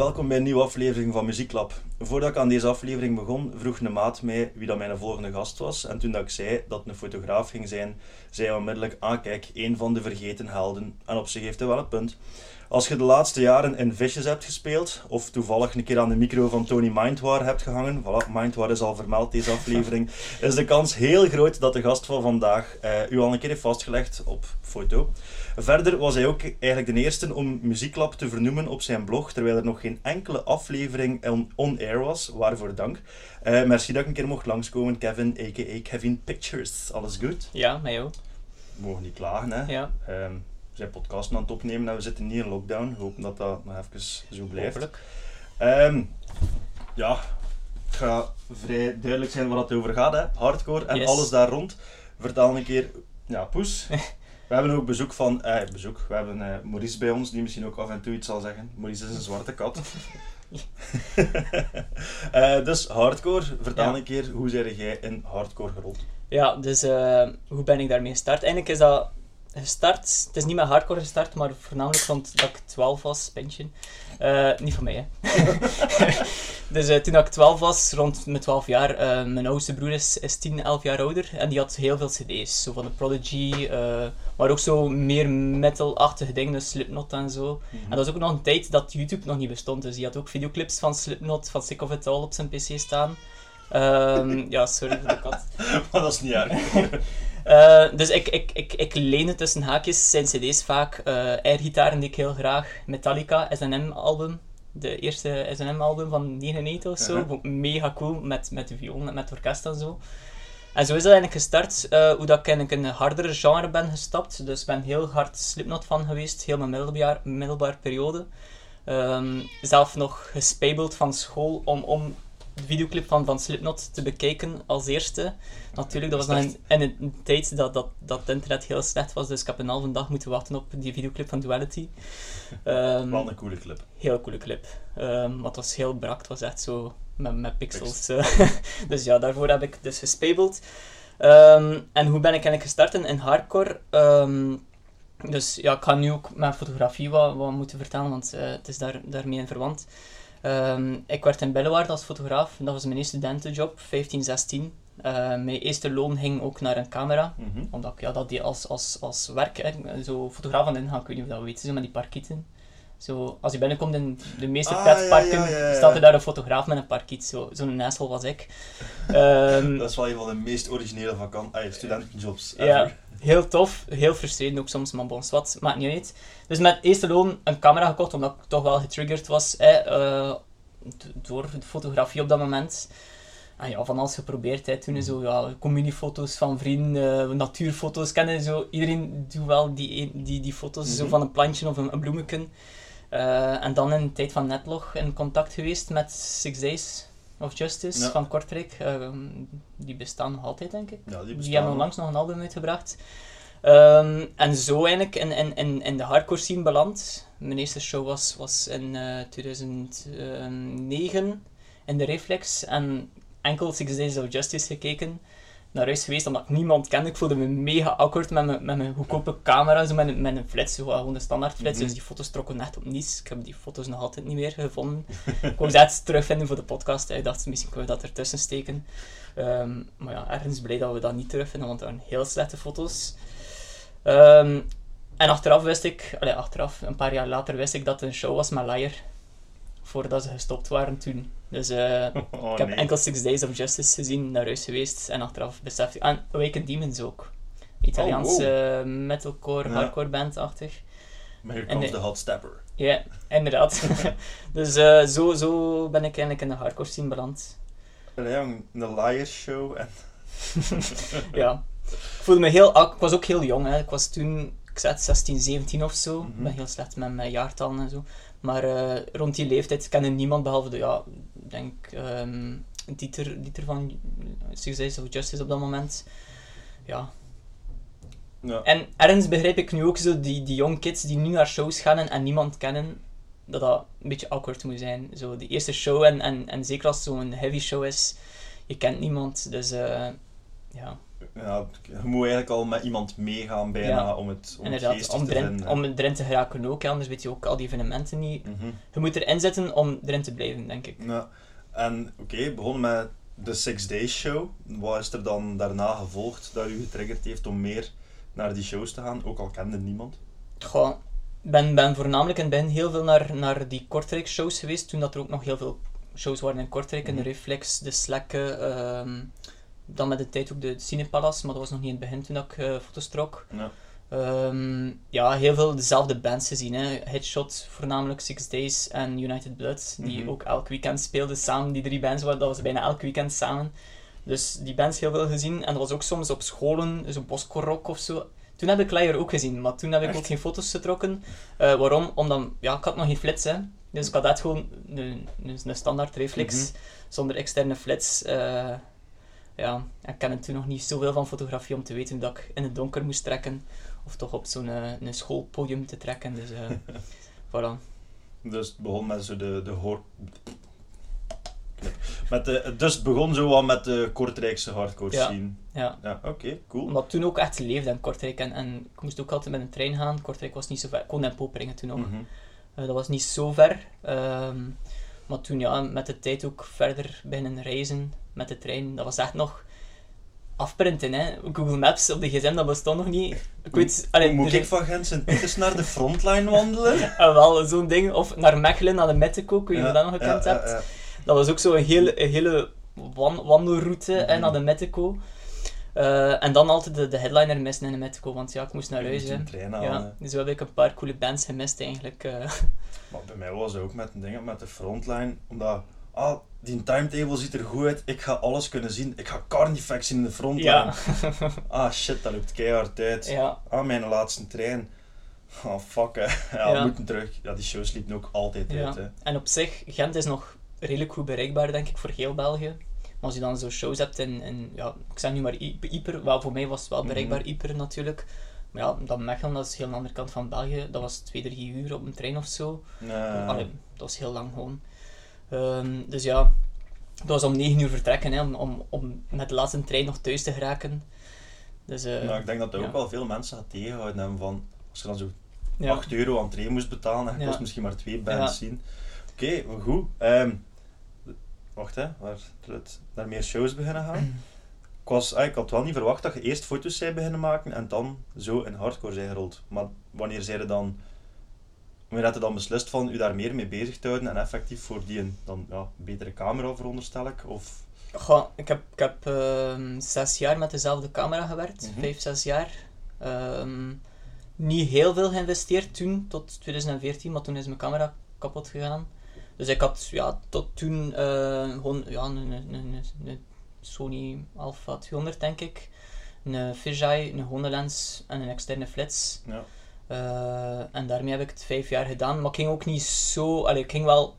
welkom bij een nieuwe aflevering van Muzieklab. Voordat ik aan deze aflevering begon, vroeg een maat mij wie dat mijn volgende gast was. En toen dat ik zei dat een fotograaf ging zijn, zei hij onmiddellijk, ah kijk, één van de vergeten helden. En op zich heeft hij wel het punt. Als je de laatste jaren in Vicious hebt gespeeld, of toevallig een keer aan de micro van Tony Mindwar hebt gehangen, voilà, Mindwar is al vermeld deze aflevering, is de kans heel groot dat de gast van vandaag uh, u al een keer heeft vastgelegd op foto. Verder was hij ook eigenlijk de eerste om Muzieklab te vernoemen op zijn blog, terwijl er nog geen enkele aflevering on-air was, waarvoor dank. Uh, merci dat ik een keer mocht langskomen, Kevin, a.k.a. Kevin Pictures. Alles goed? Ja, mij ook. We mogen niet klagen, hè? Ja. Um, we zijn podcasten aan het opnemen en we zitten niet in lockdown. We hopen dat dat nog even zo blijft. Um, ja, het gaat vrij duidelijk zijn waar het over gaat, hè? Hardcore en alles daar rond. Vertel een keer, ja, Poes. We hebben ook bezoek van, eh, bezoek, we hebben eh, Maurice bij ons, die misschien ook af en toe iets zal zeggen. Maurice is een zwarte kat. uh, dus hardcore, vertel ja. een keer, hoe zijn jij in hardcore gerold? Ja, dus uh, hoe ben ik daarmee gestart? Eigenlijk is dat gestart, het is niet met hardcore gestart, maar voornamelijk rond dat ik 12 was, pension. Uh, niet van mij, hè. dus uh, toen ik 12 was, rond mijn 12 jaar, uh, mijn oudste broer is, is 10, 11 jaar ouder en die had heel veel CD's. Zo van de Prodigy, maar ook zo meer metal-achtige dingen, dus Slipknot en zo. Mm -hmm. En dat was ook nog een tijd dat YouTube nog niet bestond, dus die had ook videoclips van Slipknot, van Sick of It All op zijn PC staan. Um, ja, sorry voor de kat. maar dat is niet erg. Uh, dus ik, ik, ik, ik leen tussen haakjes zijn cd's vaak. Uh, airgitaren die ik heel graag. Metallica, SNM-album. De eerste SNM-album van 99 of zo. Uh -huh. Mega cool, met, met de viool en met orkest en zo. En zo is dat eigenlijk gestart, uh, hoe dat ik in een hardere genre ben gestapt. Dus ik ben heel hard Slipknot van geweest, heel mijn middelbaar, middelbare periode. Um, zelf nog gespabeld van school om, om de videoclip van, van Slipknot te bekijken als eerste. Natuurlijk, dat was nog in, in een tijd dat, dat, dat het internet heel slecht was, dus ik heb een halve dag moeten wachten op die videoclip van Duality. Um, Wel een coole clip. Heel coole clip. Um, maar het was heel brak, het was echt zo met, met pixels. Uh, dus ja, daarvoor heb ik dus gespabeld. Um, en hoe ben ik eigenlijk gestart in, in hardcore? dus ja, ik ga nu ook mijn fotografie wat, wat moeten vertellen, want uh, het is daar, daarmee in verwant. Um, ik werd in Bellewaard als fotograaf. Dat was mijn eerste studentenjob, 15, 16. Uh, mijn eerste loon ging ook naar een camera. Mm -hmm. Omdat ik ja, dat die als, als, als werk, hè, zo fotograaf aan de ingang, ik weet niet of dat weet, zo met die parkieten. Zo, als je binnenkomt in de meeste Ah, pretparken, ja, ja, ja, ja. staat er daar een fotograaf met een parkiet. Zo, zo'n asshole was ik. Ehm, Dat is wel een van de meest originele ah, studentenjobs ja, heel tof. Heel frustrerend ook soms, maar bon, wat, maakt niet uit. Dus met eerste loon een camera gekocht, omdat ik toch wel getriggerd was eh, door de fotografie op dat moment. En ja, van alles geprobeerd. Hè. Toen zo, ja, communiefoto's van vrienden, eh, natuurfoto's kennen. Zo. Iedereen doet wel die, die, die foto's zo Mhm. van een plantje of een, een bloemetje. Eh, en dan in de tijd van Netlog in contact geweest met Six Days of Justice Ja. van Kortrijk. Ehm, die bestaan nog altijd, denk ik. Ja, die hebben onlangs nog een album uitgebracht. Ehm, en zo eigenlijk in, in, in, in de hardcore scene beland. Mijn eerste show was, was in eh 2009 in de Reflex. En enkel Six Days of Justice gekeken. Naar huis geweest omdat ik niemand kende. Ik voelde me mega awkward met mijn, met mijn goedkope camera. Zo met, een, met een flits, zo, gewoon een standaard flits. Mhm. Dus die foto's trokken echt op niets. Ik heb die foto's nog altijd niet meer gevonden. ik wou ze echt terugvinden voor de podcast. Ik dacht, misschien kunnen we dat ertussen steken. Ehm, maar ja, ergens blij dat we dat niet terugvinden, want dat waren heel slechte foto's. Ehm, en achteraf wist ik, allee, achteraf, een paar jaar later wist ik dat het een show was met Liar. Voordat ze gestopt waren toen. Dus eh, Oh, ik heb nee. enkel Six Days of Justice gezien, naar huis geweest. En achteraf besefte ik... En Awakened Demons ook. Italiaans Oh, eh, metalcore, Ja. hardcore band-achtig. Maar hier komt de- hot stepper. Ja, inderdaad. dus eh, zo, zo ben ik eigenlijk in de hardcore scene beland. Jong, een liar show en... ja. Ik voelde me heel... Ik was ook heel jong, hè. Ik was toen, ik het, 16, 17 of zo. Mhm. Ik ben heel slecht met mijn jaartallen en zo. Maar rond die leeftijd kende niemand behalve de, ja, denk, ehm Dieter, Dieter van Days of Justice op dat moment. Ja. Ja. En ergens begrijp ik nu ook zo die, die young kids die nu naar shows gaan en, en niemand kennen, dat dat een beetje awkward moet zijn. Zo die eerste show en, en, en zeker als het zo'n heavy show is, je kent niemand, dus eh, ja. Ja, je moet eigenlijk al met iemand meegaan bijna Ja. om het, om het Inderdaad, om te erin, vinden. om erin te geraken ook, anders weet je ook al die evenementen niet. Mhm. Je moet erin zitten om erin te blijven, denk ik. Ja. En oké, begonnen met de Six Days Show. Wat is er dan daarna gevolgd dat u getriggerd heeft om meer naar die shows te gaan? Ook al kende niemand. Goh, ik ben, ben voornamelijk in het begin heel veel naar, naar die Kortrijk-shows geweest, toen dat er ook nog heel veel shows waren in Kortrijk, in de Mhm. Reflex, de Slekke, ehm, dan met de tijd ook de Cinepalace, maar dat was nog niet in het begin toen dat ik eh, foto's trok. Ja. Ehm, ja, heel veel dezelfde bands gezien. Hè. Headshot, voornamelijk Six Days en United Blood, die Mhm. ook elk weekend speelden samen. Die drie bands, wa- dat was bijna elk weekend samen. Dus die bands heel veel gezien. En dat was ook soms op scholen, zo'n Bosco of zo. Toen heb ik Liar ook gezien, maar toen heb ik Echt? ook geen foto's getrokken. Eh, waarom? Omdat, ja, ik had nog geen flits, hè. Dus ik had echt gewoon een, een, een standaard reflex, Mhm. zonder externe flits. Eh, ja, ik ken er toen nog niet zoveel van fotografie om te weten dat ik in het donker moest trekken. Of toch op zo'n eh, een schoolpodium te trekken. Dus eh voilà. Dus het begon met zo de, de hoor... Met de, dus het begon zo wat met de Kortrijkse hardcore Ja. scene. Ja. Ja, oké, cool. Omdat toen ook echt leefde in Kortrijk. En, en ik moest ook altijd met een trein gaan. Kortrijk was niet zo ver. Ik woonde in Poperingen toen nog. Mhm. Eh, dat was niet zo ver. Ehm, maar toen ja, met de tijd ook verder beginnen reizen met de trein. Dat was echt nog afprinten. Hè. Google Maps op de gsm, dat bestond nog niet. Ik weet, allee, Moet ik van Gent Sint-Pieters naar de frontline wandelen? Ah, wel, zo'n ding. Of naar Mechelen, naar de Metteco, kun je Ja, dat nog gekend ja, hebt. ja. Dat was ook zo een hele, hele wan- wandelroute Mhm. naar de Metteco. Eh, en dan altijd de, de headliner missen in de Metteco, want ja, ik moest naar huis. Ja, dus zo heb ik een paar coole bands gemist eigenlijk. eh. Maar bij mij was het ook met een ding, met de frontline, omdat, ah, die timetable ziet er goed uit, ik ga alles kunnen zien, ik ga Carnifex zien in de frontline. ja. Ah shit, dat loopt keihard uit. ja, Ah, mijn laatste trein. Oh fuck hè. Ja, we moeten terug. Ja, die shows liepen ook altijd uit hè. En op zich, Gent is nog redelijk goed bereikbaar, denk ik, voor heel België. Maar als je dan zo shows hebt in, in ja, ik zeg nu maar I- Yper, wel voor mij was het wel bereikbaar, Mhm. Yper natuurlijk. Maar ja, dan Mechelen, dat is heel aan de andere kant van België. Dat was twee, drie uur op een trein of zo. Nee. Allee, dat was heel lang gewoon. Ehm, dus ja, dat was om 9 uur vertrekken, hè, om, om, om met de laatste trein nog thuis te geraken. Dus, eh, Nou, ik denk dat er ja. ook wel veel mensen gaat tegenhouden hebben van, als je dan zo ja. 8 euro aan trein moest betalen en je Ja. kost misschien maar twee bands zien. Oké, goed. Ehm, wacht hè, waar het naar meer shows beginnen gaan. Ik, was, ah, ik had wel niet verwacht dat je eerst foto's zou beginnen maken en dan zo in hardcore zijn gerold. Maar wanneer zij er dan... Wanneer had je dan beslist van u daar meer mee bezig te houden en effectief voor die een dan, ja, betere camera veronderstel ik? Of... Goh, ik heb, ik heb ehm, zes jaar met dezelfde camera gewerkt, Mhm. vijf, zes jaar. Ehm, niet heel veel geïnvesteerd toen, tot 2014, maar toen is mijn camera kapot gegaan. Dus ik had ja, tot toen eh, gewoon ja, een, een, een, een Sony Alpha 200 denk ik, een fisheye, een gewone lens en een externe flits. Ja. Eh, en daarmee heb ik het vijf jaar gedaan. Maar ik ging ook niet zo... Allee, ik ging wel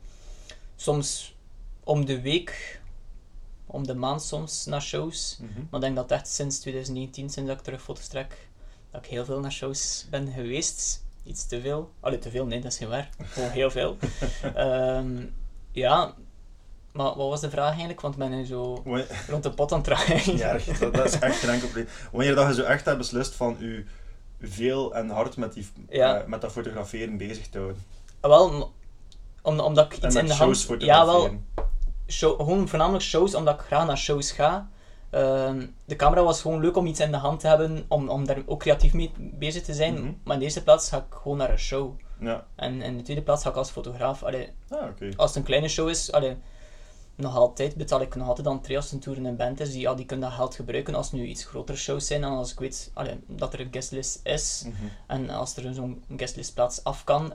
soms om de week, om de maand soms, naar shows. Mhm. Maar ik denk dat echt sinds 2019, sinds dat ik terug foto's trek, dat ik heel veel naar shows ben geweest. Iets te veel. Allee, te veel, nee, dat is geen waar. Gewoon heel veel. Ehm, ja, maar wat was de vraag eigenlijk? Want ben nu zo Wanneer- rond de pot aan het draaien. Ja, dat, dat is echt geen enkel probleem. Wanneer dat je zo echt hebt beslist van u veel en hard met, die, Ja. eh, met dat fotograferen bezig te houden. Ah, Wel, om, omdat ik En iets met in de shows hand... Ja, wel, show, gewoon voornamelijk shows, omdat ik graag naar shows ga. Ehm, de camera was gewoon leuk om iets in de hand te hebben, om, om daar ook creatief mee bezig te zijn. Mhm. Maar in de eerste plaats ga ik gewoon naar een show. Ja, En in de tweede plaats ga ik als fotograaf. Allee, ah, als het een kleine show is, allee, nog altijd betaal ik nog altijd dan als een tour in een band is. Die, ja, die kunnen dat geld gebruiken als het nu iets grotere shows zijn. En als ik weet allee, dat er een guestlist is. Mhm. En als er zo'n guestlistplaats af kan,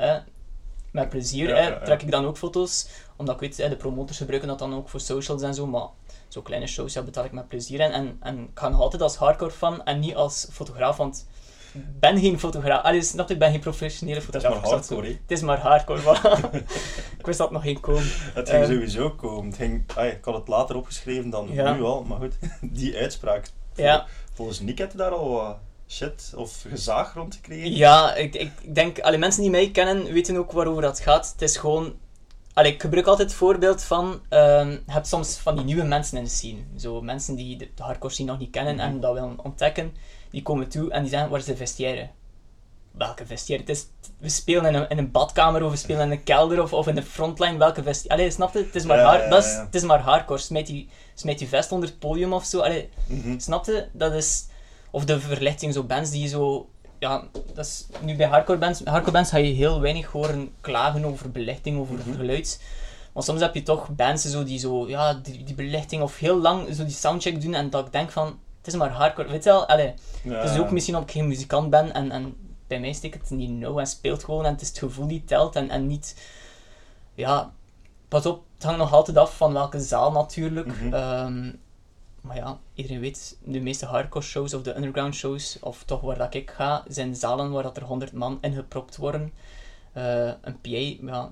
met plezier, Ja, trek ik dan ook foto's. Omdat ik weet, de promotors gebruiken dat dan ook voor socials en zo. Maar kleine shows ja, betaal ik met plezier. En, en, en ik ga nog altijd als hardcore fan en niet als fotograaf. Want ik ben geen fotograaf. Allee, snap je, ik ben geen professionele Het is fotograaf. maar hardcore. Het is maar hardcore, ik wist dat nog geen komen. Het ging Ehm. sowieso komen. Het ging, ik had het later opgeschreven dan Ja. nu al, maar goed, die uitspraak. Ja, Volgens Nick had je daar al wat shit of gezaag rond gekregen. ja ik, ik denk, alle mensen die mij kennen weten ook waarover dat gaat. Het is gewoon, allee, ik gebruik altijd het voorbeeld van, ehm, je hebt soms van die nieuwe mensen in de scene. Zo mensen die de, de hardcore scene nog niet kennen Mhm. en dat willen ontdekken, die komen toe en die zeggen, waar is de vestiaire? Welke vestiaire? Het is, we spelen in een, in een badkamer of we spelen in een kelder of, of in de frontline, welke vestiaire? Allee, snap je? Het is maar, Ja, haar- ja, ja, dat is, ja. het is maar hardcore. Smijt die, smijt die vest onder het podium of zo. Allee, Mhm. Snap je? Dat is... Of de verlichting, zo bands die zo... Ja, dat is... Nu bij hardcore bands, hardcore bands ga je heel weinig horen klagen over belichting, over Mhm. geluid. Maar soms heb je toch bands zo die zo... Ja, die, die belichting of heel lang zo die soundcheck doen en dat ik denk van... Het is maar hardcore. Weet je wel? Allee, Ja. het is ook misschien omdat ik geen muzikant ben en, en bij mij steekt het niet nauw en speelt gewoon en het is het gevoel die telt en, en niet... Ja, pas op, het hangt nog altijd af van welke zaal natuurlijk. Mhm. Ehm, maar ja, iedereen weet, de meeste hardcore shows of de underground shows, of toch waar dat ik ga, zijn zalen waar dat er 100 man ingepropt worden. Eh, een PA, ja,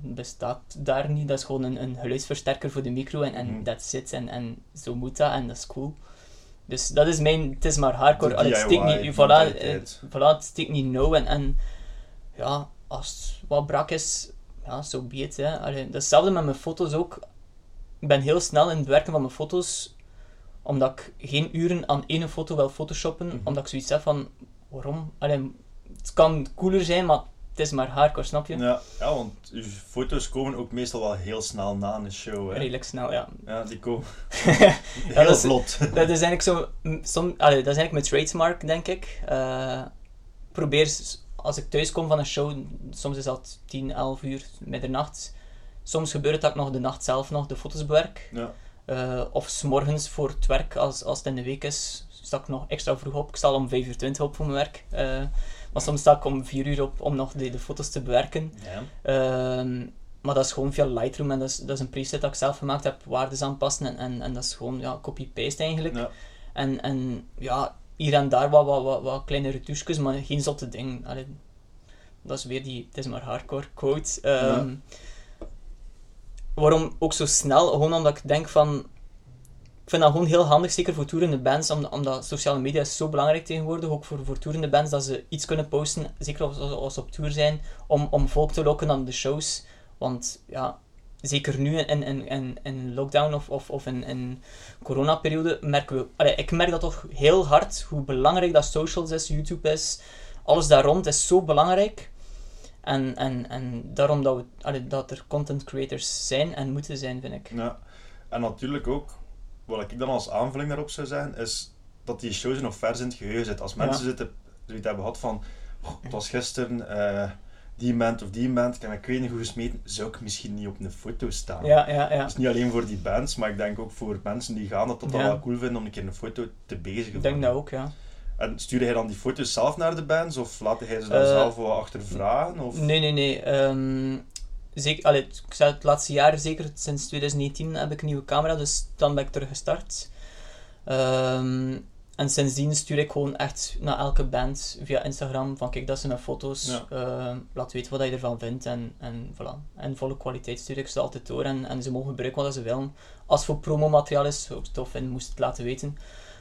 bestaat daar niet. Dat is gewoon een, een geluidsversterker voor de micro en, en that's it. En, en zo moet dat en dat is cool. Dus dat is mijn, het is maar hardcore. De Allee, het steekt niet, voilà, eh, voilà, het steekt niet nauw en, en ja, als het wat brak is, ja, zo be it, hè. Allee, dat is hetzelfde met mijn foto's ook. Ik ben heel snel in het werken van mijn foto's, omdat ik geen uren aan één foto wil photoshoppen, Mhm. omdat ik zoiets heb van, waarom? Allee, het kan cooler zijn, maar het is maar hardcore, snap je? Ja, ja, want uw foto's komen ook meestal wel heel snel na een show. Hè. Redelijk snel, ja. Ja, die komen Ja, heel dat is- vlot. Dat is eigenlijk zo, som, allee, dat is eigenlijk mijn trademark, denk ik. Eh, probeer, als ik thuis kom van een show, soms is dat 10, 11 uur, middernacht. Soms gebeurt het dat ik nog de nacht zelf nog de foto's bewerk. Ja. Eh, of s'morgens voor het werk, als, als het in de week is, sta ik nog extra vroeg op. Ik sta om 5 uur 20 op voor mijn werk. Eh, maar soms sta ik om 4 uur op om nog de, de foto's te bewerken. Ja. Ehm, maar dat is gewoon via Lightroom en dat is, dat is een preset dat ik zelf gemaakt heb, waardes aanpassen en, en, en dat is gewoon ja, copy-paste eigenlijk. Ja. En, en ja, hier en daar wat, wat, wat, wat kleine retouches, maar geen zotte ding. Allee, dat is weer die, het is maar hardcore quote. Ehm, Waarom ook zo snel? Gewoon omdat ik denk van, ik vind dat gewoon heel handig, zeker voor toerende bands, om- omdat sociale media is zo belangrijk tegenwoordig, ook voor, voor toerende bands, dat ze iets kunnen posten, zeker als, als, ze op tour zijn, om, om volk te lokken aan de shows. Want ja, zeker nu in, in, in, in lockdown of, of, of in, in coronaperiode merken we... Ik merk dat toch heel hard, hoe belangrijk dat socials is, YouTube is, alles daar rond is zo belangrijk. En, en, en daarom dat, we, allee, dat er content creators zijn en moeten zijn, vind ik. Ja. En natuurlijk ook, wat ik dan als aanvulling daarop zou zeggen, is dat die shows nog vers in het geheugen zitten. Als mensen Ja. zitten, zoiets hebben gehad van, "Oh, het was gisteren eh, die band of die band, ik heb ik weet niet hoe gesmeten, zou ik misschien niet op een foto staan. Ja, ja, ja. Is niet alleen voor die bands, maar ik denk ook voor mensen die gaan dat dat Ja. wel cool vinden om een keer een foto te bezigen. Ik denk dat ook, ja. En stuurde hij dan die foto's zelf naar de bands of laat hij ze dan Eh, zelf wat achtervragen? Of? Nee, nee, nee. ehm, zeker, allee, ik zei het laatste jaar, zeker sinds 2019, heb ik een nieuwe camera, dus dan ben ik terug gestart. Ehm, en sindsdien stuur ik gewoon echt naar elke band via Instagram van kijk, dat zijn mijn foto's, Ja. Ehm, laat weten wat je ervan vindt en, en voilà. En volle kwaliteit stuur ik ze altijd door en, en ze mogen gebruiken wat ze willen. Als het voor promomateriaal is, het tof vinden, moest het laten weten.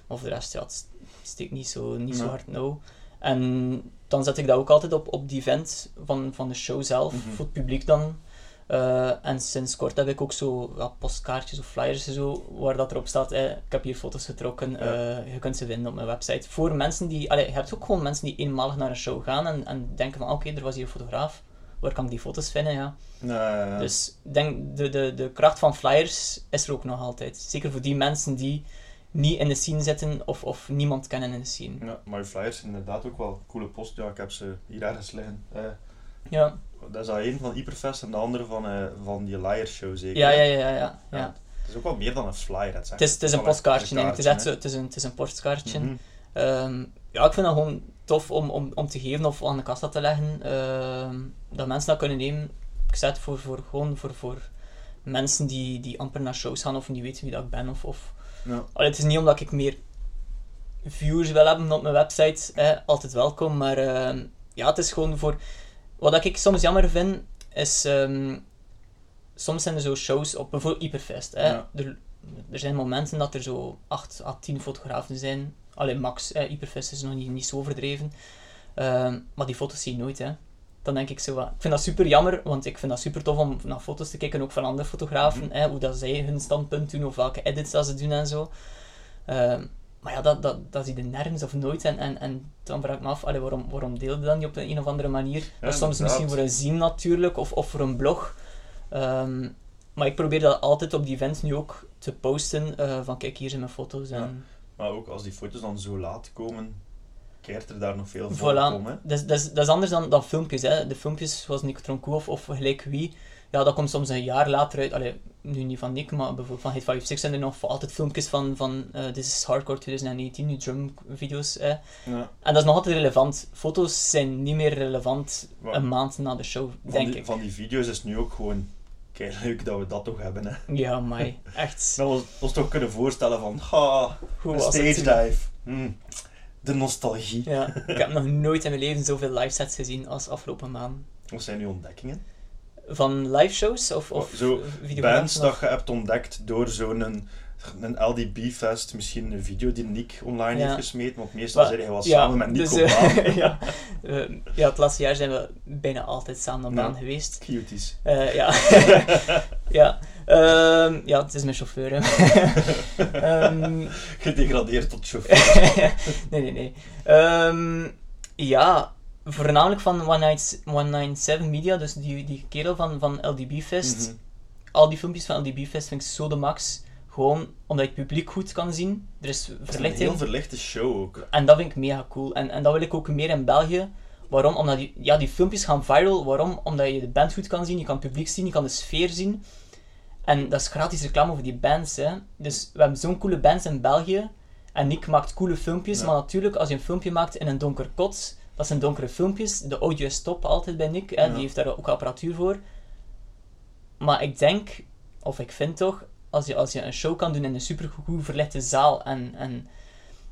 Maar voor de rest, ja, het steekt niet zo, niet zo hard nauw. En dan zet ik dat ook altijd op, op die event van, van de show zelf, Mhm. voor het publiek dan. Eh, en sinds kort heb ik ook zo ja, postkaartjes of flyers en zo, waar dat erop staat, eh, ik heb hier foto's getrokken, Ja. eh, je kunt ze vinden op mijn website. Voor mensen die, allee, je hebt ook gewoon mensen die eenmalig naar een show gaan en, en denken van, oké, er was hier een fotograaf, waar kan ik die foto's vinden, ja. Dus denk, de, de, de kracht van flyers is er ook nog altijd. Zeker voor die mensen die niet in de scene zitten of, of niemand kennen in de scene. ja, maar je flyers zijn inderdaad ook wel coole post. Ja, ik heb ze hier ergens liggen. Eh, Ja, dat is al één van Hyperfest en de andere van, eh, van die Liar Show zeker. ja, ja, ja. ja, ja. Ja. Het is ook wel meer dan een flyer. Het is, Het is, het is een postkaartje eigenlijk. Het is, echt zo, het, is een, het is een postkaartje. Mhm. Ehm, ja, ik vind dat gewoon tof om, om, om te geven of aan de kassa te leggen. Ehm, dat mensen dat kunnen nemen. Ik zet voor, voor, gewoon voor, voor mensen die, die amper naar shows gaan of niet weten wie dat ik ben. Of, of... Ja. Allee, het is niet omdat ik meer viewers wil hebben op mijn website, hè, altijd welkom. Maar ehm, ja, het is gewoon voor... Wat ik soms jammer vind, is... ehm, soms zijn er zo shows op bijvoorbeeld Hyperfest. Hè. Ja. Er, er zijn momenten dat er zo 8 à 10 fotografen zijn. Alleen max, hè. Hyperfest is nog niet, niet zo overdreven. Ehm, maar die foto's zie je nooit. Hè. Dan denk ik zo wat... Ik vind dat super jammer, want ik vind dat super tof om naar foto's te kijken, ook van andere fotografen, Mhm. hè, hoe dat zij hun standpunt doen, of welke edits dat ze doen en zo. Ehm, maar ja, dat, dat, dat zie je nergens of nooit. En, en, en dan vraag ik me af, allee, waarom, waarom deel je dat niet op de een of andere manier? dat is soms inderdaad. misschien voor een zien natuurlijk, of, of voor een blog. Ehm, maar ik probeer dat altijd op die events nu ook te posten, eh, van kijk, hier zijn mijn foto's. En, Maar ook als die foto's dan zo laat komen, keert er daar nog veel Voilà. Hè? Dat, is, dat, is, dat is anders dan, dan filmpjes. Hè. De filmpjes zoals Nick Troncoe of, gelijk wie, ja, dat komt soms een jaar later uit. Allee, nu niet van Nick, maar bijvoorbeeld van Hit 56 zijn er nog altijd filmpjes van, van eh This is Hardcore 2019, nu drumvideo's. Hè. Ja. En dat is nog altijd relevant. Foto's zijn niet meer relevant een maand na de show, Van denk die, ik. van die video's is nu ook gewoon kei leuk dat we dat toch hebben. Hè? Ja, maar echt. Dat we ons toch kunnen voorstellen van, ha, Hoe een was stage dive. Hm, De nostalgie. Ja, ik heb nog nooit in mijn leven zoveel live sets gezien als afgelopen maand. Wat zijn uw ontdekkingen? Van live shows of, of Zo, videografen Bands dat je hebt ontdekt door zo'n een, LDB-fest, misschien een video die Nick online Ja. heeft gesmeten, want meestal zijn hij wel ja, samen met Nico dus, Baan. ja, ja, het laatste jaar zijn we bijna altijd samen op baan geweest. Cuties. Eh, ja. ja. Ehm, ja, het is mijn chauffeur. Hè. Ehm, Gedegradeerd tot chauffeur. nee, nee, nee. Ehm, ja, voornamelijk van One Night, One Night Seven Media, dus die, die kerel van, van LDB Fest. Mhm. Al die filmpjes van LDB Fest vind ik zo de max. Gewoon omdat je het publiek goed kan zien. Er is Het is een verlichting. heel verlichte show ook. En dat vind ik mega cool. En, en dat wil ik ook meer in België. Waarom? Omdat die, ja, die filmpjes gaan viral. Waarom? Omdat je de band goed kan zien, je kan het publiek zien, je kan de sfeer zien. En dat is gratis reclame over die bands. Hè. Dus we hebben zo'n coole bands in België. En Nick maakt coole filmpjes. Ja. Maar natuurlijk, als je een filmpje maakt in een donker kot, dat zijn donkere filmpjes. De audio is top altijd bij Nick. Hè. Ja. Die heeft daar ook apparatuur voor. Maar ik denk, of ik vind toch, als je, als je een show kan doen in een supergoed verlichte zaal en, en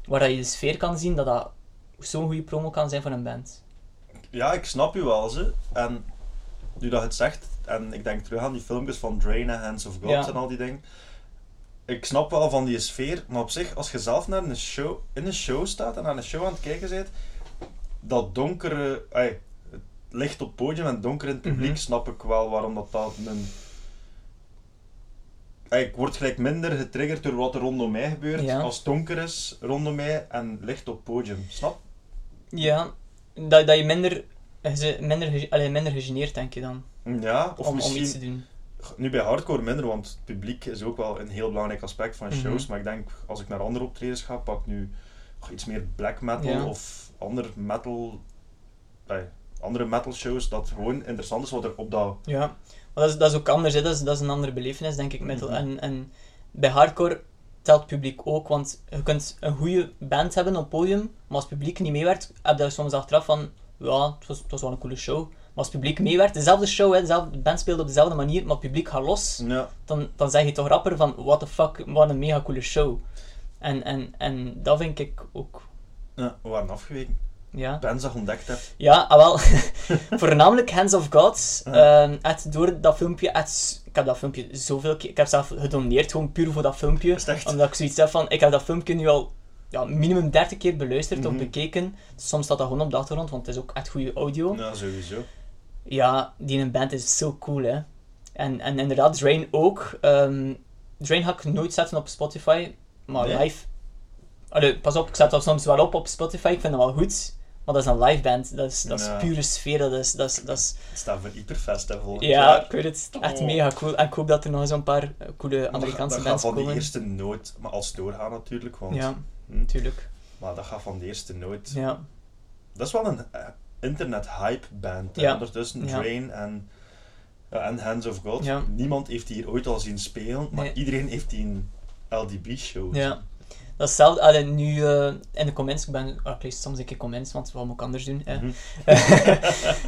waar dat je de sfeer kan zien, dat dat zo'n goede promo kan zijn voor een band. Ja, ik snap u wel, ze. En nu dat je het zegt, en ik denk terug aan die filmpjes van Drain en Hands of God Ja. en al die dingen. Ik snap wel van die sfeer, maar op zich, als je zelf naar een show, in een show staat en naar een show aan het kijken bent, dat donkere, het licht op het podium en donker in het publiek, Mhm. snap ik wel waarom dat, dat een... Ik word gelijk minder getriggerd door wat er rondom mij gebeurt, Ja. als het donker is rondom mij en licht op het podium. Snap? Ja, dat, dat je minder, minder, allee, minder gegeneerd, denk je dan, Ja, of om, misschien... om iets te doen. Nu bij hardcore minder, want het publiek is ook wel een heel belangrijk aspect van Mhm. shows. Maar ik denk, als ik naar andere optredens ga, pak nu iets meer black metal Ja. of ander metal, nee, andere metal shows, dat gewoon interessant is wat er op dat... Ja, maar dat is, dat is ook anders, hè. Dat, is, dat is een andere belevenis, denk ik, metal. Mhm. En, en bij hardcore telt het publiek ook, want je kunt een goede band hebben op podium, maar als het publiek niet meewerkt, heb je soms achteraf van, ja, het was, het was wel een coole show. Maar als het publiek meewerkt, dezelfde show, hè, dezelfde, de band speelde op dezelfde manier, maar het publiek gaat los, Ja, dan, dan zeg je toch rapper van, what the fuck, wat een mega coole show. En, en, en dat vind ik ook, ja, we waren afgeweken. ja. Bands dat ontdekt hebt. Ja, ah, wel. Voornamelijk Hands of God. Ja. Ehm, het, door dat filmpje, het, ik heb dat filmpje zoveel keer, ik heb zelf gedoneerd, gewoon puur voor dat filmpje. Echt? Omdat ik zoiets heb van, ik heb dat filmpje nu al ja, minimum 30 keer beluisterd Mhm. of bekeken. Soms staat dat gewoon op de achtergrond, want het is ook echt goede audio. Ja, sowieso. Ja, die in een band is zo cool, hè. En, en inderdaad, Drain ook. Ehm Drain ga ik nooit zetten op Spotify, maar Nee? live... Allee, pas op, ik zet dat soms wel op op Spotify, ik vind dat wel goed. Maar dat is een live band, dat is, dat is Ja. pure sfeer, dat is... Dat is, dat is Het staat voor Hyperfest hè, volgend ja, jaar. ik weet het, echt Oh. mega cool. En ik hoop dat er nog zo'n paar eh, coole dat Amerikaanse bands Dat gaat van komen. die eerste noot, maar als doorgaan natuurlijk, want... Ja, Hm, tuurlijk. maar dat gaat van de eerste noot. Ja. Dat is wel een eh, internet-hype band. hè. Ja. Ondertussen Ja. Drain en, ja, en Hands of God. Ja. Niemand heeft die hier ooit al zien spelen, maar Nee. iedereen heeft die een LDB-show. Ja. Dat is hetzelfde, allee, nu eh, in de comments, ik, ben, ah, ik lees soms een keer comments, want wat moet ik anders doen? Mhm.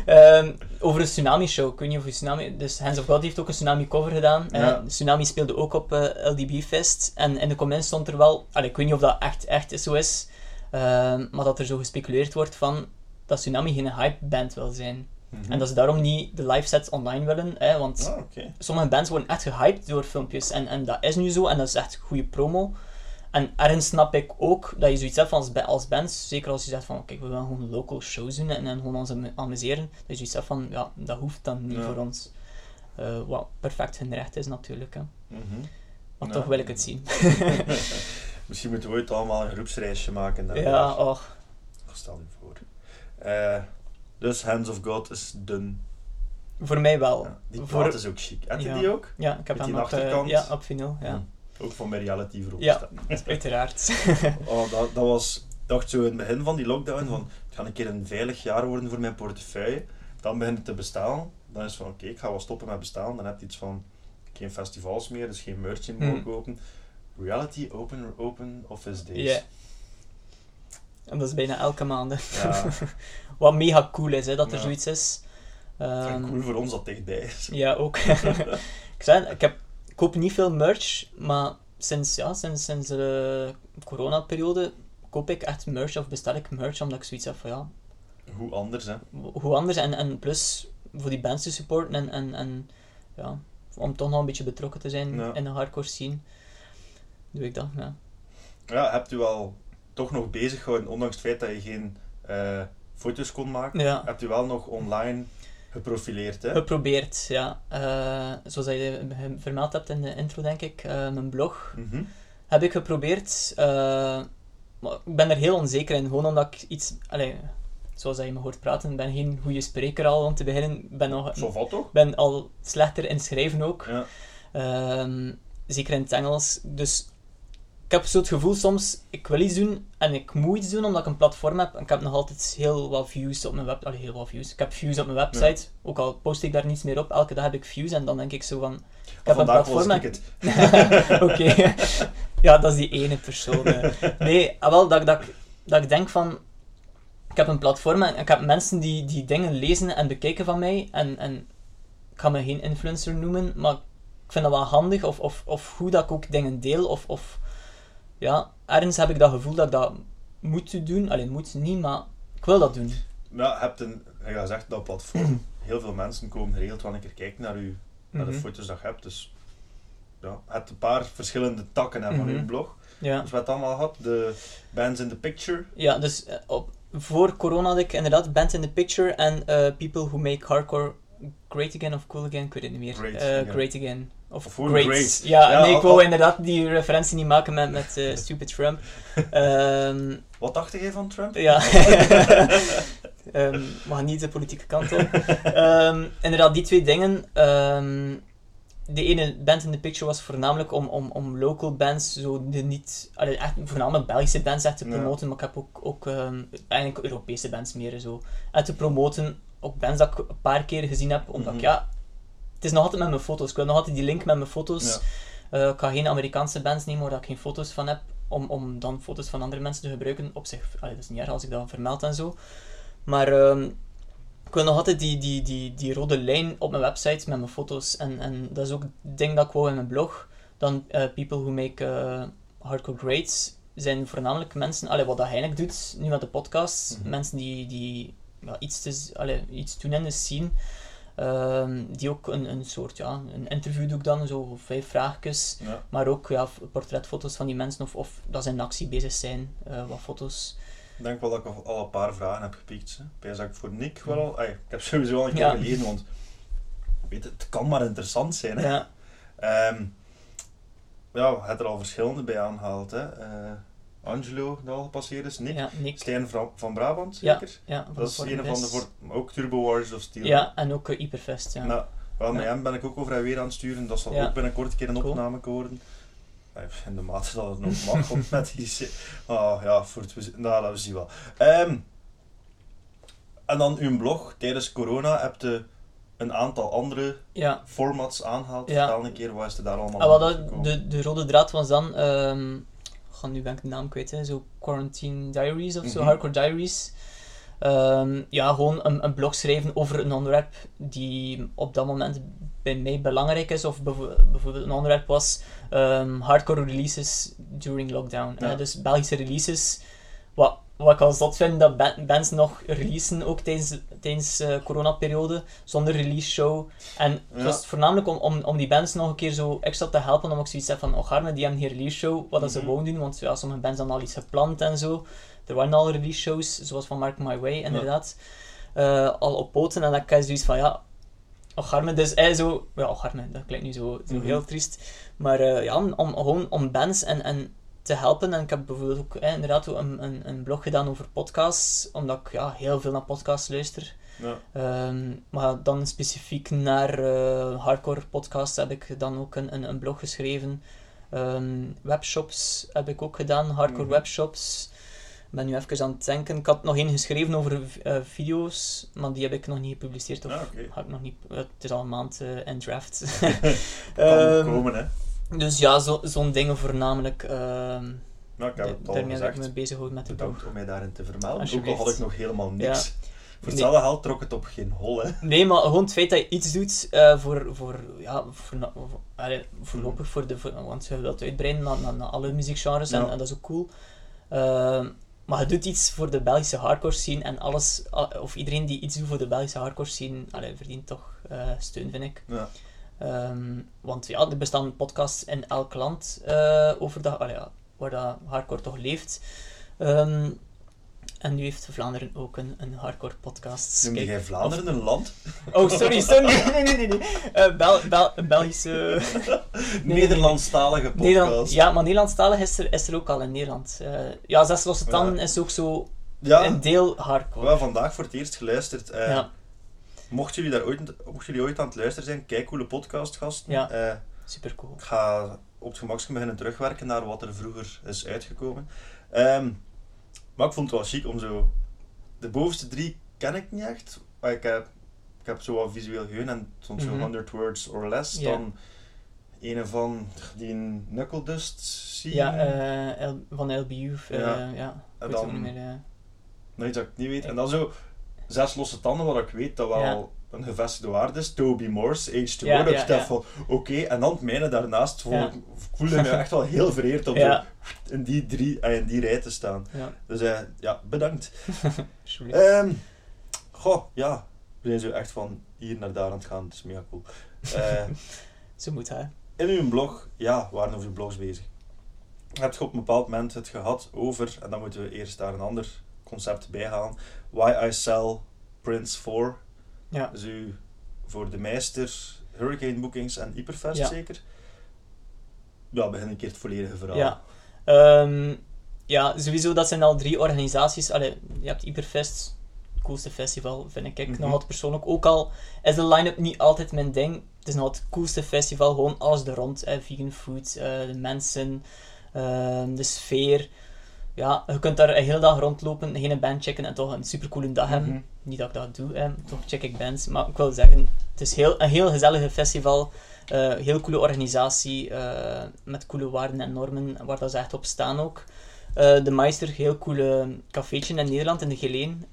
Ehm, over een Tsunami show. Ik weet niet of je Tsunami... Dus Hands of God heeft ook een Tsunami cover gedaan. Ja. Eh, Tsunami speelde ook op eh, LDB Fest. En in de comments stond er wel... Allee, ik weet niet of dat echt, echt zo is. ehm, maar dat er zo gespeculeerd wordt van... Dat Tsunami geen hype band wil zijn. Mhm. En dat ze daarom niet de live sets online willen. Hè, want Ah, sommige bands worden echt gehyped door filmpjes. En, en dat is nu zo. En dat is echt goede promo. En ergens snap ik ook dat je zoiets hebt van als, als band, zeker als je zegt van, kijk, we willen gewoon local shows doen en, en gewoon ons am- amuseren, dat je zoiets hebt van, ja, dat hoeft dan niet Ja. voor ons. Eh, wat perfect hun recht is natuurlijk, hè. Mhm. maar toch wil ik het zien. Misschien moeten we ooit allemaal een groepsreisje maken. ja, oh, Stel je voor. Eh, dus Hands of God is dun. voor mij wel. Ja, die voor, plaat is ook chic. Heb je Ja. die ook? ja, ik heb met hem op, eh, achterkant. ja, op vinyl, ja. Ook van mijn reality voor Ja, uiteraard. Oh, dat, dat was, ik dacht zo in het begin van die lockdown van, het gaat een keer een veilig jaar worden voor mijn portefeuille. Dan begint het te bestaan. Dan is het van, oké, ik ga wel stoppen met bestaan. Dan heb je iets van, geen festivals meer, dus geen merch mogen Hmm. kopen. Reality open, open office days. En dat is bijna elke maand. Ja, Wat mega cool is, hè, dat er Ja. zoiets is. Ehm, cool voor ons dat dichtbij is. Ja, ook. ik, zei, ik, heb, ik koop niet veel merch, maar sinds, ja, sinds, sinds de coronaperiode koop ik echt merch of bestel ik merch omdat ik zoiets heb van ja, Hoe anders, hè. hoe anders en, en plus voor die bands te supporten en, en, en ja, om toch nog een beetje betrokken te zijn Ja. in de hardcore scene, doe ik dat. Ja. Ja, hebt u wel toch nog bezig gehouden, ondanks het feit dat je geen eh, foto's kon maken, Ja. hebt u wel nog online geprofileerd, hè? Geprobeerd, ja. Eh, zoals je vermeld hebt in de intro, denk ik, eh, mijn blog. Mhm. heb ik geprobeerd. maar ik ben er heel onzeker in, gewoon omdat ik iets... Allee, zoals je me hoort praten, ben geen goede spreker al om te beginnen. Ben, nog, Zo valt toch? ben al slechter in schrijven ook. Ja. Ehm, zeker in het Engels. Dus ik heb zo het gevoel soms, ik wil iets doen en ik moet iets doen omdat ik een platform heb. En ik heb nog altijd heel wat views op mijn web... Allee, heel wat views. Ik heb views op mijn website. Ook al post ik daar niets meer op, elke dag heb ik views en dan denk ik zo van... Ik heb een platform ik en- het. Oké. ja, dat is die ene persoon. eh. Nee, ah, wel, dat, dat, ik- dat ik denk van... Ik heb een platform en ik heb mensen die, die dingen lezen en bekijken van mij. En, en ik ga me geen influencer noemen, maar ik vind dat wel handig of, of, of goed dat ik ook dingen deel. Of, of ja, ergens heb ik dat gevoel dat ik dat moet doen. Alleen moet niet, maar ik wil dat doen. Ja, je hebt een, je zeggen dat platform. Heel veel mensen komen geregeld wel een keer kijken naar, u, naar de Mhm. foto's dat je hebt. Dus ja, je hebt een paar verschillende takken hè, van Mhm. uw blog. Ja. Dus wat allemaal had, de bands in the picture. Ja, dus eh, op, voor corona had ik inderdaad Band in the Picture en eh, People Who Make Hardcore Great Again of Cool Again, ik weet het niet meer. Great Eh, Again. Great Again. Of. Great. Ja, Ja, nee, ik wou inderdaad die referentie niet maken met, met eh, Stupid Trump. Ehm, Wat dacht jij van Trump? ja. We gaan niet de politieke kant op. Ehm, inderdaad, die twee dingen. de ene band in de picture was voornamelijk om, om, om local bands, zo de niet, allee, echt, voornamelijk Belgische bands echt te Ja. promoten, maar ik heb ook, ook eigenlijk Europese bands meer zo. En te promoten, ook bands dat ik een paar keer gezien heb, omdat ik, Mhm. ja, het is nog altijd met mijn foto's. Ik wil nog altijd die link met mijn foto's. Ja. Eh, ik ga geen Amerikaanse bands nemen waar ik geen foto's van heb, om, om dan foto's van andere mensen te gebruiken. Op zich, allee, dat is niet erg als ik dat vermeld en zo. Maar ehm, ik wil nog altijd die, die, die, die rode lijn op mijn website met mijn foto's. En, en dat is ook het ding dat ik wou in mijn blog. Dan eh, People Who Make eh, Hardcore Grades zijn voornamelijk mensen, allee, wat dat Heinek doet, nu met de podcast. Mhm. Mensen die, die ja, iets, te, allee, iets doen in de scene. Ehm, die ook een, een soort, ja, een interview doe ik dan, zo vijf vraagjes. Ja. Maar ook ja, portretfoto's van die mensen of, of dat ze in actie bezig zijn, eh, wat foto's. Ik denk wel dat ik al- een paar vragen heb gepikt. hè. Ik dat ik voor Nick wel al... ay, ik heb sowieso al een keer Ja. gelezen, want... Weet het, het kan maar interessant zijn. Hè. Ja, Ehm, ja, je hebt er al verschillende bij aangehaald. Hè. Eh, Angelo, dat al gepasseerd is. Nick. ja Nick. Stijn van, van Brabant, zeker? Ja, dat is een van de... Voor, ook Turbo Wars of Steel. Ja, en ook uh, Hyperfest, ja. Nou, wel, met hem ben ik ook over en weer aan het sturen. Dat zal ook binnenkort een keer een Cool. opname worden. Eh, In de mate dat het nog mag, want met die... Ah, ja, voor het... we zien- Nou, dat zien we wel. Ehm, en dan uw blog. Tijdens corona heb je een aantal andere ja. formats aangehaald. Ja. Vertel een keer, wat is er daar allemaal Ah, dat, gekomen? de, de rode draad was dan, ehm nu ben ik de naam kwijt, hè, zo Quarantine Diaries of zo, Mhm. Hardcore Diaries. Ehm, ja, gewoon een, een blog schrijven over een onderwerp die op dat moment bij mij belangrijk is. Of bijvo- bijvoorbeeld een onderwerp was ehm, hardcore releases during lockdown. Ja. hè. dus Belgische releases, wat, wat ik al zot vind, dat ba- bands nog releasen, ook tijdens, tijdens de coronaperiode, zonder release show. En het Ja. was voornamelijk om, om, om die bands nog een keer zo extra te helpen, omdat ik zoiets heb van, oh die hebben geen release show, wat dat ze Mhm. gewoon doen, want ja, sommige bands hadden al iets gepland en zo. Er waren al release shows, zoals van Mark My Way, inderdaad, eh, al op poten. En dan heb ik zoiets van, ja, Ocharme, dus hij zo... Ja, Ocharme, dat klinkt nu zo, zo Mhm. heel triest. Maar eh, ja, om, om, gewoon om bands en, en te helpen. En ik heb bijvoorbeeld ook eh, inderdaad een, een, een blog gedaan over podcasts, omdat ik ja, heel veel naar podcasts luister. Ja. Ehm, maar dan specifiek naar eh, hardcore podcasts heb ik dan ook een, een, een blog geschreven. Ehm, webshops heb ik ook gedaan, hardcore Mhm. webshops. Ik ben nu even aan het denken. Ik had nog één geschreven over eh, video's, maar die heb ik nog niet gepubliceerd. Of ik nog niet... Het is al een maand eh, in draft. Kan nog komen, hè. Dus ja, zo- zo'n dingen voornamelijk. ehm Nou, ik heb het al daarmee heb ik gezegd. me bezig gehouden met de. Bedankt om mij daarin te vermelden. Ook al had ik nog helemaal niks. Ja. Voor hetzelfde geld trok het op geen hol, hè. Nee, maar gewoon het feit dat je iets doet eh, voor, voor, ja, voor, voor, allee, voorlopig voor de, voor, want je wilt uitbreiden naar, naar, naar alle muziekgenres en, Ja. en dat is ook cool. Ehm, maar je doet iets voor de Belgische hardcore scene en alles, al- of iedereen die iets doet voor de Belgische hardcore scene, allee, verdient toch eh, steun, vind ik. Ja. Ehm, want ja, er bestaan podcasts in elk land eh, over dat, ja, waar dat hardcore toch leeft. Ehm, en nu heeft Vlaanderen ook een, een hardcore podcast. Noemde Kijk, jij Vlaanderen een land? Oh, sorry, sorry. Nee, nee, nee. nee. Eh, Bel, Bel, Belgische... nee, Nederlandstalige podcast. Nederland, ja, maar Nederlandstalig is er, is er ook al in Nederland. Eh, ja, Zes Losse Tanden Ja. is ook zo Ja, een deel we hardcore. hebben vandaag voor het eerst geluisterd. Ja, mochten, jullie daar ooit, mochten jullie ooit aan het luisteren zijn, kijk coole podcastgasten. Ja. Eh, super cool. ik ga op het gemakje beginnen terugwerken naar wat er vroeger is uitgekomen. Ehm, maar ik vond het wel chic om zo... De bovenste drie ken ik niet echt. Maar ik heb, ik heb zo wat visueel geheugen en soms Mhm. zo 100 words or less. Ja. Dan een van die Knuckle Dust scene. Ja, eh, van LBU. eh, Ja. ja. En Ik dan- niet meer. eh. iets dat ik niet weet. En dan zo zes losse tanden, wat ik weet dat wel Ja. een gevestigde waarde is. Toby Morse, H2O. Ja, dat ik dacht van, oké. En dan het mijne daarnaast ik, voelde me echt wel heel vereerd om zo in die, drie, eh, in die rij te staan. Dus eh, ja, bedankt. Ehm goh, ja. We zijn zo echt van hier naar daar aan het gaan. Het is mega cool. Eh, Zo moet hij. in uw blog, ja, we waren over uw blogs bezig. Heb je op een bepaald moment het gehad over, en dan moeten we eerst daar een ander concept bij halen, Why I Sell Prince 4. Ja. Dus u voor de meester, Hurricane Bookings en Hyperfest Ja. zeker? Ja, begin een keer het volledige verhaal. Ja. Ehm, ja, sowieso, dat zijn al drie organisaties. Allee, je hebt Hyperfest, het coolste festival, vind ik. Mhm. Nog altijd persoonlijk. Ook al is de line-up niet altijd mijn ding. Het is nog het coolste festival, gewoon alles er rond. Eh, vegan food, de mensen, ehm, de sfeer. Ja, je kunt daar een hele dag rondlopen, geen band checken en toch een supercoole dag hebben. Mhm. Niet dat ik dat doe, hè. toch check ik bands. Maar ik wil zeggen, het is heel, een heel gezellige festival. eh heel coole organisatie, eh, met coole waarden en normen, waar dat ze echt op staan ook. Eh, de Meister, heel coole cafeetje in Nederland, in de Geleen,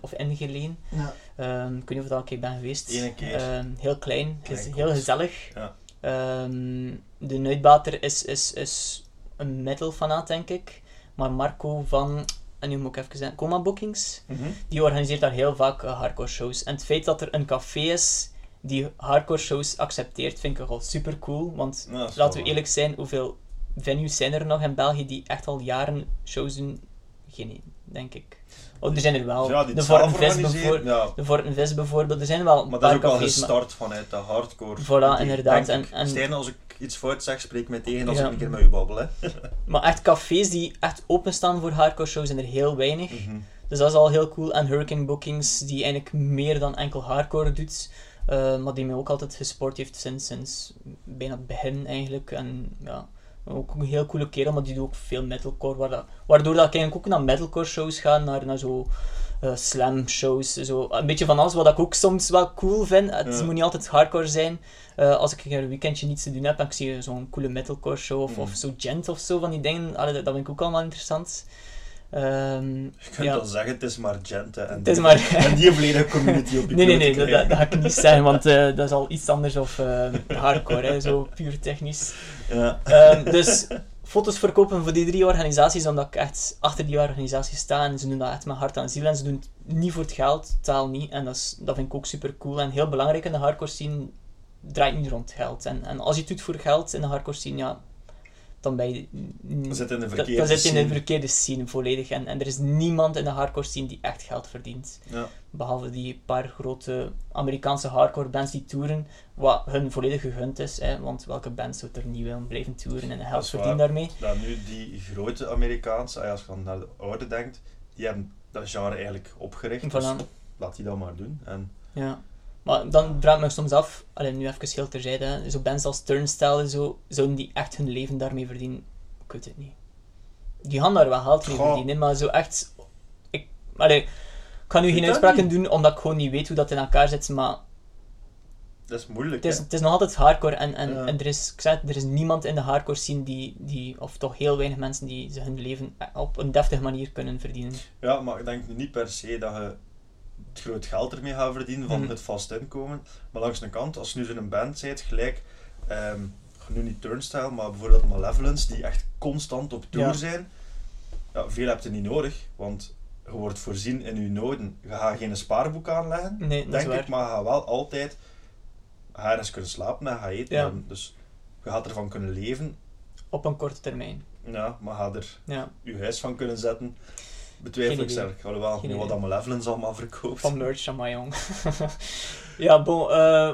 of in de Geleen. Ja. Ehm, ik weet niet of ik daar een keer ben geweest. Ene keer. Ehm, heel klein, Klein is kot. heel gezellig. Ja. Ehm, de uitbater is, is, is een metal fanaat, denk ik. Maar Marco van, en nu moet ik even zeggen, Coma Bookings, Mhm. die organiseert daar heel vaak eh, hardcore shows. En het feit dat er een café is die hardcore shows accepteert, vind ik al super cool. Want Ja, laten wel we eerlijk zijn, hoeveel venues zijn er nog in België die echt al jaren shows doen? Geen één, denk ik. Oh, er zijn er wel. Ja, de Vortenvis bijvoorbeeld. ja. De Vortenvis bijvoorbeeld. Er zijn wel Maar dat is ook maar- gestart vanuit de hardcore. Voilà, inderdaad. En- en- Stijn, als ik iets fout zeg, spreek mij tegen als Ja. ik een keer met u babbel. Hè. Maar echt cafés die echt openstaan voor hardcore shows zijn er heel weinig. Mhm. Dus dat is al heel cool. En Hurricane Bookings, die eigenlijk meer dan enkel hardcore doet. eh, maar die mij ook altijd gesport heeft sinds, sinds bijna het begin eigenlijk. En ja, ook een heel coole kerel, maar die doet ook veel metalcore. waardoor dat ik eigenlijk ook naar metalcore shows ga, naar, naar zo eh, slam shows. Zo. Een beetje van alles wat ik ook soms wel cool vind. Het Ja. moet niet altijd hardcore zijn. Eh, als ik een weekendje niets te doen heb, dan zie je zo'n coole metalcore show of, Mhm. of zo gent of zo van die dingen. Allee, dat, dat vind ik ook allemaal interessant. Ehm, Je kunt ja. zeggen, het is maar Gente. En Het is die- maar- En die volledige community op je Nee, nee, nee, dat, dat, ga ik niet zeggen, want eh, dat is al iets anders of eh, hardcore, hè, zo puur technisch. Ja. Ehm, dus foto's verkopen voor die drie organisaties, omdat ik echt achter die organisaties sta en ze doen dat echt met hart en ziel en ze doen het niet voor het geld, totaal niet. En dat, dat vind ik ook super cool en heel belangrijk in de hardcore scene draait niet rond geld. En, en als je het doet voor geld in de hardcore scene, ja, dan ben je... Dan zit in de verkeerde dan zit je in de verkeerde scene volledig. En, en er is niemand in de hardcore scene die echt geld verdient. Ja. Behalve die paar grote Amerikaanse hardcore bands die toeren, wat hun volledig gegund is. Hè, want welke band zou er niet willen blijven toeren en geld verdienen daarmee? Dat nu die grote Amerikaanse, ah als je dan naar de oude denkt, die hebben dat genre eigenlijk opgericht. Dus laat die dat maar doen. En Ja. Maar dan vraag ik me soms af, alleen nu even heel terzijde, hè, zo bands als Turnstile en zo, zouden die echt hun leven daarmee verdienen? Ik weet het niet. Die gaan daar wel geld mee Goh. verdienen, maar zo echt... Ik, allee, ik kan nu Weet geen uitspraken doen, omdat ik gewoon niet weet hoe dat in elkaar zit, maar dat is moeilijk. het is, het is nog altijd hardcore en, en, Ja. en er, is, ik zei er is niemand in de hardcore scene die, die, of toch heel weinig mensen die ze hun leven op een deftige manier kunnen verdienen. Ja, maar ik denk niet per se dat je het groot geld ermee gaat verdienen van Mhm. het vast inkomen. Maar langs de kant, als je nu zo'n band bent, gelijk, ehm, nu niet Turnstile, maar bijvoorbeeld Malevolence, die echt constant op tour Ja. zijn. Ja, veel heb je niet nodig, want je wordt voorzien in je noden. Je gaat geen spaarboek aanleggen, Nee, denk ik, maar je gaat wel altijd ergens kunnen slapen en gaat eten. Ja. Dus je gaat ervan kunnen leven, Op een korte termijn. ja, maar gaat er Ja. je huis van kunnen zetten. Betwijfel ik. Alhoewel, Geen nu wat Malevolence allemaal verkoopt. Van merch mij, jong. ja, bon, eh,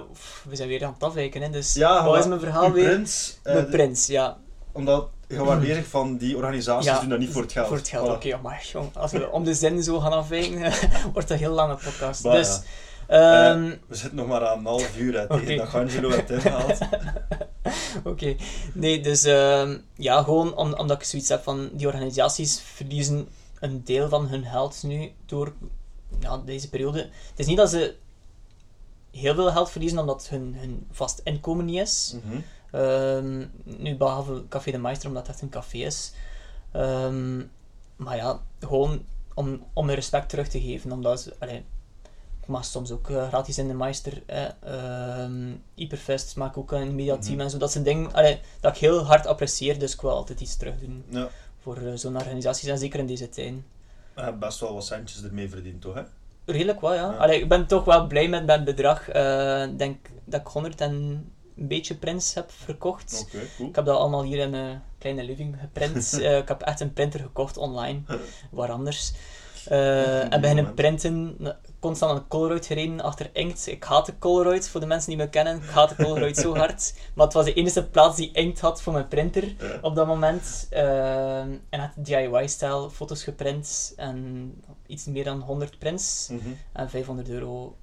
we zijn weer aan het afwijken, hè, dus Ja, wat maar is mijn verhaal weer? Prins, eh, Mijn de- prins, ja. Omdat je was bezig van die organisaties ja. doen dat niet voor het geld. Voor het geld, Voilà. oké, maar jong, als we om de zin zo gaan afwijken, wordt dat een heel lange podcast. Maar dus, ja. ehm, We zitten nog maar aan een half uur hè, tegen dat Angelo het inhaalt. Oké, nee, dus ehm, ja, gewoon om, omdat ik zoiets heb van die organisaties verliezen een deel van hun geld nu door ja, deze periode. Het is niet dat ze heel veel geld verliezen omdat hun, hun vast inkomen niet is. Mhm. Ehm, nu behalve Café de Meister, omdat het echt een café is. Ehm, maar ja, gewoon om, om hun respect terug te geven. Omdat ze, allee, ik mag soms ook eh, gratis in de Meister. Eh, Hyperfest maak ook een mediateam Mhm. en zo. Dat zijn dingen allee, dat ik heel hard apprecieer. Dus ik wil altijd iets terug doen Ja. Voor eh, zo'n organisaties. En zeker in deze tijd. Je hebt best wel wat centjes ermee verdiend, toch? Hè? Redelijk wel, ja. Ja. Allee, ik ben toch wel blij met, het bedrag. Eh, Ik denk dat ik 100 en een beetje prints heb verkocht. Oké, cool. Ik heb dat allemaal hier in mijn kleine living geprint. Eh, ik heb echt een printer gekocht online, waar anders. Eh, en beginnen printen, constant de Colruyt gereden achter inkt. Ik haat de Colruyt, voor de mensen die me kennen. Ik haat de Colruyt zo hard. Maar het was de enige plaats die inkt had voor mijn printer op dat moment. Eh, en had DIY-stijl foto's geprint en iets meer dan 100 prints. Mhm. En 500 euro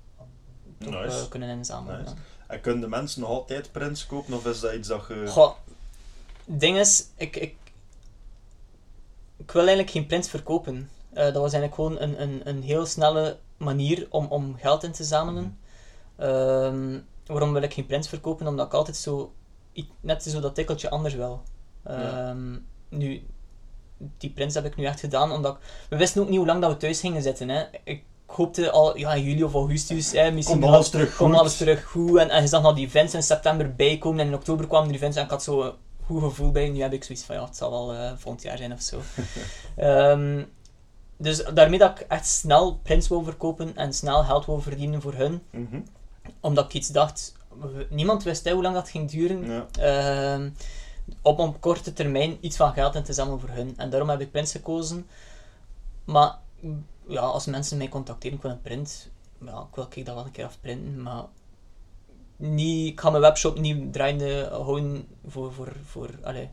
toch, Nice. eh, kunnen inzamelen. Nice. En kunnen de mensen nog altijd prints kopen, of is dat iets dat je... Goh, het ding is, ik, ik, ik wil eigenlijk geen prints verkopen. Eh, dat was eigenlijk gewoon een, een, een heel snelle manier om, om geld in te zamelen. Ehm, waarom wil ik geen prints verkopen? Omdat ik altijd zo, net zo dat tikkeltje anders wil. Ja. Ehm, Nu, die prints heb ik nu echt gedaan, omdat ik- we wisten ook niet hoe lang dat we thuis gingen zitten. Hè. Ik hoopte al, ja, in juli of augustus, hè, misschien Komt alles terug komt alles terug goed. En, en je zag nog die events in september bijkomen en in oktober kwamen die events en ik had zo een goed gevoel bij. Nu heb ik zoiets van, ja, het zal wel eh, volgend jaar zijn of zo. Ehm, dus daarmee dat ik echt snel prints wil verkopen en snel geld wil verdienen voor hun, Mhm. omdat ik iets dacht, niemand wist hè, hoe lang dat ging duren. Ja. Ehm, op een korte termijn iets van geld in te zamelen voor hun. En daarom heb ik prints gekozen. Maar ja, als mensen mij contacteren, ik wil een print. Ja, ik wil ik dat wel een keer afprinten, maar niet, ik ga mijn webshop niet draaiende houden voor, voor, voor allee.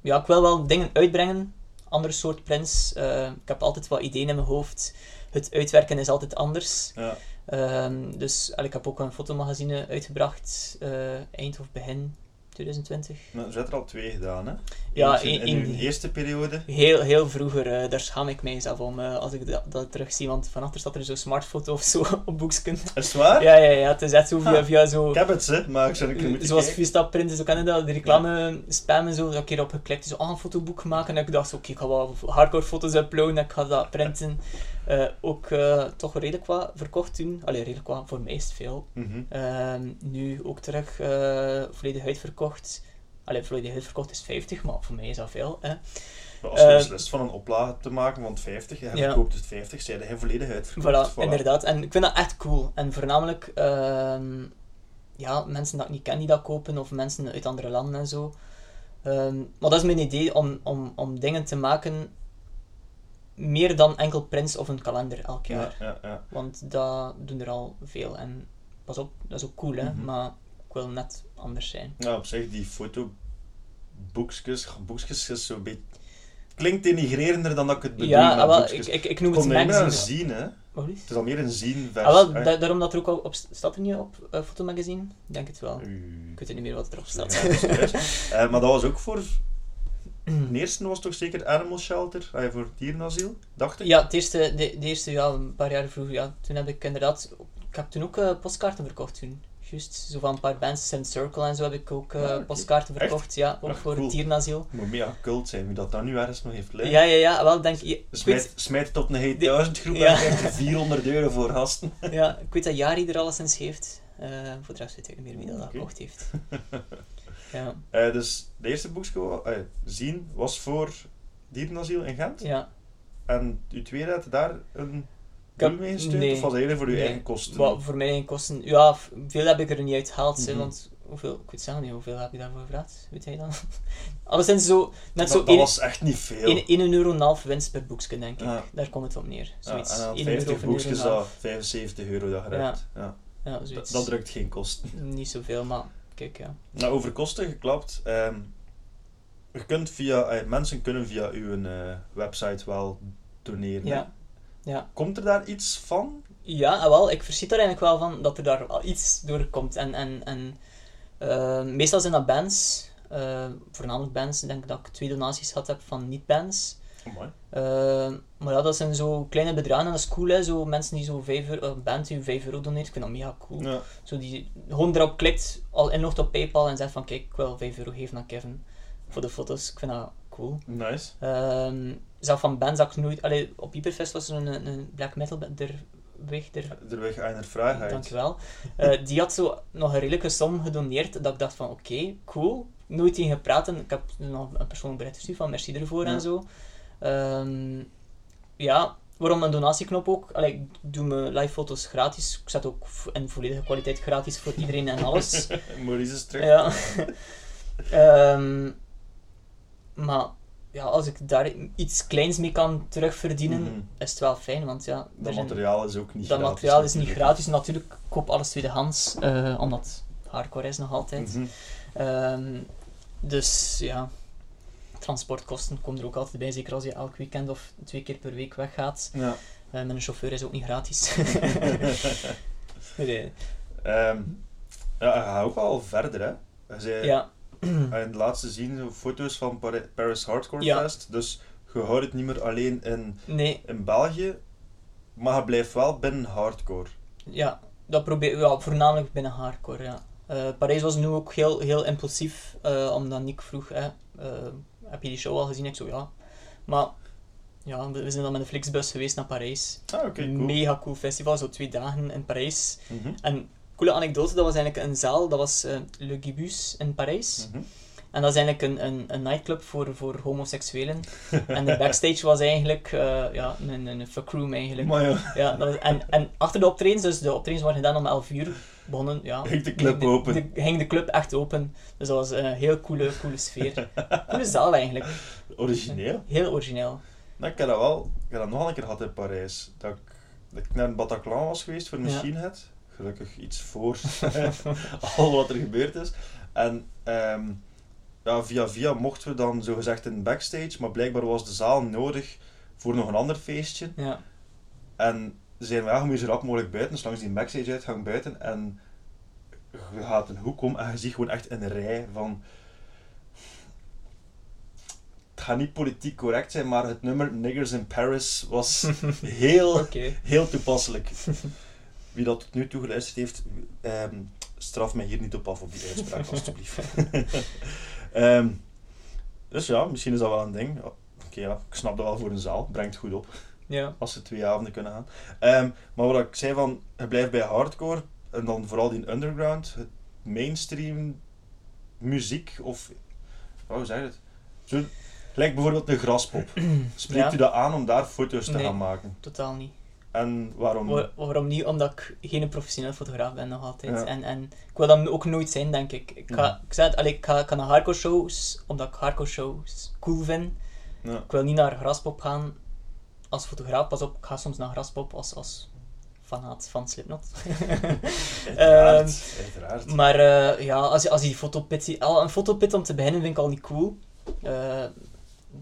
Ja, ik wil wel dingen uitbrengen, andere soort prints. Eh, ik heb altijd wat ideeën in mijn hoofd. Het uitwerken is altijd anders. Ja. Ehm, dus ik heb ook een fotomagazine uitgebracht, eh, eind of begin 2020. Nou, er zijn er al twee gedaan, hè? Ja, in uw eerste periode. Heel, heel vroeger, eh, daar schaam ik mij zelf om eh, als ik dat, dat terugzie, want van achter staat er zo'n smartfoto of zo op boeksken. Is het waar? Ja, ja, ja, het is echt zo via, via zo... Ik heb het, hè, maar ik zou keer moeten Zoals. Vista Print, zo kennen dat, de reclame spam en zo, dat ik keer op geklikt, zo, ah, een fotoboek maken, en ik dacht, oké, ik ga wel hardcore foto's uploaden, en ik ga dat printen. Eh, ook eh, toch redelijk wat verkocht toen, allee, redelijk wat, voor mij is het veel. Mhm. Ehm, nu ook terug, eh, volledig uitverkocht. Allee, volledig uitverkocht is 50, maar voor mij is dat veel. Hè. Maar Als je beslist van een oplage te maken van 50, je Ja. verkoopt het 50, zijn hij volledig uitverkocht. Voilà, inderdaad. En ik vind dat echt cool. En voornamelijk ehm, ja, mensen dat ik niet ken die dat kopen, of mensen uit andere landen en zo. Ehm, maar dat is mijn idee om, om, om dingen te maken meer dan enkel prints of een kalender elk Ja, jaar. ja, ja. Want dat doen er al veel. En pas op, dat is ook cool, hè? Mhm. maar ik wil net anders zijn. Ja, op zich, die fotoboekjes, boekjes is zo'n beetje... Klinkt denigrerender dan dat ik het bedoel ja, met ah, wel, ik, ik, ik noem het Komt magazine. zien, hè. Wat is? Het is al meer een zien. Ah, wel, da- daarom dat er ook al op staat er niet op uh, fotomagazine? Ik denk het wel. u- Ik weet niet meer wat erop staat. Ja. Eh, maar dat was ook voor... De eerste was toch zeker Animal Shelter, eh, voor dierenasiel, dacht ik? Ja, het eerste, de, de eerste ja, een paar jaar vroeger, ja, toen heb ik inderdaad... Ik heb toen ook eh, postkaarten verkocht toen. Juist, zo van een paar bands, Sand Circle en zo heb ik ook eh, Ah, postkaarten Echt? verkocht. Ja, ook Ah, voor cool. het dierenasiel. Moet mega cult zijn, wie dat dan nu ergens nog heeft liggen. Ja, ja, ja, wel denk ik... ik Smijt, weet, smijt het op een Hey 1000 groep Ja. en krijgt er 400 euro voor gasten. ja, ik weet dat Jari er alleszins heeft. Eh, voor de rest weet ik niet meer wie dat, dat Oké. gekocht heeft. ja, Eh, dus de eerste boekje, eh, zien, was voor dierenasiel in Gent. ja. En uw tweede had daar een doel mee gesteund? nee. Of was dat voor uw Nee. eigen kosten? Wat voor mijn kosten... Ja, veel heb ik er niet uit gehaald, Mhm. want... Hoeveel, ik weet zelf niet, hoeveel heb je daarvoor gevraagd? Weet jij dan? Alleszins zo... Net dat, zo dat één- was echt niet veel. 1 euro en een half winst per boekje, denk ik. Ja. Daar komt het op neer. Ja, Zoiets. en dan 1 50 euro of een euro en boekjes, een dat half. 75 euro dat je Ja. Ja. Ja, Dat, dat drukt geen kosten. Niet zoveel, maar kijk, ja. Nou, over kosten geklapt. ehm, je kunt via, eh, mensen kunnen via uw eh, website wel doneren. Ja. Ja, Komt er daar iets van? ja en wel, ik verschiet er eigenlijk wel van dat er daar al iets door komt. En, en, en eh, meestal zijn dat bands, voornamelijk bands. Ik denk dat ik twee donaties gehad heb van niet-bands. Eh, maar ja, dat zijn zo kleine bedragen en dat is cool, hè. Zo mensen die zo 5 euro, een band die 5 euro doneert, ik vind dat mega cool. Ja. Zo die gewoon erop klikt, al inlogt op Paypal en zegt van kijk, ik wil 5 euro geven aan Kevin voor de foto's. Ik vind dat cool. Nice. Ehm zelf van bands dat ik nooit... Allee, op Hyperfest was er een, een black metal band, der weg, der, Er weg een vraag uit. dankjewel. Eh die had zo nog een redelijke som gedoneerd, dat ik dacht van oké, cool. Nooit tegen gepraat en ik heb nog een persoonlijk bericht gestuurd van merci ervoor Ja. en zo. Ehm, ja, waarom een donatieknop ook? Allee, ik doe mijn live foto's gratis. Ik zet ook in volledige kwaliteit gratis voor iedereen en alles. Maurice is terug. Ja. Ehm, maar ja, als ik daar iets kleins mee kan terugverdienen, Mhm. is het wel fijn, want ja, Dat materiaal is ook niet dat gratis. materiaal is niet gratis. Natuurlijk, ik koop alles tweedehands, eh omdat hardcore is nog altijd. Mhm. Ehm, dus ja, transportkosten komen er ook altijd bij, zeker als je elk weekend of twee keer per week weggaat. Ja. Eh, met een chauffeur is ook niet gratis. nee. Ehm, ja, hij gaat ook wel verder, hè. Hij zei, Ja, in het laatste zien foto's van Pari- Paris Hardcore Ja. Fest. Dus je houdt het niet meer alleen in, nee, in België, maar je blijft wel binnen hardcore. Ja, dat probeer ja, voornamelijk binnen hardcore, ja. Eh, Parijs was nu ook heel, heel impulsief, eh, omdat Nick vroeg, hè, heb je die show al gezien? Ik zo, ja. Maar, ja, we, zijn dan met de Flixbus geweest naar Parijs. Ah, oké, cool. Mega cool festival, zo twee dagen in Parijs. Mhm. En, coole anekdote, dat was eigenlijk een zaal, dat was eh, Le Gibus in Parijs. Mhm. En dat is eigenlijk een, een, een nightclub voor, voor homoseksuelen. en de backstage was eigenlijk, eh, ja, een, een fuckroom eigenlijk. Maar ja, Ja, dat was- en, en achter de optredens, dus de optredens waren gedaan om 11 uur, ja. Ging de club de- open. de- ging de club echt open. Dus dat was een heel coole, coole sfeer. coole zaal eigenlijk. origineel. Heel origineel. Nou, ik heb dat wel, ik heb dat nog een keer gehad in Parijs. Dat ik, dat ik naar een Bataclan was geweest voor. Machine Head. Gelukkig iets voor al wat er gebeurd is. En ehm, ja, via via mochten we dan zogezegd in backstage, maar blijkbaar was de zaal nodig voor nog een ander feestje. Ja. En zijn we, je moet zo rap mogelijk buiten, dus langs die backstage uitgang buiten. En je gaat een hoek om en je ziet gewoon echt een rij van... Het gaat niet politiek correct zijn, maar het nummer Niggers in Paris was heel, heel toepasselijk. Wie dat tot nu toe geluisterd heeft, ehm, straf mij hier niet op af op die uitspraak, alstublieft. Ehm, dus ja, misschien is dat wel een ding. Oké, ja, ik snap dat wel voor een zaal, brengt goed op Ja. als ze twee avonden kunnen gaan. Ehm, maar wat ik zei van, je blijft bij hardcore en dan vooral die underground, het mainstream muziek of hoe zeg je het? Zo, gelijk bijvoorbeeld de graspop. Spreekt Ja. u dat aan om daar foto's te Nee. gaan maken? Totaal niet. En waarom? Wa- waarom niet? Omdat ik geen professioneel fotograaf ben nog altijd. Ja. En, en ik wil dat ook nooit zijn, denk ik. Ik ga, Ja. ik zei het, allee, ik ga, ik ga naar hardcore shows, omdat ik hardcore shows cool vind. Ja. Ik wil niet naar Graspop gaan als fotograaf. Pas op, ik ga soms naar Graspop als, als fanaat van Slipknot. Uiteraard, uiteraard. Maar eh, ja, als, je- als die fotopit... Al een fotopit om te beginnen vind ik al niet cool. Eh,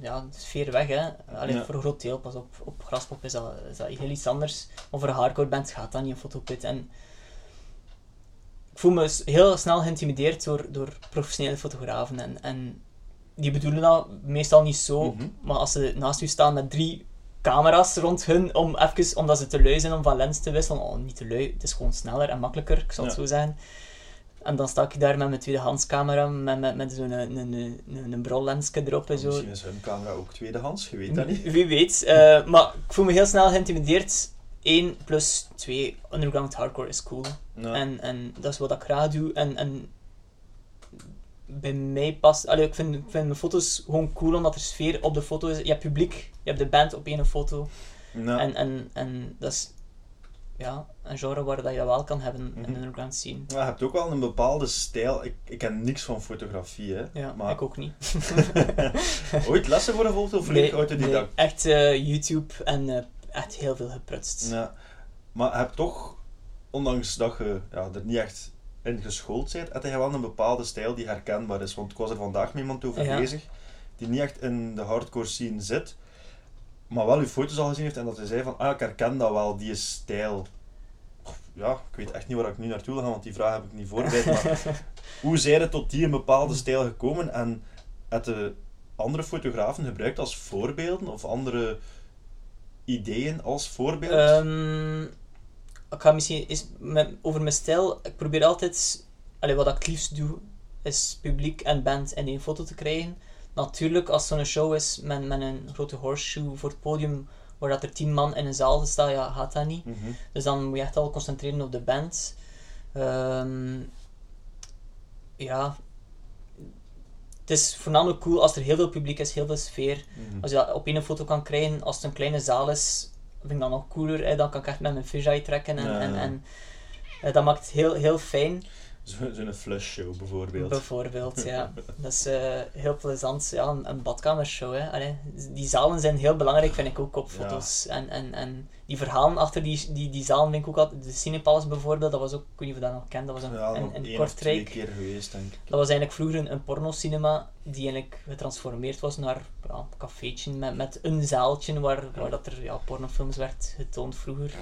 ja, het is ver weg, hè. Allee, Ja. Voor een groot deel, pas op. Op Graspop is dat, is dat heel iets anders. Maar voor een hardcore band gaat dat niet, een fotopit. En ik voel me heel snel geïntimideerd door, door professionele fotografen. En, en die bedoelen dat meestal niet zo. Mhm. Maar als ze naast u staan met drie camera's rond hun, om even, omdat ze te lui zijn om van lens te wisselen. Oh, niet te lui, het is gewoon sneller en makkelijker, ik zal het Ja. zo zeggen. En dan sta ik daar met mijn tweedehands camera, met, met, met zo'n een, een, een, een brollensje erop en zo. Misschien is hun camera ook tweedehands, je weet dat niet. Wie weet. Eh, maar ik voel me heel snel geïntimideerd. 1 plus 2, underground hardcore is cool. Ja. En, en dat is wat ik graag doe. En, en bij mij past... Allee, ik, vind, vind mijn foto's gewoon cool, omdat er sfeer op de foto is. Je hebt publiek, je hebt de band op één foto. Ja. En, en, en dat is ja, een genre waar dat je dat wel kan hebben in Mhm. de underground scene. Maar je hebt ook wel een bepaalde stijl. Ik, ik ken niks van fotografie, hè. Ja, maar ik ook niet. ooit lessen voor gevolgd of volledig autodidact? nee, echt eh, YouTube en eh, echt heel veel geprutst. Ja. Maar je hebt toch, ondanks dat je ja, er niet echt in geschoold bent, heb je wel een bepaalde stijl die herkenbaar is. Want ik was er vandaag met iemand over Ja. bezig, die niet echt in de hardcore scene zit, maar wel uw foto's al gezien heeft en dat hij zei van, ah, ik herken dat wel, die stijl. Ja, ik weet echt niet waar ik nu naartoe wil gaan, want die vraag heb ik niet voorbereid. Maar hoe zijn er tot die een bepaalde stijl gekomen en heb andere fotografen gebruikt als voorbeelden of andere ideeën als voorbeeld? Ehm, ik ga misschien eens met, over mijn stijl. Ik probeer altijd, allee, wat ik het liefst doe, is publiek en band in één foto te krijgen. Natuurlijk, als zo'n show is met, met een grote horseshoe voor het podium, waar dat er tien man in een zaal staan, ja, gaat dat niet. Mhm. Dus dan moet je echt al concentreren op de band. Ehm, ja. Het is voornamelijk cool als er heel veel publiek is, heel veel sfeer. Mhm. Als je dat op één foto kan krijgen, als het een kleine zaal is, vind ik dat nog cooler. Hè? Dan kan ik echt met mijn fisheye trekken en, Ja, en, en eh, dat maakt het heel, heel fijn. Zo- Zo'n flush show bijvoorbeeld. Bijvoorbeeld, ja. Dat is eh, heel plezant. Ja, een, een badkamershow. Hè. Allee, die zalen zijn heel belangrijk, vind ik ook op Ja. foto's. En, en, en die verhalen achter die, die, die zalen vind ik ook altijd. De Cinepalace bijvoorbeeld, dat was ook, ik weet niet of je dat nog kent, dat was een, ja, een, een twee Kortrijk. keer geweest, denk ik. Dat was eigenlijk vroeger een, een pornocinema die eigenlijk getransformeerd was naar ja, een cafeetje met, met een zaaltje waar, waar dat er ja, pornofilms werd getoond vroeger.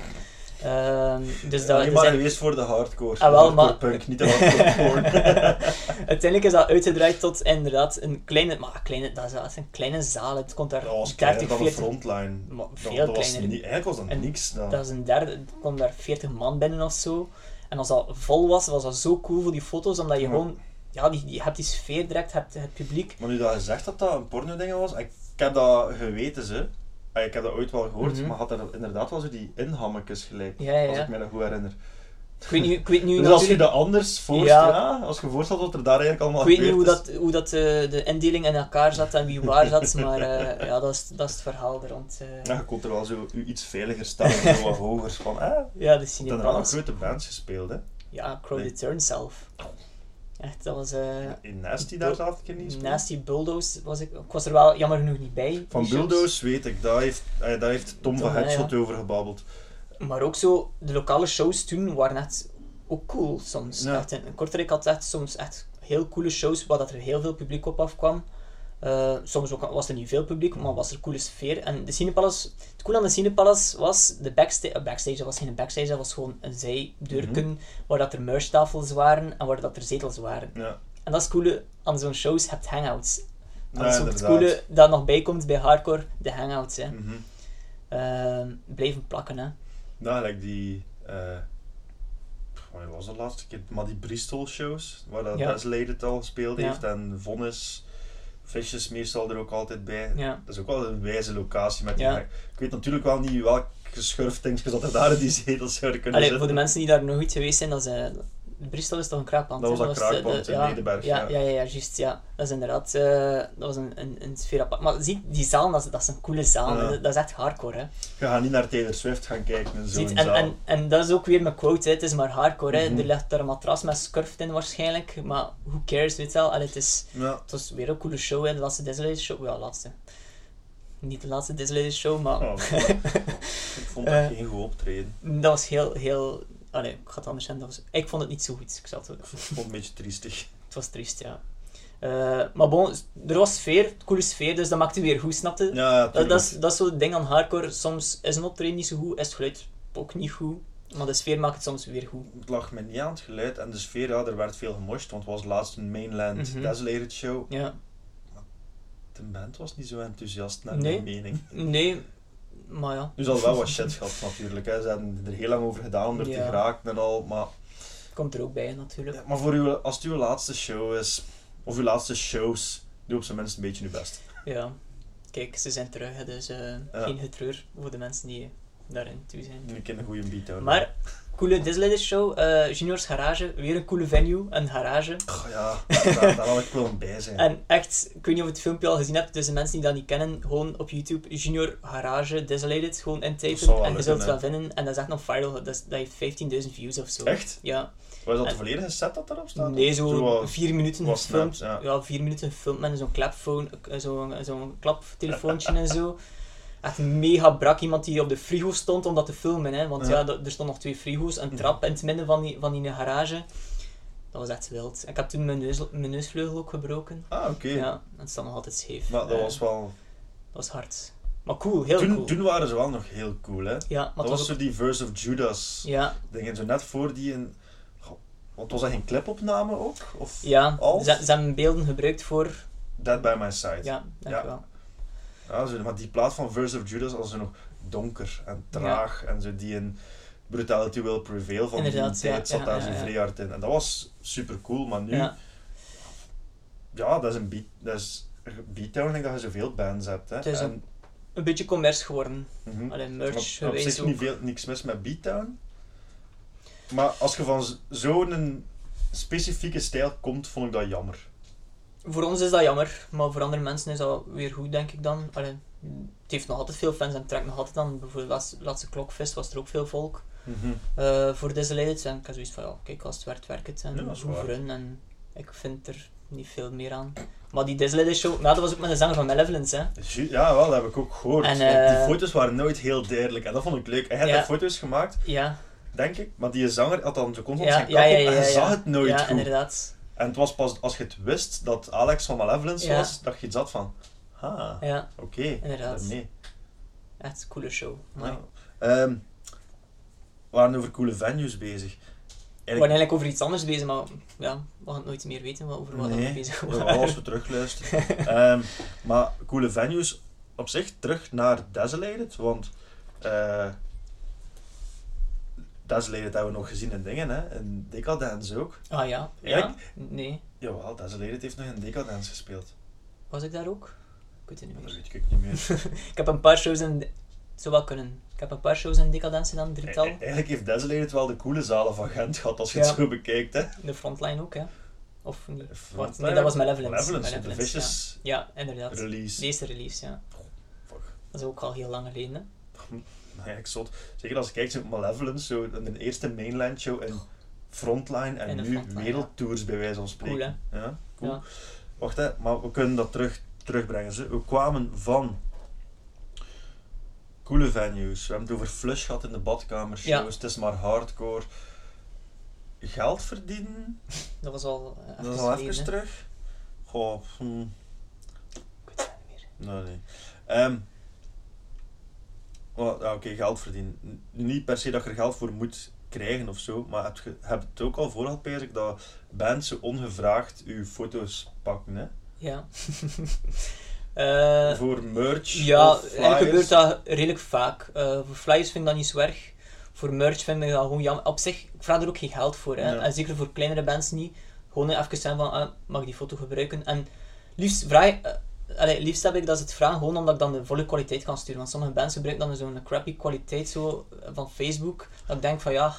Ehm, dus dat, dus maar eigenlijk- geweest voor de hardcore. Ah, wel, hardcore maar- punk, niet de hardcore porn. Uiteindelijk is dat uitgedraaid tot inderdaad een kleine, maar kleine, dat is, dat is een kleine zaal. Het komt daar Dat was 30, kleiner dan de 40, frontline. maar veel dat was kleiner. niet, eigenlijk was dat En niks. Dat. Dat is een derde, er komt daar 40 man binnen of zo. En als dat vol was, was dat zo cool voor die foto's, omdat je Ja. gewoon, ja, die, je hebt die sfeer direct, hebt het publiek. Maar nu dat je zegt dat dat een porno-ding was, ik, ik heb dat geweten, ze. Ah, Ik heb dat ooit wel gehoord, Mhm. maar had er inderdaad wel zo die inhammetjes gelijk. Ja, ja, Als ik me dat goed herinner. Ik weet niet, ik weet niet Dus als je dat anders voorstelt, Ja. als je voorstelt wat er daar eigenlijk allemaal Ik weet niet hoe dat, hoe dat eh, de indeling in elkaar zat en wie waar zat, maar eh, ja, dat is, dat is het verhaal er rond. eh. Ja, je kon er wel zo u iets veiliger stellen, zo wat hoger. Van, je ja, de nog Cinepalace. grote bands gespeeld, hè. Ja, Crow Nee. Turn zelf. Echt, dat was... eh In Nasty daar zat ik niet. Nasty Bulldoze was ik... Ik was er wel jammer genoeg niet bij. Van shows. Bulldoze weet ik, daar heeft, eh, daar heeft Tom Tom, van Headshot ja. over gebabbeld. Maar ook zo, de lokale shows toen waren echt ook cool soms. Ja. Echt, in Kortrijk had echt soms echt heel coole shows waar dat er heel veel publiek op afkwam. Eh, soms ook, was er niet veel publiek, maar was er coole sfeer. En de Cinepalace, het coole aan de Cinepalace was de backstage, backstage, dat was geen backstage, dat was gewoon een zijdeurken Mhm. waar dat er merchtafels waren en waar dat er zetels waren. Ja, En dat is het coole aan zo'n shows, hebt hangouts. En dat is ook het coole dat nog bijkomt bij hardcore, de hangouts. Hè. Ehm, blijven plakken, hè. Nou, like die... eh wanneer was dat de laatste keer? Maar die Bristol shows, waar dat Ja. Desolate het al gespeeld Ja. heeft. En Vonnis, Fishes meestal er ook altijd bij. Ja. Dat is ook wel een wijze locatie met die... Ja. Ik weet natuurlijk wel niet welk geschurfdingetje dat er daar in die zetels zouden kunnen Allee, voor de mensen die daar nog niet geweest zijn, dat eh, Bristol is toch een kraakpand? Dat was dat de- kraakpand in Nederberg, Ja, ja. ja, juist. Ja. Dat is inderdaad eh, dat was een, een, een sfeer apart. Maar zie, die zaal, dat is, dat is een coole zaal. Ja. Dat, dat is echt hardcore. Hè. Je gaat niet naar Taylor Swift gaan kijken en en, zaal. en, en dat is ook weer mijn quote, hè. het is maar hardcore. hè. Mhm. Er ligt daar een matras met scurft in waarschijnlijk, maar who cares, weet je wel. Allee, het, is, Ja. het was weer een coole show, hè. de laatste Disney show. Ja, laatste. Niet de laatste Disney show, maar Oh, ik vond dat Eh. geen goed optreden. dat was heel, heel... Allee, ik ga het anders zeggen, dat was, ik vond het niet zo goed. Ik het Ik vond het een beetje triestig. Het was triest, ja. Eh, maar bon, er was sfeer, coole sfeer, dus dat maakte weer goed, snapte? Ja, dat, dat, is, dat is zo het ding aan hardcore. Soms is een optreden niet zo goed, is het geluid ook niet goed. Maar de sfeer maakt het soms weer goed. Het lag me niet aan het geluid en de sfeer, ja, er werd veel gemosht, want het was laatst een mainland Mhm. Desolated show. Ja. De band was niet zo enthousiast naar Nee. mijn mening. Nee, maar ja, Nu zal wel wat shit gehad natuurlijk, hè. ze hebben er heel lang over gedaan om er te geraken en al, maar, komt er ook bij natuurlijk. ja, maar voor uw, als het uw laatste show is, of uw laatste shows, doe op zijn minst een beetje uw best. Ja. Kijk, ze zijn terug, dus eh, geen getreur voor de mensen die daarin toe zijn. Nu ken een goede beat houden. Maar, coole Disney show, eh, Juniors Garage, weer een coole venue, een garage. Oh, ja, daar, daar had ik wel bij zijn. En echt, ik weet niet of je het filmpje al gezien hebt, dus de mensen die dat niet kennen, gewoon op YouTube Junior Garage Desolated, gewoon intypen en je zult het wel vinden. En dat is echt nog viral, dat, is, dat heeft 15.000 views of zo. Echt? Ja. Was dat de volledige set dat erop staat? Nee, zo, wat- vier minuten gefilmd. snaps, ja. ja. vier minuten gefilmd met zo'n klapphone, eh, zo'n zo'n klaptelefoontje en zo. Echt mega brak, iemand die op de frigo stond om dat te filmen, hè. Want ja, Ja. dat- er stonden nog twee frigo's, een Mhm. trap in het midden van die, van die garage. Dat was echt wild. Ik heb toen mijn, neus, mijn neusvleugel ook gebroken. Ah, oké. Ja, en het staat nog altijd scheef. Maar dat was wel... Dat was hard. Maar cool, heel Toen, cool. toen waren ze wel nog heel cool, hè. ja, maar dat was was zo die Verse of Judas Ja, dingen, zo net voor die een... Want was dat geen clipopname ook? Of ja. Als? Ze, ze hebben beelden gebruikt voor... Dead by My Side? Ja, denk Ja. Ja, zo, maar die plaat van Verse of Judas was zo nog donker en traag en zo die een Brutality Will Prevail van Inderdaad, die tijd ja, zat daar zo vrij hard in. En dat was super cool, maar nu... Ja. Dat is een beat... Dat is beatdown, denk dat je zoveel bands hebt, hè. Het is En- Een beetje commerce geworden. mhm. Alleen merch op geweest zich ook. niet veel, niks mis met beatdown. Maar als je van zo'n specifieke stijl komt, vond ik dat jammer. Voor ons is dat jammer, maar voor andere mensen is dat weer goed, denk ik dan. Allee, het heeft nog altijd veel fans en trekt nog altijd aan. Bijvoorbeeld laatste, laatste Klokfest was er ook veel volk eh, voor. En ik had zoiets van, ja, kijk, als het werkt, werkt het. En dat voor hun. En ik vind er niet veel meer aan. Maar die Desolated show, maar dat was ook met de zanger van Malevolence, hè. Ja, wel, dat heb ik ook gehoord. En, Want eh, die foto's waren nooit heel duidelijk en dat vond ik leuk. Hij had Ja. daar foto's gemaakt, Ja, denk ik, maar die zanger had dan zo constant ja, zijn kap ja, op en zag het nooit ja, goed. inderdaad. En het was pas als je het wist dat Alex van Malevolence Ja. was, dat je iets had van, ah, Ja, oké, inderdaad. nee. Echt een coole show. Ja. Ehm, we waren over coole venues bezig. We waren eigenlijk over iets anders bezig, maar ja, we gaan het nooit meer weten over wat we Nee, bezig Ja, waren. als we terugluisteren. Ehm, maar coole venues op zich, terug naar Desolated, want eh Desolated hebben we nog gezien in dingen, hè, in Decadence ook. Ah ja, Nee. Jawel, Desolated heeft nog in Decadence gespeeld. Was ik daar ook? Ik weet het niet Dat meer. weet ik niet meer. Ik heb een paar shows in... Zou wel kunnen. Ik heb een paar shows in Decadence gedaan, een drietal. E- Eigenlijk heeft Desolated wel de coole zalen van Gent gehad, als je Ja. het zo bekijkt. Hè. De frontline ook, hè. Of niet? Frontline Wacht, nee, dat was Malevolence. Malevolence, de Vicious Ja, ja inderdaad. release. Deze release, ja. Fuck. Dat is ook al heel lang geleden, hè. Nou ja, ik zot. Zeker als ik kijk naar Malevolence, zo in de eerste mainland show in Frontline en nu Frontline, wereldtours bij wijze van spreken. Cool, hè. Ja, cool. Ja. Wacht hè, maar we kunnen dat terug, terugbrengen. Ze. We kwamen van coole venues. We hebben het over flush gehad in de badkamershows. Ja. Het is maar hardcore. Geld verdienen, Dat was al eh, dat is even al even hè. terug. Goh, hm, Ik weet het niet meer. nee, nee. Ehm, Oké, geld verdienen. Niet per se dat je er geld voor moet krijgen of zo, maar heb je hebt het ook al voor gehad, dat bands zo ongevraagd uw foto's pakken, hè? Ja. Eh, voor merch Ja, eigenlijk flyers. gebeurt dat redelijk vaak. Eh, voor flyers vind ik dat niet zo erg. Voor merch vind ik dat gewoon jammer. Op zich, ik vraag er ook geen geld voor. Hè. Ja. En zeker voor kleinere bands niet. Gewoon even zijn van, ah, mag ik die foto gebruiken? En liefst, vraag, eh, allee, liefst heb ik dat ze het vragen gewoon omdat ik dan de volle kwaliteit kan sturen. Want sommige bands gebruiken dan zo'n crappy kwaliteit zo, eh, van Facebook. Dat ik denk van ja,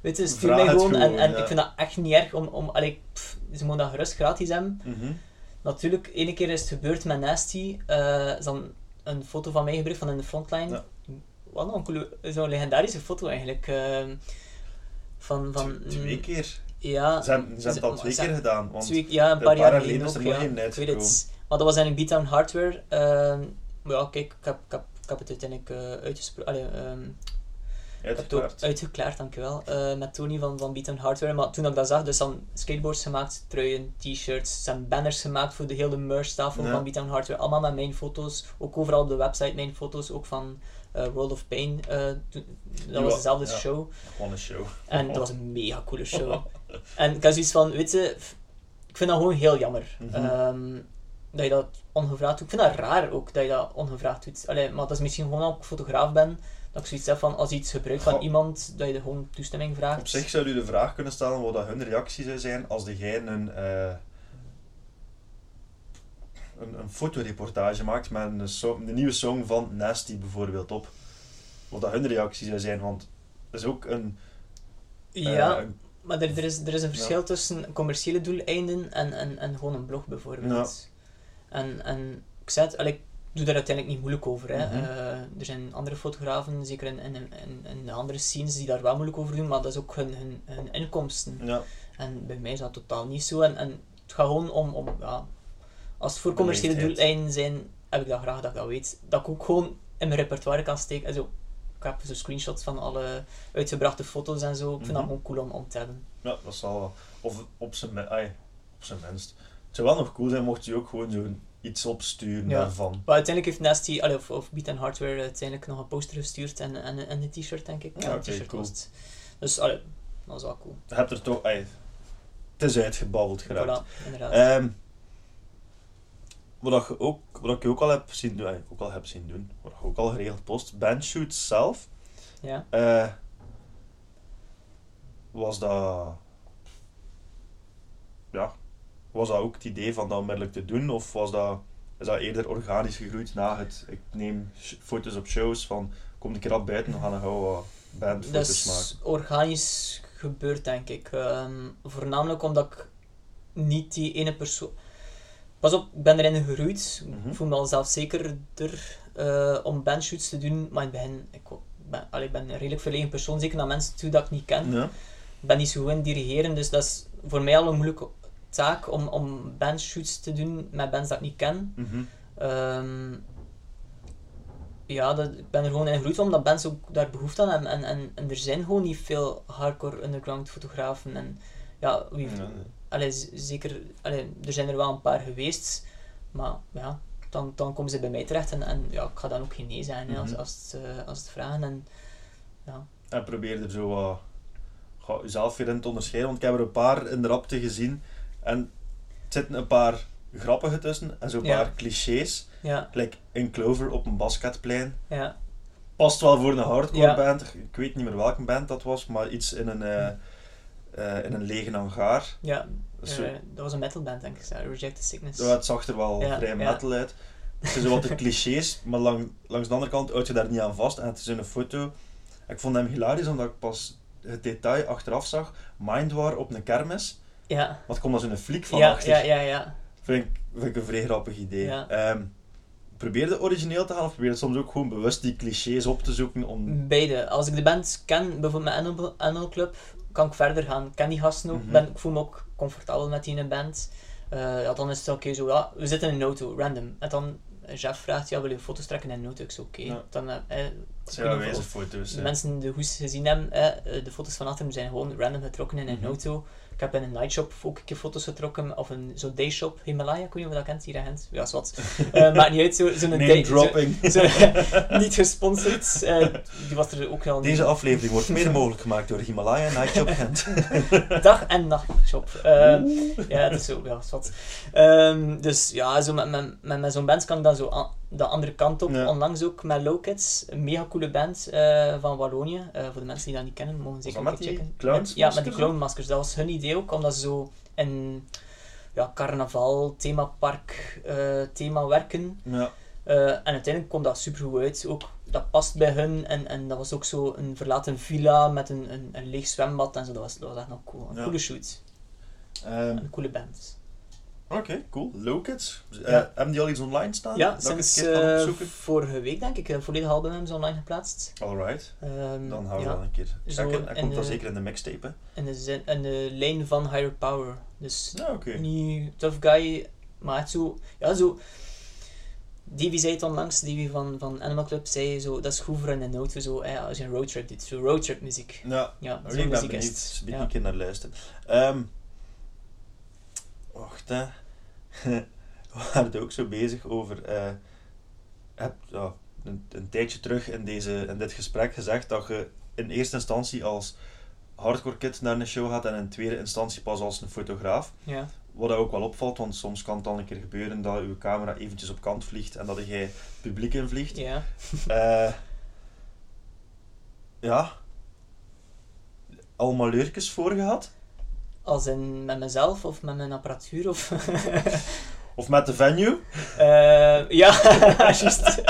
Weet je, stuur Vraag mij gewoon. en en ja. ik vind dat echt niet erg om... om allee, pff, ze mogen dat gerust gratis hebben. Mhm. Natuurlijk, ene keer is het gebeurd met Nasty. eh is dan een foto van mij gebruikt van in de frontline. Ja. Wat een zo'n legendarische foto eigenlijk. ehm, van, van, Twee- Twee mm, keer. Ja, Ze hebben, ze hebben het al twee keer gedaan. Want twee- ja, een paar jaar geleden ook, nog ja. één Ik weet uitgekomen. het. Maar dat was eigenlijk Beatdown Hardware. ehm, ja, kijk, ik heb, ik heb, ik heb het uiteindelijk eh uitgesproken. ehm, uitgeklaard. uitgeklaard, dankjewel. eh met Tony van, van Beatdown Hardware. Maar toen ik dat zag, dus dan skateboards gemaakt, truien, t-shirts, zijn banners gemaakt voor de hele merch-tafel Ja. van Beatdown Hardware. Allemaal met mijn foto's. Ook overal op de website mijn foto's, ook van eh, World of Pain. dat was dezelfde ja. show. Gewoon een show. En dat was een mega coole show. En ik had zoiets van, weet je, ik vind dat gewoon heel jammer. Mhm. ehm, dat je dat ongevraagd doet. Ik vind dat raar ook, dat je dat ongevraagd doet. Allee, maar dat is misschien gewoon omdat ik fotograaf ben, dat ik zoiets heb van, als je iets gebruikt van Goh. iemand, dat je er gewoon toestemming vraagt. Op zich zou u de vraag kunnen stellen wat dat hun reactie zou zijn als degene een, eh, een, een fotoreportage maakt met een, song, de nieuwe song van Nasty bijvoorbeeld op. Wat dat hun reactie zou zijn, want dat is ook een... eh, Ja, maar er, er, is, er is een verschil tussen commerciële doeleinden en, en, en gewoon een blog bijvoorbeeld. En, en ik zei het, ik doe daar uiteindelijk niet moeilijk over. Hè. Mhm. Eh, er zijn andere fotografen, zeker in, in, in, in de andere scenes, die daar wel moeilijk over doen, maar dat is ook hun, hun, hun inkomsten. ja, En bij mij is dat totaal niet zo. En, en het gaat gewoon om, om ja, als het voor commerciële doeleinden zijn, heb ik dat graag dat ik dat weet. Dat ik ook gewoon in mijn repertoire kan steken. En zo, ik heb zo screenshots van alle uitgebrachte foto's en zo. Ik vind dat Mhm. gewoon cool om, om te hebben. ja, dat zal wel. Of op zijn, op zijn minst. Het zou wel nog cool zijn mocht je ook gewoon zo iets opsturen Ja. daarvan. Maar uiteindelijk heeft Nasty, allee, of, of Beat and Hardware, uiteindelijk nog een poster gestuurd en, en, en een t-shirt, denk ik. Ja, een oké, t-shirt cool. het. Dus allee, dat is wel cool. Je hebt er toch... het is uitgebabbeld geraakt. Voilà, inderdaad. Ehm, wat, ik ook, wat ik ook al heb zien doen, ook al heb zien doen, wat ik ook al geregeld post, bandshoots zelf, ja. eh, was dat, ja, was dat ook het idee van dat onmiddellijk te doen, of was dat, is dat eerder organisch gegroeid na het, ik neem foto's op shows van, kom een keer buiten, we gaan een gauw wat Dat bandfoto's maken. is organisch gebeurd, denk ik. Ehm, voornamelijk omdat ik niet die ene persoon... Pas op, ik ben erin gegroeid. Mhm. Ik voel me al zelfzekerder eh om bandshoots te doen. Maar in het begin, ik ben, allee, ik ben een redelijk verlegen persoon. Zeker naar mensen toe dat ik niet ken. Ja. Ik ben niet zo goed in dirigeren, dus dat is voor mij al een moeilijke taak om, om bandshoots te doen met bands dat ik niet ken. Mhm. Ehm, ja, dat, ik ben er gewoon in gegroeid omdat bands ook daar behoefte aan hebben. En, en, en er zijn gewoon niet veel hardcore underground fotografen. En ja, wie, Ja, nee. allee, zeker, allee, er zijn er wel een paar geweest, maar ja, dan, dan komen ze bij mij terecht en, en ja, ik ga dan ook geen nee zijn als, Mhm. als, het, als het vragen. En, ja. En probeer er zo wat jezelf weer in te onderscheiden. Want ik heb er een paar in de rapte gezien. En er zitten een paar grappige tussen en zo'n Ja. paar clichés. Ja, Like in Clover op een basketplein. ja, Past wel voor een hardcore Ja. band. Ik weet niet meer welke band dat was, maar iets in een, eh, eh, in een lege hangar. ja. Zo, eh, dat was een metalband, denk ik. Rejected Sickness. ja, het zag er wel Ja, vrij metal uit. Het zijn zo wat de clichés, maar lang, langs de andere kant houd je daar niet aan vast. En het is een foto. Ik vond hem hilarisch omdat ik pas het detail achteraf zag. Mindwar op een kermis. Ja, Wat komt als een fliek van ja, achter? ja, ja, ja. Vind, ik, vind ik een vrij grappig idee. Ja. Ehm, probeer de origineel te gaan of probeer soms ook gewoon bewust die clichés op te zoeken om... Beide. Als ik de band ken, bijvoorbeeld met Animal, Animal Club, kan ik verder gaan. Ik ken die gasten ook. Mhm. ben, ik voel me ook comfortabel met die in een band. Eh, ja, dan is het oké zo, ja, we zitten in een auto, random. En dan eh, Jeff vraagt, ja, wil je foto's trekken in een auto? Ik zeg, oké. Ja. Dan, eh, eh, ik zijn wijze of foto's. de mensen de hoes gezien hebben, eh, eh, de foto's van achter zijn gewoon random getrokken in een Mhm. auto. Ik heb in een nightshop ook een keer foto's getrokken, of een zo'n dayshop, Himalaya, ik weet niet of je dat kent, hier in Gent. Ja, wat. Eh, maakt niet uit, zo'n zo day... dropping. zo- niet gesponsord. eh, die was er ook al Deze aflevering wordt mede mogelijk gemaakt door Himalaya Nightshop Gent. dag- en nachtshop. Eh, ja, dat is zo, ja, wat. Ehm, dus ja, zo met, met, met, met zo'n band kan ik dan zo de andere kant op. Ja. Onlangs ook met Low Kids, een mega coole band eh, van Wallonië. Eh, voor de mensen die dat niet kennen, mogen zeker een die checken. Met- ja, met die clownmaskers. Dat was hun idee ook, omdat ze zo in ja, carnaval, themapark, eh thema werken. ja. En uiteindelijk komt dat super goed uit. Ook, dat past bij hun. En, en dat was ook zo een verlaten villa met een, een, een leeg zwembad en zo. Dat was, dat was echt nog cool. Een Ja. coole shoot. Ehm, Een coole band. Oké, cool. Low Kids. Eh, Ja. Hebben die al iets online staan? Ja, Dat sinds eh, opzoeken? vorige week denk ik. Een volledig album hebben ze online geplaatst. Alright. Ehm, Dan gaan we ja, dat een keer checken. Dat en, komt dan eh, zeker in de mixtape, in, de zin, in de lijn van Higher Power. Dus Ja, niet tough guy, maar echt zo... Ja, zo... Davy zei het onlangs, Davy van, van Animal Club zei zo, dat is goed voor in een auto, zo, eh, als je een roadtrip doet, zo roadtrip muziek. Ja, Ja, ik ben muziek benieuwd. Ja. een keer naar luisteren. Ehm wacht, hè. We waren ook zo bezig over... eh heb, ja, een, een tijdje terug in, deze, in dit gesprek gezegd dat je in eerste instantie als hardcore kid naar een show gaat en in tweede instantie pas als een fotograaf. Ja. Wat ook wel opvalt, want soms kan het dan een keer gebeuren dat je camera eventjes op kant vliegt en dat jij publiek invliegt. Ja. Eh, ja. Allemaal leurtjes voor gehad? Als in met mezelf of met mijn apparatuur of... Of met de venue? Eh, ja, juist.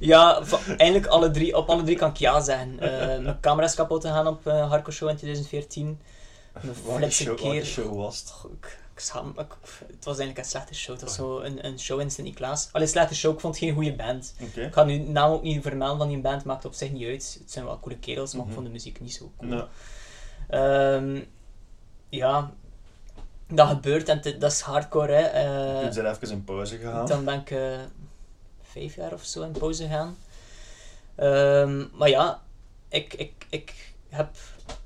ja, eigenlijk alle drie, op alle drie kan ik ja zeggen. Eh, mijn camera is kapot gegaan op eh Hardcore Show in 2014. Mijn show, welke keer... show was het? Ik, ik schaam me. Ik- het was eigenlijk een slechte show. Het was zo een, een show in Sint-Niklaas. Allee, slechte show. Ik vond het geen goede band. Ik ga nu naam ook niet vermelden van die band. Maakt op zich niet uit. Het zijn wel coole kerels, maar Mhm. ik vond de muziek niet zo cool. Ehm, ja, dat gebeurt en dat is hardcore. Hè. Eh, toen zijn even in pauze gegaan. dan ben ik eh, vijf jaar of zo in pauze gegaan. Ehm, maar ja, ik, ik, ik heb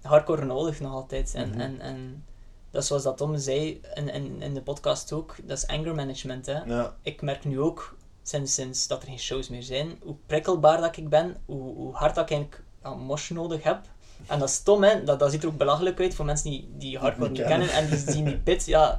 hardcore nodig nog altijd. En, Mhm. en, en dat is zoals dat Tom zei in, in, in de podcast ook, dat is anger management. Hè. Ja, Ik merk nu ook, sinds, sinds dat er geen shows meer zijn, hoe prikkelbaar dat ik ben, hoe, hoe hard dat ik eigenlijk nodig heb. En dat is stom, hè. Dat, dat ziet er ook belachelijk uit voor mensen die, die hardcore niet kennen. kennen en die zien die pit. Ja,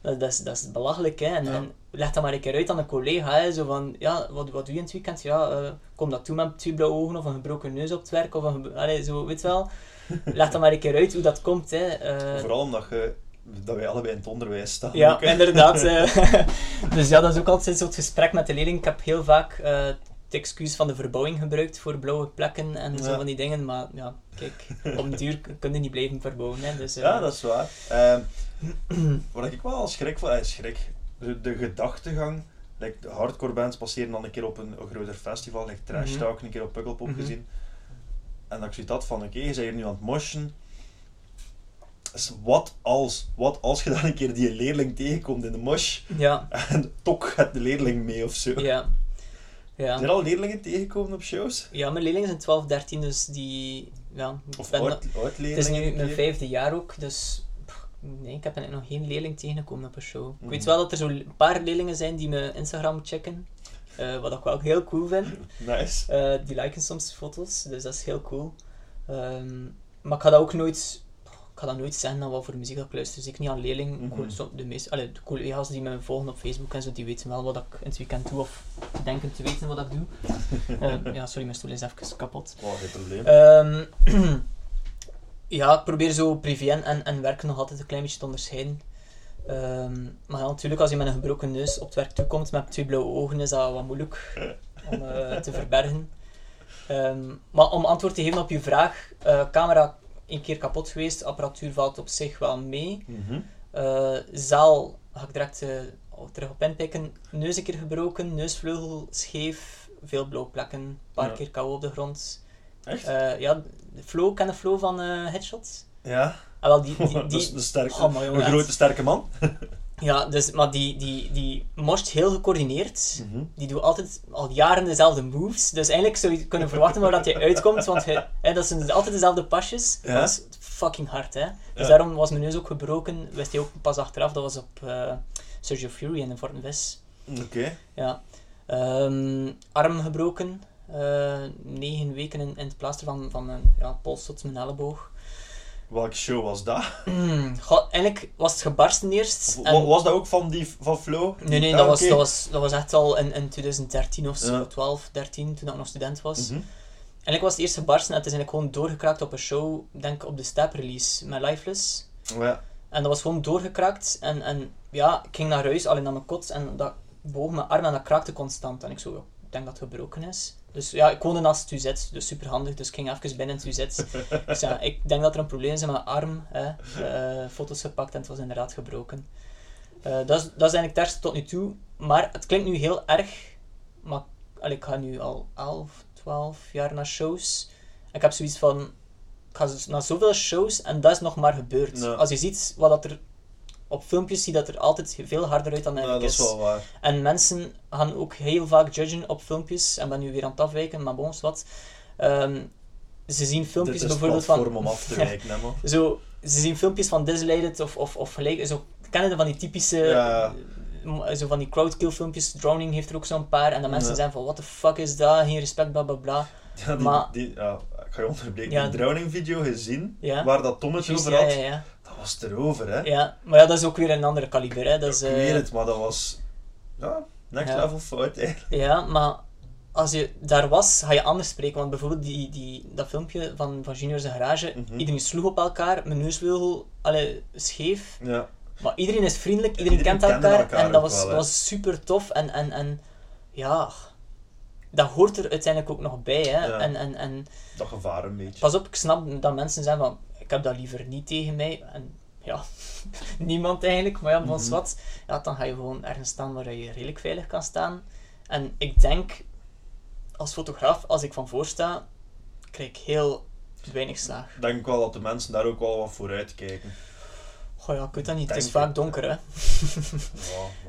dat, dat, is, dat is belachelijk, hè. En, Ja. en leg dat maar een keer uit aan een collega, hè. Zo van, ja, wat, wat doe je in het weekend? Ja, eh, kom dat toe met twee blauwe ogen of een gebroken neus op het werk of een... Allee, zo, weet wel. Leg dat maar een keer uit hoe dat komt, hè. Eh, vooral omdat je, dat wij allebei in het onderwijs staan. ja, ook, inderdaad. eh. dus ja, dat is ook altijd zo'n gesprek met de leerling. Ik heb heel vaak het excuus van de verbouwing gebruikt voor blauwe plekken en zo van die dingen. Maar ja, kijk, op den duur kun je niet blijven verbouwen. Hè, dus, eh, Ja, dat is waar. Ehm wat ik wel al schrik van, eh, schrik, de, de gedachtegang, like, de hardcore bands passeren dan een keer op een, een groter festival, like Trash Mhm. Talk, een keer op Pukkelpop Mhm. gezien. En dat ik zoiets had van, oké, je bent hier nu aan het moshen. Dus wat als, wat als je dan een keer die leerling tegenkomt in de mosh Ja, en toch gaat de leerling mee of zo. ja. Zijn er Ja. al leerlingen tegengekomen op shows? ja, mijn leerlingen zijn 12, 13, dus die... Ja, Of oud, oud het is nu mijn vijfde jaar ook, dus... pff, Nee, ik heb nog geen leerling tegengekomen op een show. Ik weet Mhm. wel dat er zo'n paar leerlingen zijn die mijn Instagram checken. eh, wat ik wel heel cool vind. Nice. Eh, die liken soms foto's, dus dat is heel cool. Ehm, maar ik ga dat ook nooit, ga dat nooit zeggen aan wat voor muziek dat ik luister. Ik niet aan leerling, Mhm. zo- de meeste, allee, de collega's die me volgen op Facebook en zo, die weten wel wat ik in het weekend doe of denken te weten wat ik doe. Eh, ja, sorry, mijn stoel is even kapot. Oh, geen probleem. Ehm, ja, ik probeer zo privé en, en, werk nog altijd een klein beetje te onderscheiden. Ehm, maar ja, natuurlijk, als je met een gebroken neus op het werk toekomt met twee blauwe ogen, is dat wat moeilijk om eh, te verbergen. Ehm, maar om antwoord te geven op je vraag, eh, camera een keer kapot geweest, apparatuur valt op zich wel mee. Eh, zaal ga ik direct eh, terug op inpikken. Neus een keer gebroken, neusvleugel scheef, veel blauwplekken, een paar Ja. keer kou op de grond. Echt? Eh, ja, de flow, ken de flow van Headshots? ja. Ah, wel, die, die, dat is die, een, sterke, Oh, jongen, een grote, sterke man. ja, dus, maar die, die, die morst heel gecoördineerd. Mhm. Die doet altijd al jaren dezelfde moves. Dus eigenlijk zou je kunnen verwachten waar dat hij uitkomt, want hij, hè, dat zijn altijd dezelfde pasjes. Ja. Dat is fucking hard, hè. Dus Ja. daarom was mijn neus ook gebroken. Wist hij ook pas achteraf, dat was op eh Sergio Fury in de Fortinvis. Oké. Ja. Ehm, arm gebroken. eh, negen weken in, in het plaaster van, van mijn ja, pols tot mijn elleboog. Welke show was dat? Mm, eigenlijk was het gebarsten eerst. En- Was dat ook van, die, van Flo? Nee, nee, Ah, dat, was, dat, was, dat was echt al in, in 2013 of zo, Ja. 12, 13, toen ik nog student was. Mhm. Eigenlijk was het eerst gebarsten en het is eigenlijk gewoon doorgekraakt op een show, denk op de Step release met Lifeless. Ja. En dat was gewoon doorgekraakt en, en ja, ik ging naar huis, alleen naar mijn kot en dat boog mijn arm en dat kraakte constant. En ik zo, ik denk dat het gebroken is. Dus ja, ik woonde naast UZ, dus super handig. Dus ik ging even binnen het UZ. dus ja, ik denk dat er een probleem is met mijn arm. Hè. Eh, foto's gepakt en het was inderdaad gebroken. Eh, dat, is, dat is eigenlijk het ergste tot nu toe. Maar het klinkt nu heel erg. Maar allee, ik ga nu al 11, 12 jaar naar shows. Ik heb zoiets van. Ik ga naar zoveel shows en dat is nog maar gebeurd. Als je ziet wat dat er op filmpjes ziet dat er altijd veel harder uit dan Ja, dat eigenlijk is wel waar. en mensen gaan ook heel vaak judgen op filmpjes. En ben nu weer aan het afwijken, maar bon, is wat. Ehm, ze zien Dit filmpjes bijvoorbeeld platform van... om af te wijken. Zo, ze zien filmpjes van Disleided of, of, of gelijk... Zo, kennen van die typische... Ja. Zo van die crowdkill filmpjes. Drowning heeft er ook zo'n paar. En dan mensen Ja. zijn van, what the fuck is dat? Geen respect, bla bla bla. Ja, die, Maar- die, ja, ik ga je onderbreken. Ja. Die drowning video gezien, waar dat Tom het Juist, over had, ja, ja. dat was erover, hè. ja. Maar ja, dat is ook weer een andere kaliber, hè. Dat is, ik eh, weet het, maar dat was... Ja, next Ja. level fout, eigenlijk. Ja, maar als je daar was, ga je anders spreken. Want bijvoorbeeld die, die, dat filmpje van, van Junior zijn garage, Mhm. iedereen sloeg op elkaar, mijn neusvleugel allee, scheef. Ja. Maar iedereen is vriendelijk, iedereen, Iedereen kent elkaar, elkaar en dat was, wel, was super tof. En, en, en ja, dat hoort er uiteindelijk ook nog bij. Hè. Ja. En, en, en Dat gevaar een beetje. pas op, ik snap dat mensen zeggen van, ik heb dat liever niet tegen mij. En ja, niemand eigenlijk, maar ja, van Mhm. wat. Ja, dan ga je gewoon ergens staan waar je redelijk veilig kan staan. En ik denk, als fotograaf, als ik van voor sta, krijg ik heel weinig slaag. Ik denk wel dat de mensen daar ook wel wat voor uitkijken. Goh ja, ik weet dat niet, het is vaak donker hè. Ja,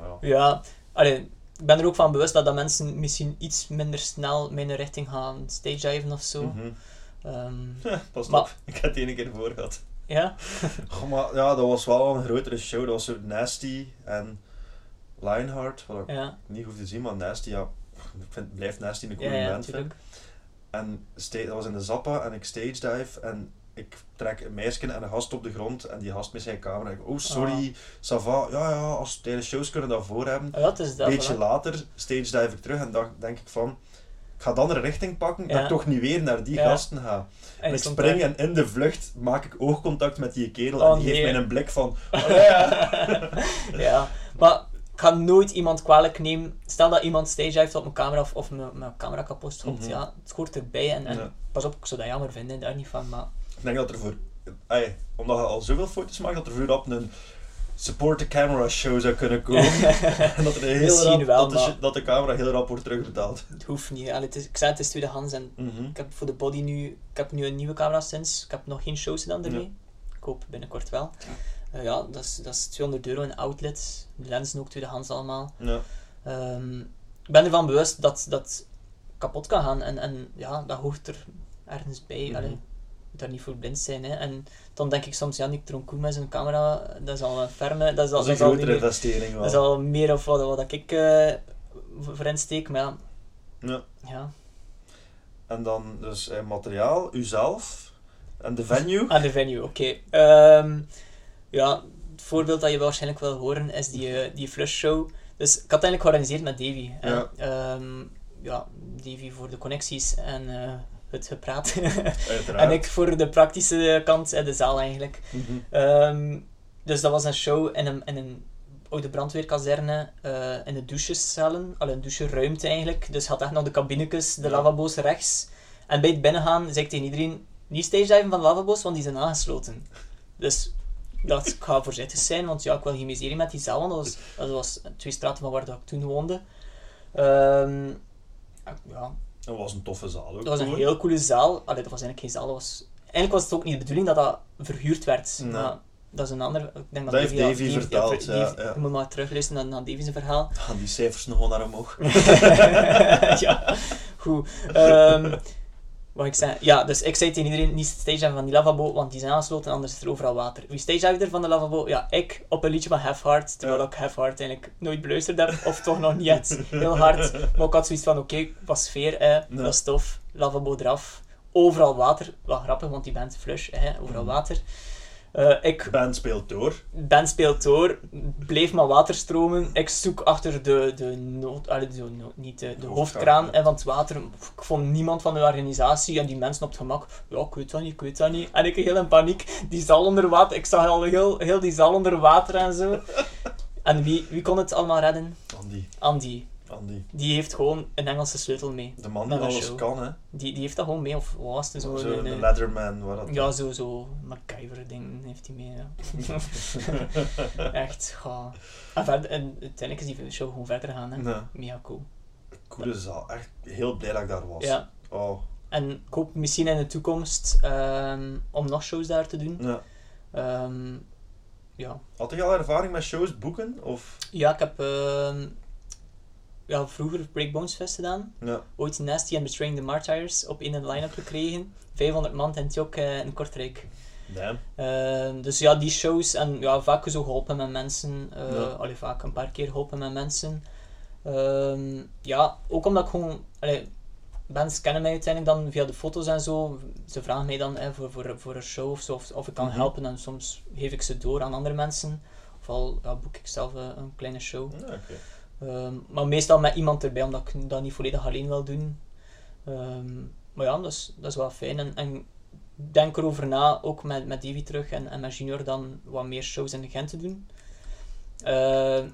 ja. Ja, allee, ik ben er ook van bewust dat, dat mensen misschien iets minder snel mijn richting gaan stage diven of zo. Mhm. Ehm, Pas Maar- op, ik heb het ene keer voor gehad. ja, Goh, maar ja, dat was wel een grotere show. Dat was zo Nasty en Lionheart, wat ik ja, niet hoef te zien, maar Nasty, ja, ik vind, blijft Nasty een ja, coole ja, band natuurlijk. En dat was in de Zappa en ik stage dive en ik trek een meisje en een gast op de grond en die gast met zijn camera. Ik, oh sorry, ça va. Ja, ja, als tijdens shows kunnen we dat voor hebben. Ah, ja, het is dat. Een beetje voilà. later stage dive ik terug en dan denk ik van, ga de andere richting pakken, dat ik toch niet weer naar die gasten ga. En ik spring daar- en in de vlucht maak ik oogcontact met die kerel Oh, en die nee. geeft mij een blik van, ja, maar ik ga nooit iemand kwalijk nemen. Stel dat iemand stage heeft op mijn camera of, of mijn, mijn camera kapot schopt, Mhm. ja, het hoort erbij. En, en Ja. pas op, ik zou dat jammer vinden, daar niet van, maar... ik denk dat er voor, omdat je al zoveel foto's maakt, dat er voorop een support the camera show zou kunnen komen. en dat, er heel rap, wel, dat, de, maar- dat de camera heel rap wordt terugbetaald. Het hoeft niet. Het is, ik zei het is tweedehands en Mhm. ik heb voor de body nu, ik heb nu een nieuwe camera sinds. Ik heb nog geen shows gedaan ermee. Ja. Ik hoop binnenkort wel. Eh, ja, dat is, dat is 200 euro in outlet. De lenzen ook tweedehands allemaal. Ja. Ehm, ik ben ervan bewust dat dat kapot kan gaan en, en ja, dat hoort er ergens bij. Allee, je moet daar niet voor blind zijn. Hè. En dan denk ik soms, ja, Nick Troncoen met zijn camera, dat is al een ferme, dat is al, Dat is een grotere investering wel. dat is al meer of wat, wat ik eh, voor insteek, maar ja, Ja. ja. En dan dus eh, materiaal, uzelf en de venue. Aan de venue, oké. Ehm, ja, het voorbeeld dat je waarschijnlijk wil horen is die, eh, die flush show. Dus ik had eigenlijk georganiseerd met Davy. Ja. Ehm, ja, Davy voor de connecties en het gepraat. En ik voor de praktische kant, eh, de zaal eigenlijk. Mhm. Ehm, dus dat was een show in een, in een oude brandweerkazerne, eh, in de douchecellen, al een doucheruimte eigenlijk. Dus had echt nog de cabinetjes, de Ja. lavabo's rechts. En bij het binnengaan zei ik tegen iedereen, niet stage diven van de lavabo's, want die zijn aangesloten. Dus dacht, ik ga voorzichtig zijn, want ja, ik wil geen miserie met die zaal, want dat was, dat was twee straten van waar dat ik toen woonde. Ehm, ja, Dat was een toffe zaal ook. dat was een hoor. heel coole zaal. Allee, dat was eigenlijk geen zaal. Dat was... Eigenlijk was het ook niet de bedoeling dat dat verhuurd werd. Nee. Maar dat is een ander... Ik denk Dat heeft Davy verteld, ja, Davy- ja. Je moet maar terugluisteren naar, naar Davy's verhaal. Gaan die cijfers nog wel naar omhoog? ja, goed. Ehm, wat ik zei? Ja, dus ik zei tegen iedereen, niet stage van die lavabo, want die zijn aangesloten, anders is er overal water. Wie stage dive er van de lavabo? Ja, ik, op een liedje van Half Heart, terwijl ik Half Heart eigenlijk nooit beluisterd heb, of toch nog niet heel hard. Maar ik had zoiets van, oké, was sfeer, hè, dat is tof, lavabo eraf. Overal water, wel grappig, want die band Flush, hè, overal Mhm. water. Eh, ik Band speelt door. band speelt door, bleef maar water stromen. Ik zoek achter de, de nood, allee, de, no- niet de, de Hoofdkraan, van het water. Ik vond niemand van de organisatie en die mensen op het gemak. Ja, ik weet dat niet, ik weet dat niet. En ik heel in paniek, die zaal onder water. Ik zag al heel, heel die zaal onder water en zo. En wie, wie kon het allemaal redden? Andy. Andy. Andy. Die heeft gewoon een Engelse sleutel mee. De man die alles show. kan, hè. Die, die heeft dat gewoon mee, of was het? Zo, Zo, een, de Leatherman, waar dat... Ja, zo, zo. MacGyver-ding heeft hij mee, ja. Echt, ga. En, verder, en uiteindelijk is die show gewoon verder gegaan, hè. Ja, Mega cool. coole zaal. Echt heel blij dat ik daar was. Ja. Oh, En ik hoop misschien in de toekomst ehm, om nog shows daar te doen. ja. Ehm, ja. Had je al ervaring met shows boeken? Of... ja, ik heb ehm, ja, vroeger Breakbones Fest gedaan. Ja. Ooit Nasty and Betraying the Martyrs op in een line-up gekregen. 500 man in Tjok eh, in Kortrijk. Ehm, dus ja, die shows en ja, vaak zo geholpen met mensen. eh Ja. allee, vaak een paar keer geholpen met mensen. Ehm, ja, ook omdat ik gewoon... Allee, bands kennen mij uiteindelijk dan via de foto's en zo. Ze vragen mij dan eh, voor, voor, voor een show of zo, of, of ik kan Mhm. helpen en soms geef ik ze door aan andere mensen. Ofwel ja, boek ik zelf eh, een kleine show. Ja, oké. Ehm, maar meestal met iemand erbij, omdat ik dat niet volledig alleen wil doen. Ehm, maar ja, dat is, dat is wel fijn. En, en denk erover na, ook met, met Davy terug en, en met Junior, dan wat meer shows in Gent te doen. Ehm,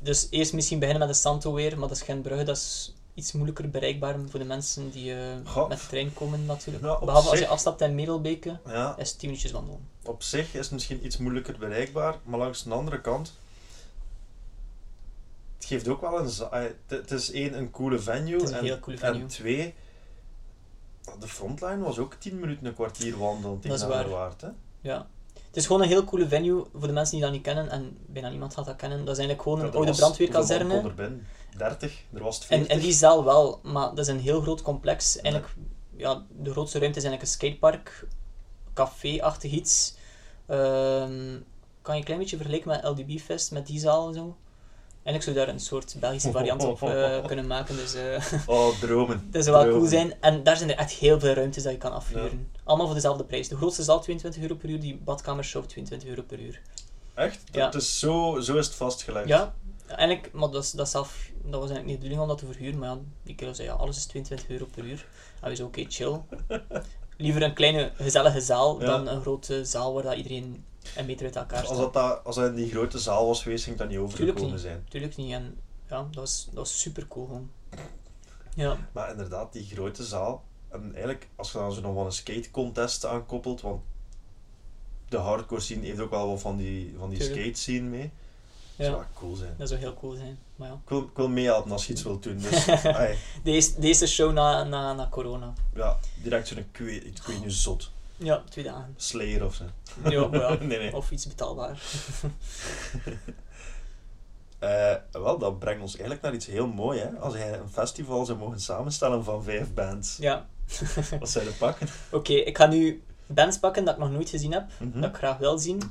dus eerst misschien beginnen met de Santo weer, maar dat is geen brugge, dat is iets moeilijker bereikbaar voor de mensen die eh, met de trein komen natuurlijk. Nou, Behalve als je afstapt in Middelbeke, Ja, is het 10 minuutjes wandelen. op zich is het misschien iets moeilijker bereikbaar, maar langs de andere kant... Het geeft ook wel een... eh, Het is één, een coole venue. Het is een en, heel coole venue. En twee... De frontline was ook 10 minuten, een kwartier wandelen tegen waar. waard, hè? Ja. Het is gewoon een heel coole venue voor de mensen die dat niet kennen, en bijna niemand gaat dat kennen. Dat is eigenlijk gewoon een oude brandweerkazerne. er binnen? 30, er was het En, 40. en die zaal wel, maar dat is een heel groot complex. Eigenlijk, ja, de grootste ruimte is eigenlijk een skatepark, café-achtig iets. Ehm, kan je een klein beetje vergelijken met LDB Fest, met die zaal en zo. Eigenlijk zou je daar een soort Belgische variant op eh, kunnen maken, dus eh, Oh, dromen. dat zou wel Dromen. cool zijn. En daar zijn er echt heel veel ruimtes dat je kan afhuren. Allemaal voor dezelfde prijs. De grootste zaal 22 euro per uur, die badkamershow 22 euro per uur. Echt? Ja. Dat is zo, zo is het vastgelegd. Ja, eigenlijk, maar dat, dat, zelf, dat was eigenlijk niet de bedoeling om dat te verhuren, maar ja, die kerel zei ja, alles is 22 euro per uur. En we zeiden oké, chill. Liever een kleine gezellige zaal Ja. dan een grote zaal waar dat iedereen een meter uit elkaar Als dat, dat, als dat in die grote zaal was geweest, ging dat niet overgekomen zijn. Tuurlijk niet. En ja, dat was, dat was super cool gewoon. Ja, Maar inderdaad, die grote zaal. En eigenlijk, als je dan zo nog wel een skate contest aankoppelt, want de hardcore scene heeft ook wel wat van die, van die Tuurlijk. skate scene mee. Dat zou ja, cool zijn. dat zou heel cool zijn. Maar ja. Ik wil, ik wil meehelpen als je iets wilt doen. Dus, Deze, deze show na, na, na corona. ja, direct zo'n, weet, ik weet niet, zot. Ja, twee dagen. Slayer of zo. Ja, maar ja. nee, nee. Of iets betaalbaar. Eh, wel, dat brengt ons eigenlijk naar iets heel mooi, hè. Als jij een festival zou mogen samenstellen van vijf bands. Ja. Wat zou je pakken? Oké, ik ga nu bands pakken dat ik nog nooit gezien heb. Mhm. Dat ik graag wil zien.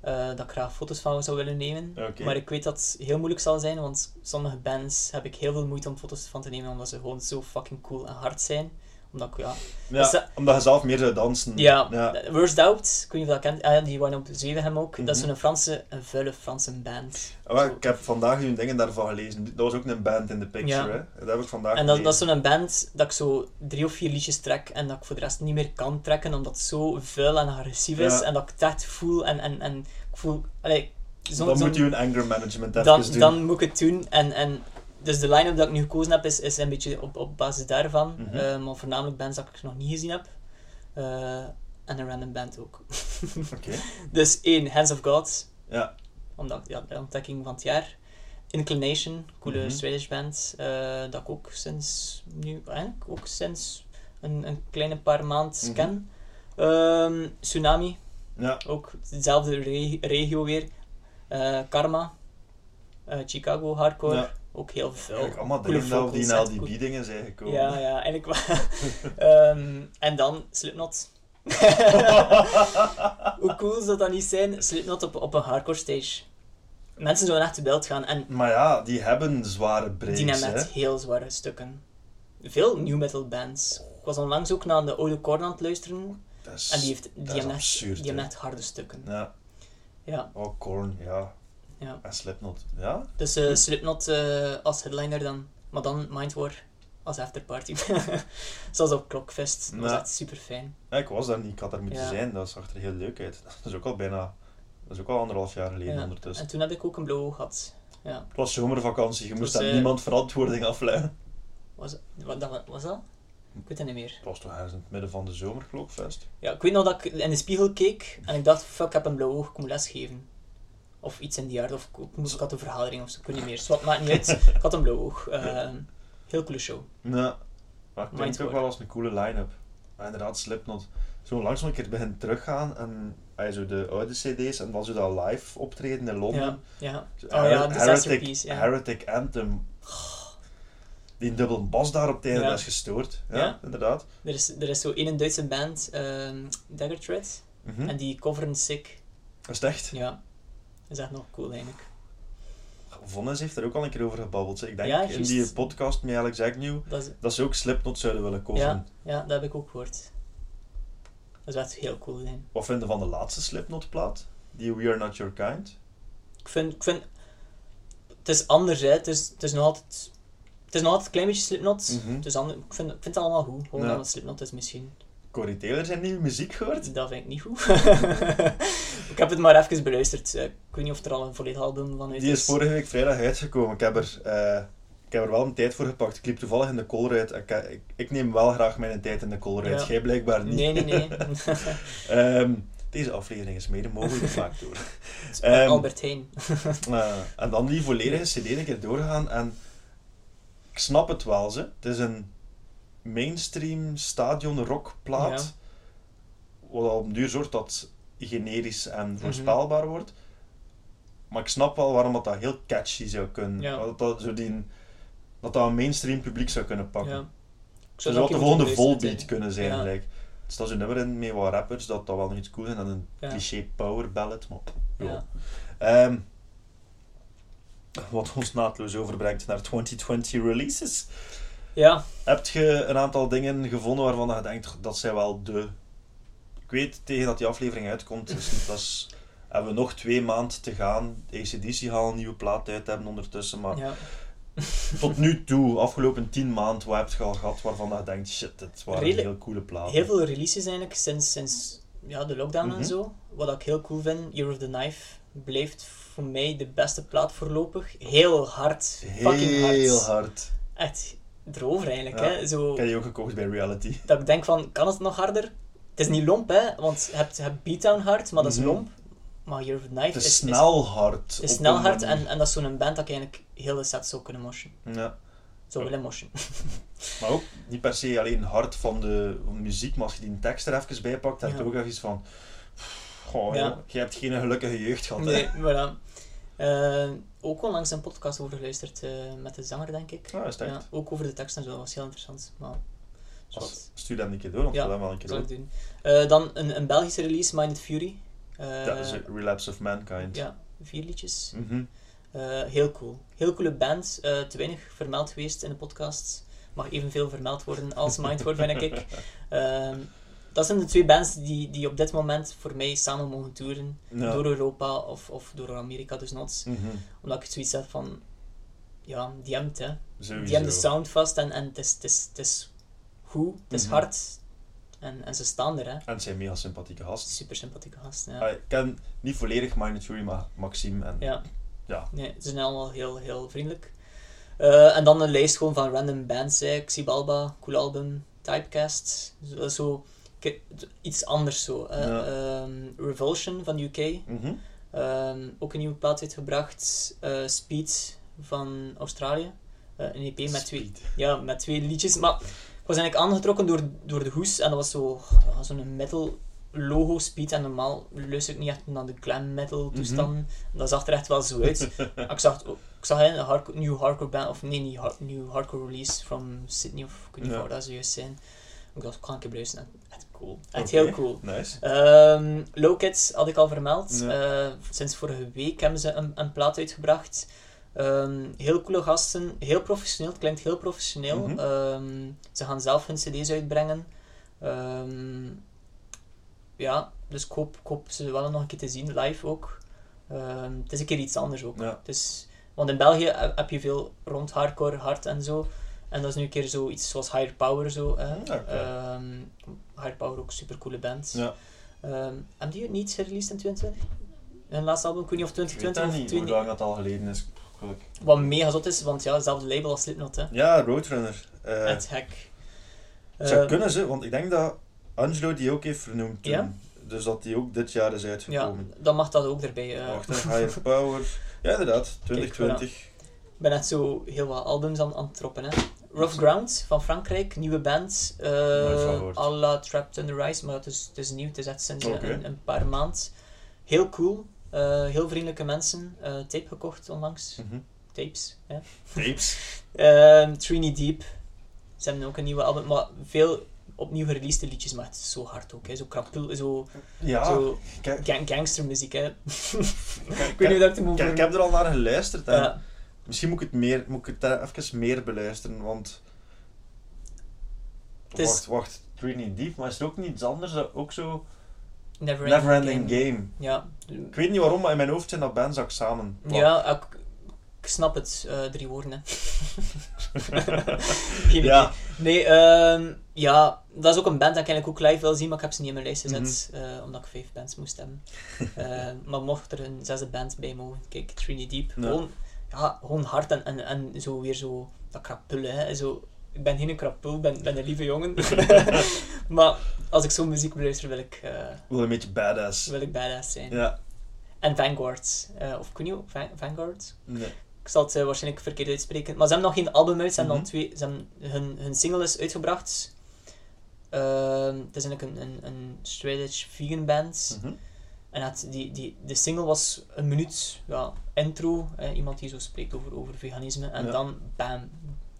Eh, dat ik graag foto's van zou willen nemen. Maar ik weet dat het heel moeilijk zal zijn, want sommige bands heb ik heel veel moeite om foto's van te nemen, omdat ze gewoon zo fucking cool en hard zijn. Omdat ik, ja... Ja, Dus dat- omdat je zelf meer zou dansen. Ja, ja. Worst Out, ik weet niet of je dat kent, ah, die waren op Zevenhem ook. Dat is Mhm. zo'n Franse, een vuile Franse band. Ah, Zo. ik heb vandaag nu dingen daarvan gelezen. Dat was ook een band in de picture, Ja. hè. Dat heb ik vandaag En dat, dat is zo'n band dat ik zo drie of vier liedjes trek en dat ik voor de rest niet meer kan trekken, omdat het zo vuil en agressief is. En dat ik het echt voel en, en, en ik voel... Allee, zo'n- Dan moet je een anger management dan, doen. dan moet ik het doen. En, en dus de line-up dat ik nu gekozen heb, is, is een beetje op, op basis daarvan. Mhm. Eh, maar voornamelijk bands dat ik nog niet gezien heb. Eh, en een random band ook. Dus één, Hands of God. Ja. Omdat, ja, de ontdekking van het jaar. Inclination, coole Mhm. Swedish band. eh, dat ik ook sinds nu, eigenlijk ook sinds een, een kleine paar maanden Mhm. ken. Ehm, Tsunami, Ja. ook dezelfde re- regio weer. Karma, Chicago Hardcore, Ja. Ook heel veel. Allemaal dingen dat die na die biedingen zijn gekomen. Ja, ja, eigenlijk wel. Ehm, en dan Slipknot. Hoe cool zou dat niet zijn? Slipknot op, op een hardcore stage. Mensen zouden echt te beeld gaan en Maar ja, die hebben zware breaks, die hebben echt heel zware stukken. Veel new metal bands. Ik was onlangs ook naar de oude Korn aan het luisteren Dat is, en die, heeft, die, hebben, echt, echt harde stukken. Ja. Ja, Oh, Korn, ja. Ja. En Slipknot. Ja? Dus eh, Slipknot eh, als headliner dan, maar dan Mindwar als afterparty. Zoals op Clockfest. Dat was echt super fijn. ja. Ik was daar niet, ik had daar moeten zijn. Dat zag er heel leuk uit. Dat is ook al bijna... Dat is ook al anderhalf jaar geleden ondertussen. En toen heb ik ook een blauw oog gehad. Ja. Het was zomervakantie, je moest aan eh, niemand verantwoording afleggen. Was, wat, dat, was dat? Ik weet het niet meer. Het was toch ergens in het midden van de zomer, geloof ik, vast. Ja, ik weet nog dat ik in de spiegel keek en ik dacht, fuck, ik heb een blauw oog, ik moet lesgeven. Of iets in die aard, of ik, ik, moest, ik had een vergadering of zo, ik weet niet meer. Zwat, maakt niet uit. Ik had een blauw oog. Ehm, heel coole show. Ja, maar het klinkt ook wel als een coole line-up. Maar inderdaad, Slipknot. Zo langzaam een keer begint teruggaan en hij zo de oude cd's en dan zo dat live optreden in Londen. Ja, ja. Oh ja, Heretic, Piece, ja. Heretic Anthem. Die dubbel bas daar op het einde Ja. dat is gestoord. Ja, Ja. inderdaad. Er is, er is zo één Duitse band, ehm Dagger Thread, Mhm. en die coveren Sick. Is het echt? Ja. Is echt nog cool eigenlijk. Vonnis heeft er ook al een keer over gebabbeld. Ik denk Ja, in die podcast met Alex Agnew Dat is, dat ze ook Slipknot zouden willen coveren. ja, ja, dat heb ik ook gehoord. Dat is echt heel cool zijn. Wat vinden van de laatste Slipknot plaat? Die We Are Not Your Kind? Ik vind, ik vind het is anders, hè. Het is, het is nog altijd, het is nog altijd een klein beetje Slipknot. Mhm. Het is ander, ik, vind, ik vind het allemaal goed. Gewoon Ja. dat het Slipknot is misschien. Corey Taylor zijn nieuwe muziek gehoord? Dat vind ik niet goed. ik heb het maar even beluisterd. Eh, Ik weet niet of er al een volledig album van uit Die is vorige week vrijdag uitgekomen. Ik heb er, eh, ik heb er wel een tijd voor gepakt. Ik liep toevallig in de Colruyt. Ik, ik, ik neem wel graag mijn tijd in de Colruyt. Ja. Jij blijkbaar niet. Nee, nee, nee. Ehm, deze aflevering is mede mogelijk gemaakt door. Is Ehm, Albert Heijn. Eh, en dan die volledige CD een keer doorgaan. En ik snap het wel, ze. Het is een mainstream stadion rockplaat. Ja. Wat al op een duur zorgt dat het generisch Mhm. en voorspelbaar wordt. Maar ik snap wel waarom dat, dat heel catchy zou kunnen. Ja. Dat, dat, zo die, dat dat een mainstream publiek zou kunnen pakken. Ja. Het zou dat de een volgende volbeat kunnen zijn. Ja. Like. Er staat zo'n nummer in met wat rappers, dat dat wel nog iets cool is. En een cliché power ballad. Maar. Ehm, wat ons naadloos overbrengt naar 2020 releases. Ja, Heb je een aantal dingen gevonden waarvan je denkt dat zij wel de. Ik weet tegen dat die aflevering uitkomt, dus dat is, hebben we nog twee maanden te gaan. ACDC gaat al een nieuwe plaat uit hebben ondertussen. Maar ja. tot nu toe, afgelopen tien maanden, wat heb je al gehad waarvan je denkt: shit, dit waren Redelijk- heel coole platen. Heel veel releases eigenlijk sinds, sinds ja, de lockdown Mhm. en zo. Wat ik heel cool vind, Year of the Knife blijft voor mij de beste plaat voorlopig. Heel hard. Fucking hard. Heel hard. Echt erover eigenlijk. Ja. Hè? Zo, Ik heb die ook gekocht bij Reality. dat ik denk van, kan het nog harder? Het is niet lomp, hè, want je hebt, je hebt Beatdown hard, maar dat is Mhm. lomp. Maar the Knife Het is is, snel hard. is, snel hard en, en dat is zo'n band dat ik eigenlijk heel de set zou kunnen moshen. Ja. Zou willen moshen. Maar ook niet per se alleen hard van de muziek, maar als je die tekst er even bij pakt, heb je Ja. ook even iets van. Goh, Ja. je hebt geen gelukkige jeugd gehad. Nee, Hè? voilà. Eh, ook onlangs een podcast over geluisterd eh, met de zanger, denk ik. Ah, is? Ja, ook over de tekst en zo, dat was heel interessant. Maar, Als, stuur dat een keer door, want Ja, we hebben wel een keer Dat door. doen. Eh, dan een, een Belgische release, Minded Fury. Dat is Relapse of Mankind. ja, vier liedjes. Mhm. Heel cool. Heel coole band. te weinig vermeld geweest in de podcast. Mag evenveel vermeld worden als Mindword, vind ik. Dat zijn de twee bands die, die op dit moment voor mij samen mogen toeren. Ja. Door Europa of, of door Amerika dus not. Mhm. Omdat ik zoiets heb van... Ja, die hebben het, hè. Sowieso. Die hebben de sound vast en, en het, is, het, is, het is goed, het is Mhm. hard. En, en ze staan er, hè. En het zijn mega sympathieke gasten. Super sympathieke gasten, ja. Ah, ik ken niet volledig Minded Fury, maar Maxime en... Ja. Ja. Nee, ze zijn allemaal heel, heel vriendelijk. Eh, en dan een lijst gewoon van random bands. Hè. Xibalba, cool album, Typecast. Zo, zo iets anders zo. Ja. Ehm, Revulsion van UK. Mhm. Ehm, ook een nieuwe plaat uitgebracht. Eh, Speed van Australië. Eh, een EP met twee, Speed. ja, met twee liedjes. Maar ik was eigenlijk aangetrokken door, door de hoes. En dat was zo, ja, zo'n metal logo Speed. En normaal luister ik niet echt naar de glam metal toestanden. Dat zag er echt wel zo uit. Ik zag, ik zag een hardcore, nieuw hardcore band, of nee, niet hard, nieuw hardcore release from Sydney, of ik weet niet Ja. waar dat zou juist zijn. Ik dacht, ik ga een keer beluisteren. Echt cool. Echt heel cool. Nice. Ehm Low Kids had ik al vermeld. Ja. Eh, sinds vorige week hebben ze een, een plaat uitgebracht. Ehm, heel coole gasten, heel professioneel, het klinkt heel professioneel. Mhm. Ehm, ze gaan zelf hun cd's uitbrengen. Ja, dus ik hoop, ik hoop ze wel nog een keer te zien, live ook. Het is een keer iets anders ook. Ja. Dus, want in België heb je veel rond hardcore, hard en zo. En dat is nu een keer zoiets zoals Higher Power. Zo. Ja, oké. Ehm, Higher Power ook super coole band. Ja. Ehm, hebben die niet gereleased in 2020? hun laatste album. Ik weet niet of Ik weet 2020 dat of niet, hoe 20... lang dat al geleden is. Wat mega zot is, want ja, hetzelfde label als Slipknot, hè. Ja, Roadrunner. Eh, Het hek. het zou Eh, kunnen ze, want ik denk dat Angelo die ook heeft vernoemd. toen. Ja? Dus dat die ook dit jaar is ja, uitgekomen. dan mag dat ook erbij. Wacht, hè, Higher Power. Ja, inderdaad, 2020. Ik ben net zo heel wat albums aan, aan het troppen. Hè. Rough Ground van Frankrijk, nieuwe band. Uh, gehoord. à la Trapped in the Rise, maar het is, het is nieuw, het is echt sinds Oké. een, een paar maanden. Heel cool, eh, heel vriendelijke mensen. Eh, tape gekocht onlangs. Mhm. Tapes. Hè. Tapes. Ehm, Trini Deep. Ze hebben ook een nieuwe album, maar veel opnieuw gereleased liedjes, maar het is zo hard ook. Hè. Zo krapul, zo, Ja, zo gang gangstermuziek. Hè. ik kijk, weet niet hoe dat ik ik heb er al naar geluisterd. Ja. Misschien moet ik het, meer, moet ik het eh, even meer beluisteren, want... Is- Wacht, wacht. Trini Deep, maar is er ook niet iets anders? dat Ook zo... Never, Neverending Game. Ja. Ik weet niet waarom, maar in mijn hoofd zijn dat bands ook samen. Ja, ik, ik snap het. eh, drie woorden, hè. Geen Ja. idee. Nee, ehm, ja, dat is ook een band dat ik eigenlijk ook live wil zien, maar ik heb ze niet in mijn lijst gezet, Mhm. eh, omdat ik vijf bands moest hebben. Eh, maar mocht er een zesde band bij mogen, kijk, Trini Deep. Gewoon, ja, gewoon hard en, en, en zo weer zo, dat krapullen, hè. Zo, ik ben geen krapul, ik ben, ben een lieve jongen. maar als ik zo'n muziek beluister, wil ik, eh, Wel een beetje badass. wil ik badass zijn. Ja. En Vanguard, eh, of kun je ook Van- Vanguard? Nee. Ik zal het eh, waarschijnlijk verkeerd uitspreken. Maar ze hebben nog geen album uit. Ze hebben Mhm. twee... Ze hebben, hun, hun single is uitgebracht. Ehm, het is eigenlijk een, een, een straight vegan band. Mhm. En het, die, die, de single was een minuut ja, intro. eh, iemand die zo spreekt over, over veganisme. En Ja. dan bam.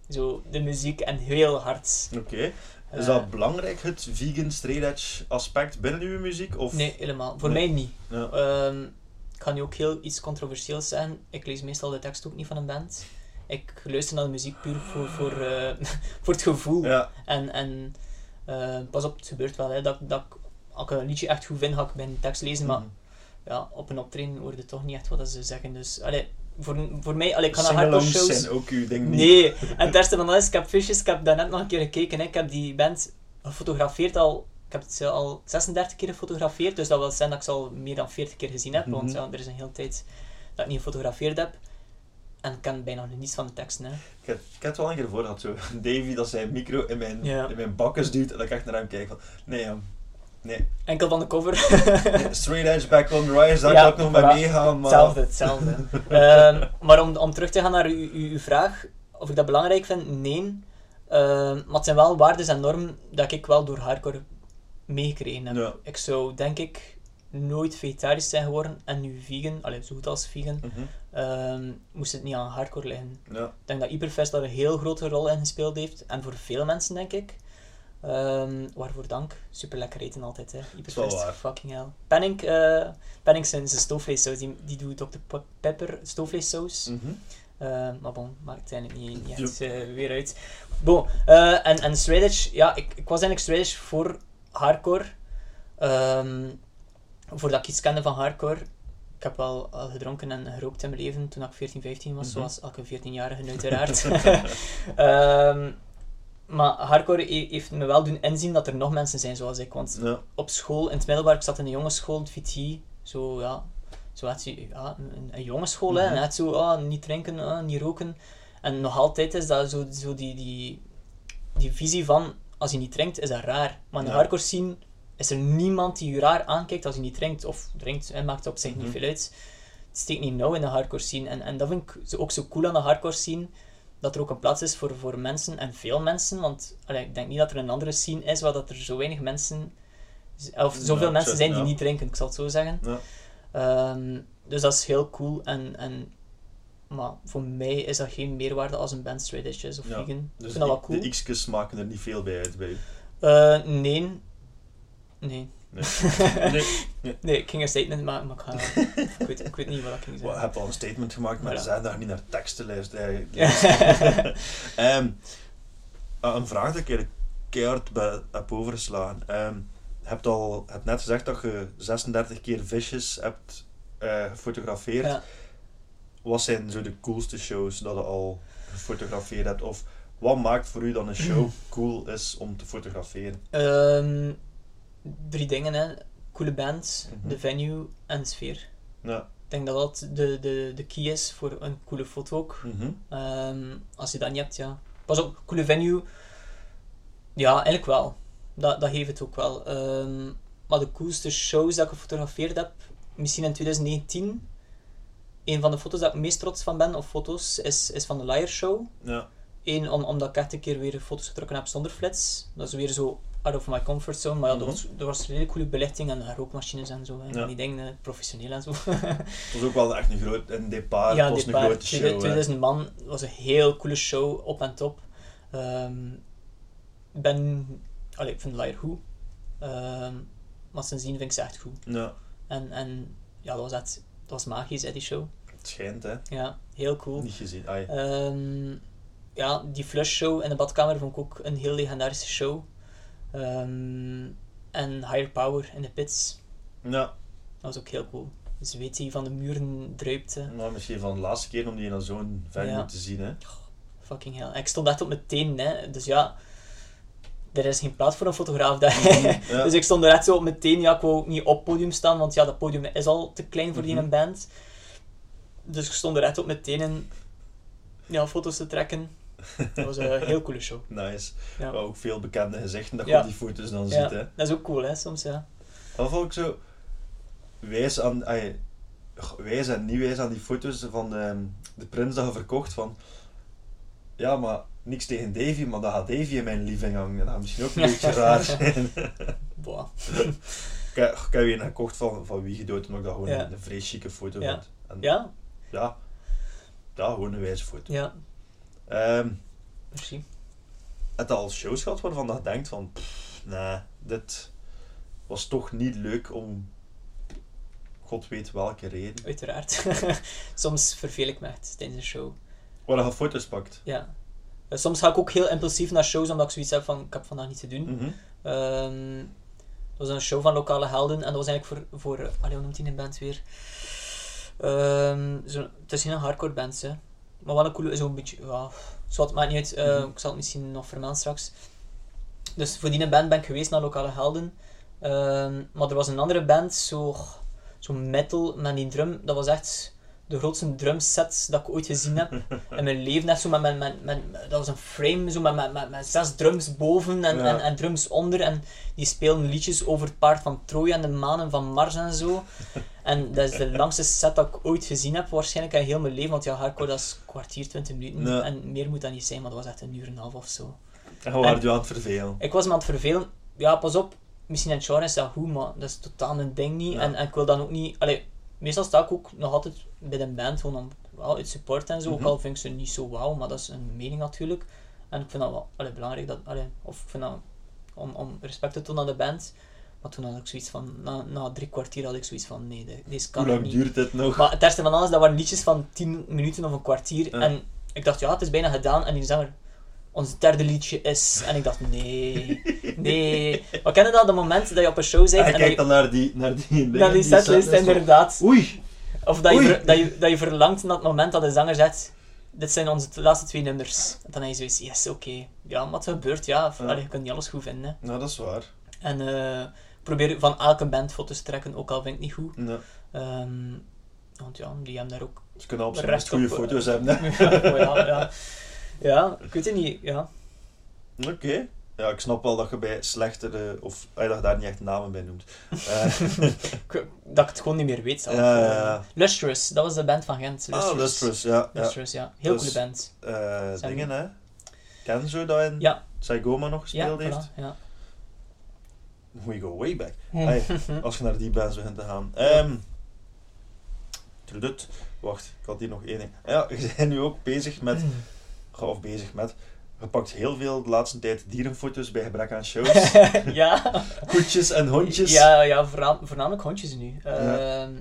Zo de muziek en heel hard. Oké. Is Eh, dat belangrijk, het vegan straight edge aspect binnen uw muziek? Of? Nee, helemaal. Voor Nee. mij niet. Ja. Ik ga nu ook heel iets controversieels zeggen. Ik lees meestal de tekst ook niet van een band. Ik luister naar de muziek puur voor, voor, eh, voor het gevoel. Ja. En, en eh, pas op, het gebeurt wel. Hè, dat, dat, ik- als ik een liedje echt goed vind, ga ik bij een tekst lezen. Maar Mhm. ja, op een optreden hoorde je toch niet echt wat ze zeggen. Dus allee, voor, voor mij, allee, ik ga naar hardcore zijn ook uw ding niet. Nee, en het eerste van alles, ik heb Fishes, ik heb daarnet nog een keer gekeken. Hè. Ik heb die band gefotografeerd al, ik heb het al 36 keer gefotografeerd, dus dat wil zeggen dat ik ze al meer dan 40 keer gezien heb, want Mhm. ja, er is een hele tijd dat ik niet gefotografeerd heb. En ik ken bijna niets van de teksten. Hè. Ik heb, ik heb het wel een keer voor gehad, zo. Davy dat zijn micro in mijn, Ja. in mijn bakkes duwt en dat ik echt naar hem kijk van... Nee. Nee. Enkel van de cover. Straight edge, back on the rise, daar Ja, kan ik nog mee meegaan, maar... Hetzelfde, hetzelfde. Ehm, maar om, om terug te gaan naar uw, uw, uw vraag, of ik dat belangrijk vind, nee. Ehm, maar het zijn wel waarden en normen dat ik wel door hardcore meegekregen heb. Ja. Ik zou, denk ik, nooit vegetarisch zijn geworden en nu vegan, allee, zo goed als vegan, Mhm. ehm, moest het niet aan hardcore liggen. Ja. Ik denk dat Hyperfest daar een heel grote rol in gespeeld heeft, en voor veel mensen, denk ik. Ehm, waarvoor dank. Super lekker eten altijd, hè. waar. fucking hell. Penning, Penning zijn stoofvleessaus, die, die doet Dr. Pe- Pepper stoofvleessaus. Mhm. Eh, maar bon, maakt eigenlijk niet, niet echt eh, weer uit. Bon, en, en edge, ja, ik, ik was eigenlijk straight edge voor hardcore. Ehm, voordat ik iets kende van hardcore. Ik heb wel al gedronken en gerookt in mijn leven toen ik 14, 15 was, Mhm. zoals elke 14-jarige uiteraard. Ehm, maar hardcore he- heeft me wel doen inzien dat er nog mensen zijn zoals ik. Want Ja. op school, in het middelbaar, ik zat in een jongensschool, het VT, zo ja, zo had je, ja, een, een jongensschool, hè, Mhm. en net zo, ah, niet drinken, ah, niet roken. En nog altijd is dat zo, zo die, die, die visie van, als je niet drinkt, is dat raar. Maar in de Ja. hardcore scene is er niemand die je raar aankijkt als je niet drinkt, of drinkt, en maakt op zich Mhm. niet veel uit. Het steekt niet nauw in de hardcore scene. En, en dat vind ik ook zo cool aan de hardcore scene, dat er ook een plaats is voor, voor mensen, en veel mensen, want allee, ik denk niet dat er een andere scene is waar dat er zo weinig mensen, of zoveel Ja, mensen zijn die ja. niet drinken, ik zal het zo zeggen. Ja. Ehm, dus dat is heel cool en, en maar voor mij is dat geen meerwaarde als een band straight is of vegan. ik Dus vind dat wel cool. de x'jes maken er niet veel bij uit bij u. Eh, nee. Nee. Nee. nee. Nee, ik ging een statement maken, maar ik, ga, ik, weet, ik weet niet wat ik ging Well, je zeggen. hebt al een statement gemaakt, maar ze zijn daar niet naar teksten luisteren. Ehm, ah, een vraag die ik eigenlijk keihard bij- heb overgeslagen. Ehm, je hebt al je hebt net gezegd dat je 36 keer visjes hebt eh, gefotografeerd. Ja. Wat zijn zo de coolste shows dat je al gefotografeerd hebt? Of wat maakt voor u dan een show cool is om te fotograferen? Ehm, drie dingen, hè. Coole band, Mhm. de venue en sfeer. Ja. Ik denk dat dat de, de, de key is voor een coole foto ook. Mhm. Ehm, als je dat niet hebt, ja. Pas op, coole venue. Ja, eigenlijk wel. Dat, dat geeft het ook wel. Ehm, maar de coolste shows dat ik gefotografeerd heb, misschien in 2019, een van de foto's dat ik meest trots van ben, of foto's, is, is van de Liar Show. Ja. Eén, om, omdat ik echt een keer weer foto's getrokken heb zonder flits. Dat is weer zo out of my comfort zone. Maar ja, Mhm. er, was, er was een hele coole belichting en rookmachines en zo. En Ja. die dingen, professioneel en zo. Het was ook wel echt een groot, een depart, ja, het was een grote show. hè. 2000 man was een heel coole show, op en top. Ehm, ik ben, allee, ik vind Liar goed. Ehm, maar sindsdien vind ik ze echt goed. Ja, En, en ja, dat was echt, dat was magisch, hè, die show. het schijnt, hè. Ja, heel cool. Niet gezien. Ai. Ehm, ja, die flush show in de badkamer vond ik ook een heel legendarische show. Ehm, en Higher Power in de pits, Ja, dat was ook heel cool. De zweet die van de muren druipte. maar misschien van de laatste keer om die dan zo'n Ja. te zien, hè. Fucking hell. En Ik stond echt op mijn tenen, hè. Dus ja, er is geen plaats voor een fotograaf daar. Ja. Dus ik stond er echt zo op mijn tenen. Ja, ik wou ook niet op het podium staan, want ja, dat podium is al te klein voor die Mhm. een band. Dus ik stond er echt op mijn tenen, ja, foto's te trekken. Dat was een heel coole show. Nice. Ja. Maar ook veel bekende gezichten dat je Ja. op die foto's dan Ja, ziet, hè. dat is ook cool, hè, soms, ja. Dat vond ik zo wijs aan, goh, wijs en niet wijs aan die foto's van de, de prins dat je verkocht van ja, maar niks tegen Davy, maar dat gaat Davy in mijn living hangen. Dat gaat misschien ook een beetje raar zijn. Boah. ik, heb, ik heb een gekocht van, van wie gedood, omdat ik dat gewoon een, een chique foto Ja. vond. En, Ja, ja. Ja, gewoon een wijze foto. ja, Ehm, merci. het al shows gehad waarvan dat je denkt van, pff, nee, dit was toch niet leuk om god weet welke reden. Uiteraard. soms verveel ik me echt tijdens een show. Waar je foto's pakt. Ja. Eh, Soms ga ik ook heel impulsief naar shows, omdat ik zoiets heb van, ik heb vandaag niets te doen. Mhm. Ehm, dat was een show van Lokale Helden en dat was eigenlijk voor, voor allee, hoe noemt die een band weer? Ehm, zo, het is geen hardcore band, hè. Maar wel een coole, zo'n beetje, ja, zwart, maakt niet uit, eh, Mhm. ik zal het misschien nog vermelden straks. Dus voor die band ben ik geweest naar Lokale Helden, Ehm, maar er was een andere band, zo, zo metal met die drum, dat was echt de grootste drumset dat ik ooit gezien heb in mijn leven. Echt zo met, met, met, met, dat was een frame zo met, met, met, met zes drums boven en, Ja. en, en drums onder. En die speelden liedjes over het paard van Troje en de manen van Mars en zo. En dat is de langste set dat ik ooit gezien heb, waarschijnlijk in heel mijn leven. Want ja, hardcore dat is een kwartier, twintig minuten. Ja. En meer moet dat niet zijn, maar dat was echt een uur en een half of zo. En we waren je aan het vervelen. Ik was me aan het vervelen. Ja, pas op. Misschien in het genre is dat goed, maar dat is totaal een ding niet. Ja. En, en ik wil dan ook niet... Allee, meestal sta ik ook nog altijd bij een band gewoon om wel uit support en zo. Mhm. Ook al vind ik ze niet zo wauw, maar dat is een mening natuurlijk. En ik vind dat wel allee, belangrijk dat... Allee, of ik vind dat om, om respect te tonen aan de band. Maar toen had ik zoiets van... Na, na drie kwartier had ik zoiets van... Nee, de- deze kan Hoe lang niet. duurt dit nog? Maar het eerste van alles, dat waren liedjes van 10 minuten of een kwartier. Ja. En ik dacht, ja, het is bijna gedaan. En die zanger, ons derde liedje is. En ik dacht, nee, nee. Maar ken je dat, dat moment dat je op een show bent en je, dan naar die, naar die, naar die setlist van- inderdaad. Oei! Of dat je, Oei. dat, je, dat je verlangt naar het moment dat de zanger zegt, dit zijn onze laatste twee nummers. En dan heb je zoiets, yes, oké. Ja, maar het gebeurt, ja. Of, Ja. allee, je kunt niet alles goed vinden. hè. Nou, dat is waar. En eh, probeer van elke band foto's te trekken, ook al vind ik het niet goed. Ehm, want ja, die hebben daar ook Ze kunnen op Recht minst goede op, eh, foto's hebben. hè. ja, ja, ja. ja, ik weet het niet. Ja. Oké. Ja, ik snap wel dat je bij slechtere, of ah, dat je daar niet echt namen bij noemt. Eh, Dat ik het gewoon niet meer weet zelf. Ja, ja, ja. Eh, Lustrous, dat was de band van Gent. Lustrous. ah, Lustrous, ja. Lustrous, ja. Heel Dus- coole band. Eh, Zijn- dingen, hè. Kenzo dat in Ja. Saigoma nog gespeeld heeft. ja. We go way back. Hey, als je naar die bands begint te gaan. Ehm trudut. Wacht, ik had hier nog één ding. Ja, je bent nu ook bezig met, Goh, of bezig met, je pakt heel veel de laatste tijd dierenfoto's bij gebrek aan shows. ja. Koetjes en hondjes. Ja, ja voorna- voornamelijk hondjes nu. Ja. Ehm,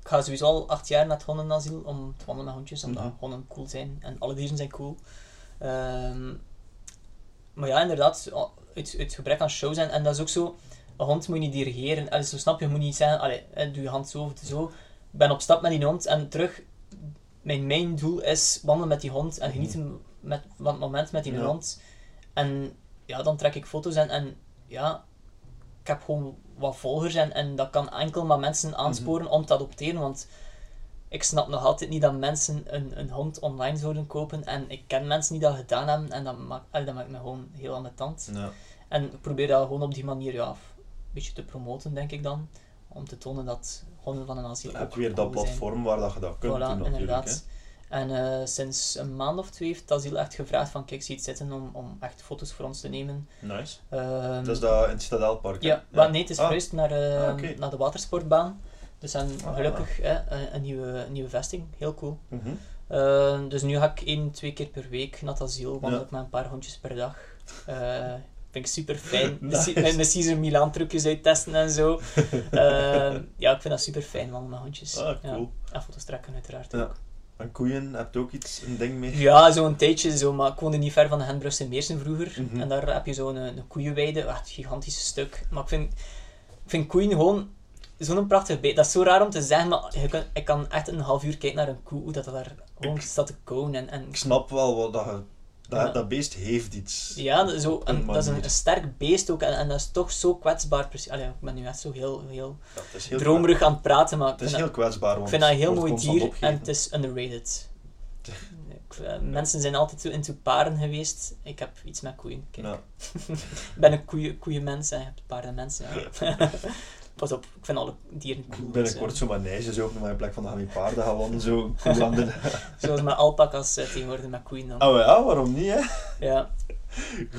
ik ga sowieso al acht jaar naar het hondenasiel om te wandelen met hondjes, omdat Mhm. honden cool zijn en alle dieren zijn cool. Ehm, maar ja, inderdaad, uit, uit gebrek aan shows en, en dat is ook zo, een hond moet je niet dirigeren. Allee, zo snap je, je moet niet zeggen, allee, doe je hand zo of zo. Ik ben op stap met die hond en terug, mijn main doel is wandelen met die hond en genieten met, van het moment met die Ja. hond. En ja, dan trek ik foto's en, en ja, ik heb gewoon wat volgers en, en dat kan enkel maar mensen aansporen om te adopteren, want ik snap nog altijd niet dat mensen een, een hond online zouden kopen en ik ken mensen die dat gedaan hebben en dat maakt, dat maakt me gewoon heel ambetant. Ja. En ik probeer dat gewoon op die manier ja, een beetje te promoten, denk ik dan. Om te tonen dat honden van een asiel Je hebt ook weer dat zijn. platform waar dat je dat kunt Voilà, doen inderdaad. En eh, sinds een maand of twee heeft asiel echt gevraagd van kijk, zie het zitten om, om echt foto's voor ons te nemen. Nice. Ehm, Dat is dat in het Citadelpark, hè? ja, maar nee, het is Ah. verhuisd naar, eh, Ah, naar de watersportbaan. Dus en Ah. gelukkig hè, een, een nieuwe, een nieuwe vesting, heel cool. Mhm. Eh, dus nu ga ik één, twee keer per week naar het asiel, wandel Ja. met een paar hondjes per dag. Eh vind ik super fijn. Nice. Mijn Caesar Milan trucjes uittesten en zo. Eh, ja, ik vind dat super fijn, wandelen met hondjes. Ah, Ja. cool. En foto's trekken uiteraard Ja. ook. En koeien, heb je ook iets, een ding mee? Ja, zo'n tijdje zo, maar ik woonde niet ver van de Hendbrugse Meersen vroeger. Mhm. En daar heb je zo'n een, een koeienweide, echt een gigantisch stuk. Maar ik vind, ik vind koeien gewoon zo'n prachtig beest. Dat is zo raar om te zeggen, maar je kan, ik kan echt een half uur kijken naar een koe, hoe dat daar gewoon staat te kauwen. En, en, Ik snap wel wat dat. Dat, Ja. dat beest heeft iets. ja, dat is zo, en, dat is een, sterk beest ook, en, en dat is toch zo kwetsbaar. Precies. Allee, ik ben nu echt zo heel, heel Ja, dromerig aan het praten, maar Het is heel kwetsbaar, dat, want ik vind dat een heel mooi dier en het is underrated. Eh, mensen zijn altijd zo into paren geweest. Ik heb iets met koeien. Kijk. Ja. Ik ben een koeien, koeienmens en je hebt paardenmens. Ja. Pas op, ik vind alle dieren cool. Binnenkort dus, zo ook nog maar in plek van je met paarden gaan wandelen, zo de... eh, zoals met alpakas eh, tegenwoordig met koeien dan. Oh ja, waarom niet, hè? Ja.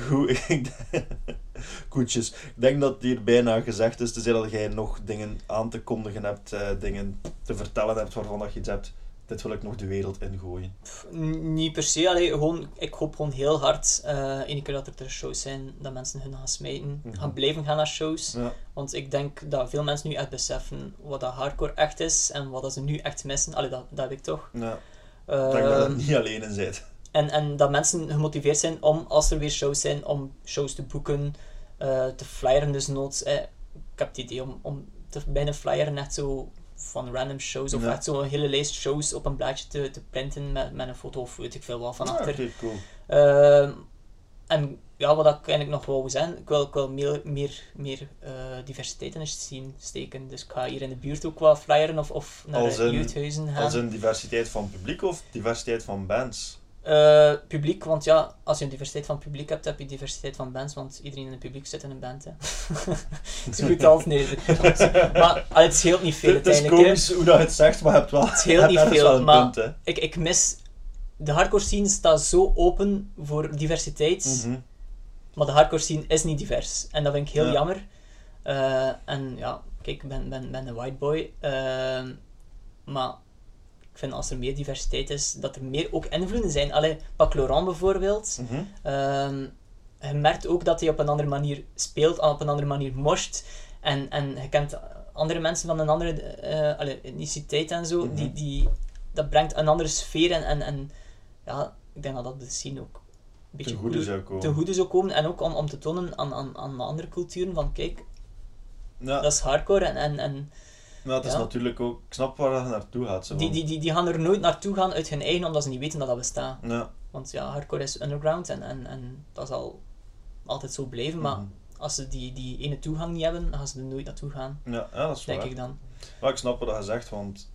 Goed, ik denk- Koetjes. Ik denk dat het hier bijna gezegd is, tenzij dat jij nog dingen aan te kondigen hebt, eh, dingen te vertellen hebt waarvan dat je iets hebt. Dit wil ik nog de wereld ingooien. Pff, niet per se, allee, gewoon, ik hoop gewoon heel hard, ene keer dat er shows zijn, dat mensen hun gaan smijten, Mhm. gaan blijven gaan naar shows. Ja. Want ik denk dat veel mensen nu echt beseffen wat dat hardcore echt is en wat dat ze nu echt missen. Allee, dat, dat heb ik toch. ja. Dat je Ehm, niet alleen in zit. En, en dat mensen gemotiveerd zijn om, als er weer shows zijn, om shows te boeken, eh, te flyeren dus noods. Eh. Ik heb het idee om, om te, bij een flyer net zo van random shows, of Ja. echt zo'n hele lijst shows op een blaadje te, te printen met, met een foto of weet ik veel wat van Ja, achter. cool. Ehm, en ja, wat ik eigenlijk nog wou zeggen, ik wil, ik wil meer, meer, meer eh, diversiteit in de scene steken. Dus ik ga hier in de buurt ook wat flyeren of, of naar Als de in- jeugdhuizen gaan. Als een diversiteit van publiek of diversiteit van bands? Eh, publiek, want ja, als je een diversiteit van publiek hebt, heb je diversiteit van bands, want iedereen in het publiek zit in een band. Hè. Zo goed als nee. Maar allee, het scheelt niet veel Het is komisch hoe dat het zegt, maar je hebt wel, Het scheelt niet veel, maar punt, ik, ik mis... De hardcore scene staat zo open voor diversiteit, Mhm. maar de hardcore scene is niet divers. En dat vind ik heel Ja. jammer. Eh, en ja, kijk, ik ben, ben, ben een white boy, ehm, maar ik vind als er meer diversiteit is, dat er meer ook invloeden zijn. Allee, pak Laurent bijvoorbeeld. Ehm, je merkt ook dat hij op een andere manier speelt, op een andere manier morst. En, en je kent andere mensen van een andere eh allee, etniciteit en zo, Mhm. die, die, dat brengt een andere sfeer. En, en, en ja, ik denk dat dat de scene ook een beetje Ten goede zou komen. ten goede zou komen. En ook om, om te tonen aan, aan, aan de andere culturen van kijk, Ja, dat is hardcore. En, en, en maar het is ja. natuurlijk ook... Ik snap waar je naartoe gaat. Zo, die, die, die, die gaan er nooit naartoe gaan uit hun eigen, omdat ze niet weten dat dat bestaat. Ja. Want ja, hardcore is underground en, en, en dat zal altijd zo blijven. Maar Mhm. als ze die, die ene toegang niet hebben, dan gaan ze er nooit naartoe gaan, Ja, ja, dat is denk waar. ik dan. Maar ik snap wat je zegt, want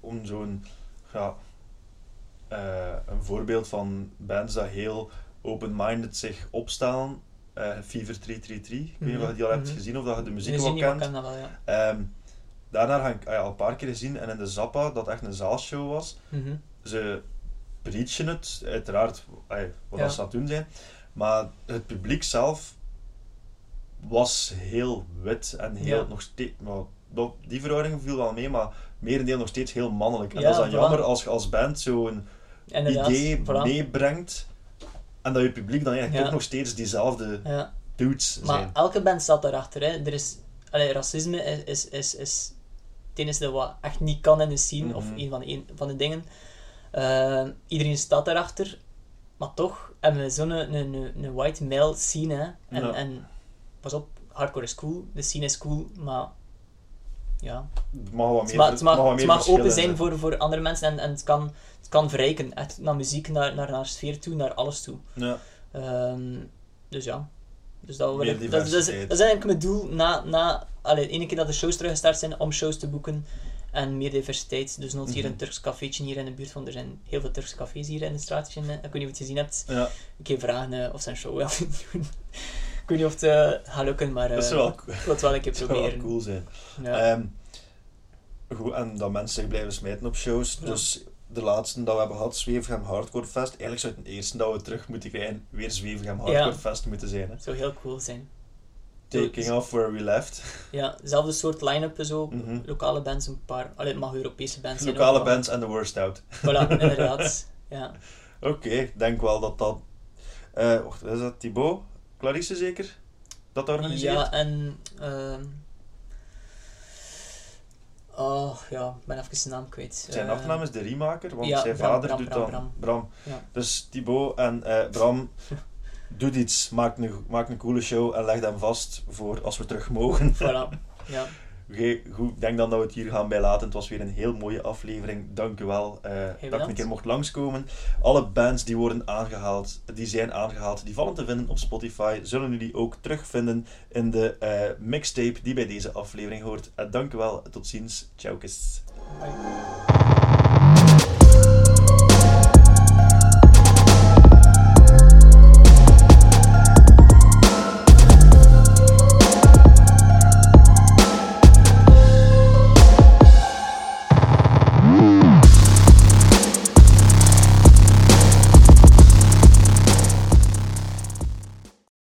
om zo'n... Ja, eh, een voorbeeld van bands dat heel open-minded zich opstellen. eh Fever 333, ik weet niet of je die al hebt Mhm. gezien of dat je de muziek We wel kent. dat wel, ja. Ehm, daarna ga ik ah ja, al een paar keer gezien en in de Zappa, dat echt een zaalshow was. Mhm. Ze preachen het, uiteraard wat Ja. ze aan het doen zijn. Maar het publiek zelf was heel wit en heel Ja. nog steeds. Dat- die verhouding viel wel mee, maar merendeel nog steeds heel mannelijk. En Ja, dat is dan jammer als je als band zo'n idee meebrengt en dat je publiek dan eigenlijk toch nog steeds diezelfde Ja. dudes Maar zijn. elke band staat daarachter. Hè. Er is, allee, racisme is, is, is, is het enige wat echt niet kan in de scene, of Mhm. een van de, een van de dingen. Eh, iedereen staat daarachter, maar toch hebben we zo'n een, een, een white male scene. Hè. En, Ja. en pas op, hardcore is cool, de scene is cool, maar ja, Het mag wat meer, het mag, het mag, het meer mag open zijn voor, voor andere mensen en, en het, kan, het kan verrijken, echt naar muziek, naar, naar, naar sfeer toe, naar alles toe. Ja. Ehm, dus ja. Dus dat, we dat, dat, is, diversiteit. dat is eigenlijk mijn doel na, na allee, ene keer dat de shows teruggestart zijn, om shows te boeken. En meer diversiteit. Dus nog hier Mhm. een Turks cafeetje hier in de buurt, van er zijn heel veel Turkse cafés hier in de straatje. eh, Ik weet niet of je het gezien hebt. Ja, Ik ga vragen eh, of een show willen doen. ik weet niet of het eh, gaat lukken, maar eh, dat wel, wel een keer dat zou wel proberen. cool zijn. Ja. Ehm, goed, en dat mensen zich blijven smijten op shows. Ja. Dus de laatste dat we hebben gehad, Zwevegem Hardcore Fest. Eigenlijk zou het de eerste dat we terug moeten krijgen, weer Zwevegem Hardcore Ja. Fest moeten zijn. Hè. Het zou heel cool zijn. Taking off where we left. Ja, dezelfde soort line-up zo. Mhm. Lokale bands, een paar. Allee, het mag Europese bands zijn. Lokale bands en the worst out. Voilà, inderdaad. Ja. Oké, ik denk wel dat dat... eh wacht, is dat Thibaut? Clarisse zeker? Dat organiseert? ja, en. ehm oh ja, ik ben even zijn naam kwijt. Zijn Eh, achternaam is de Riemaker, want ja, zijn Bram, vader Bram, doet Bram, dan... Bram. Ja. Dus Thibaut en eh, Bram doet iets, maakt een, maakt een coole show en legt hem vast voor als we terug mogen. Voilà. Ja. Goed. Ik denk dan dat we het hier gaan bij laten. Het was weer een heel mooie aflevering. Dank u wel eh, dat ik een keer mocht langskomen. Alle bands die worden aangehaald, die zijn aangehaald, die vallen te vinden op Spotify, zullen jullie ook terugvinden in de eh, mixtape die bij deze aflevering hoort. Eh, dank u wel. Tot ziens. Ciao. Bye.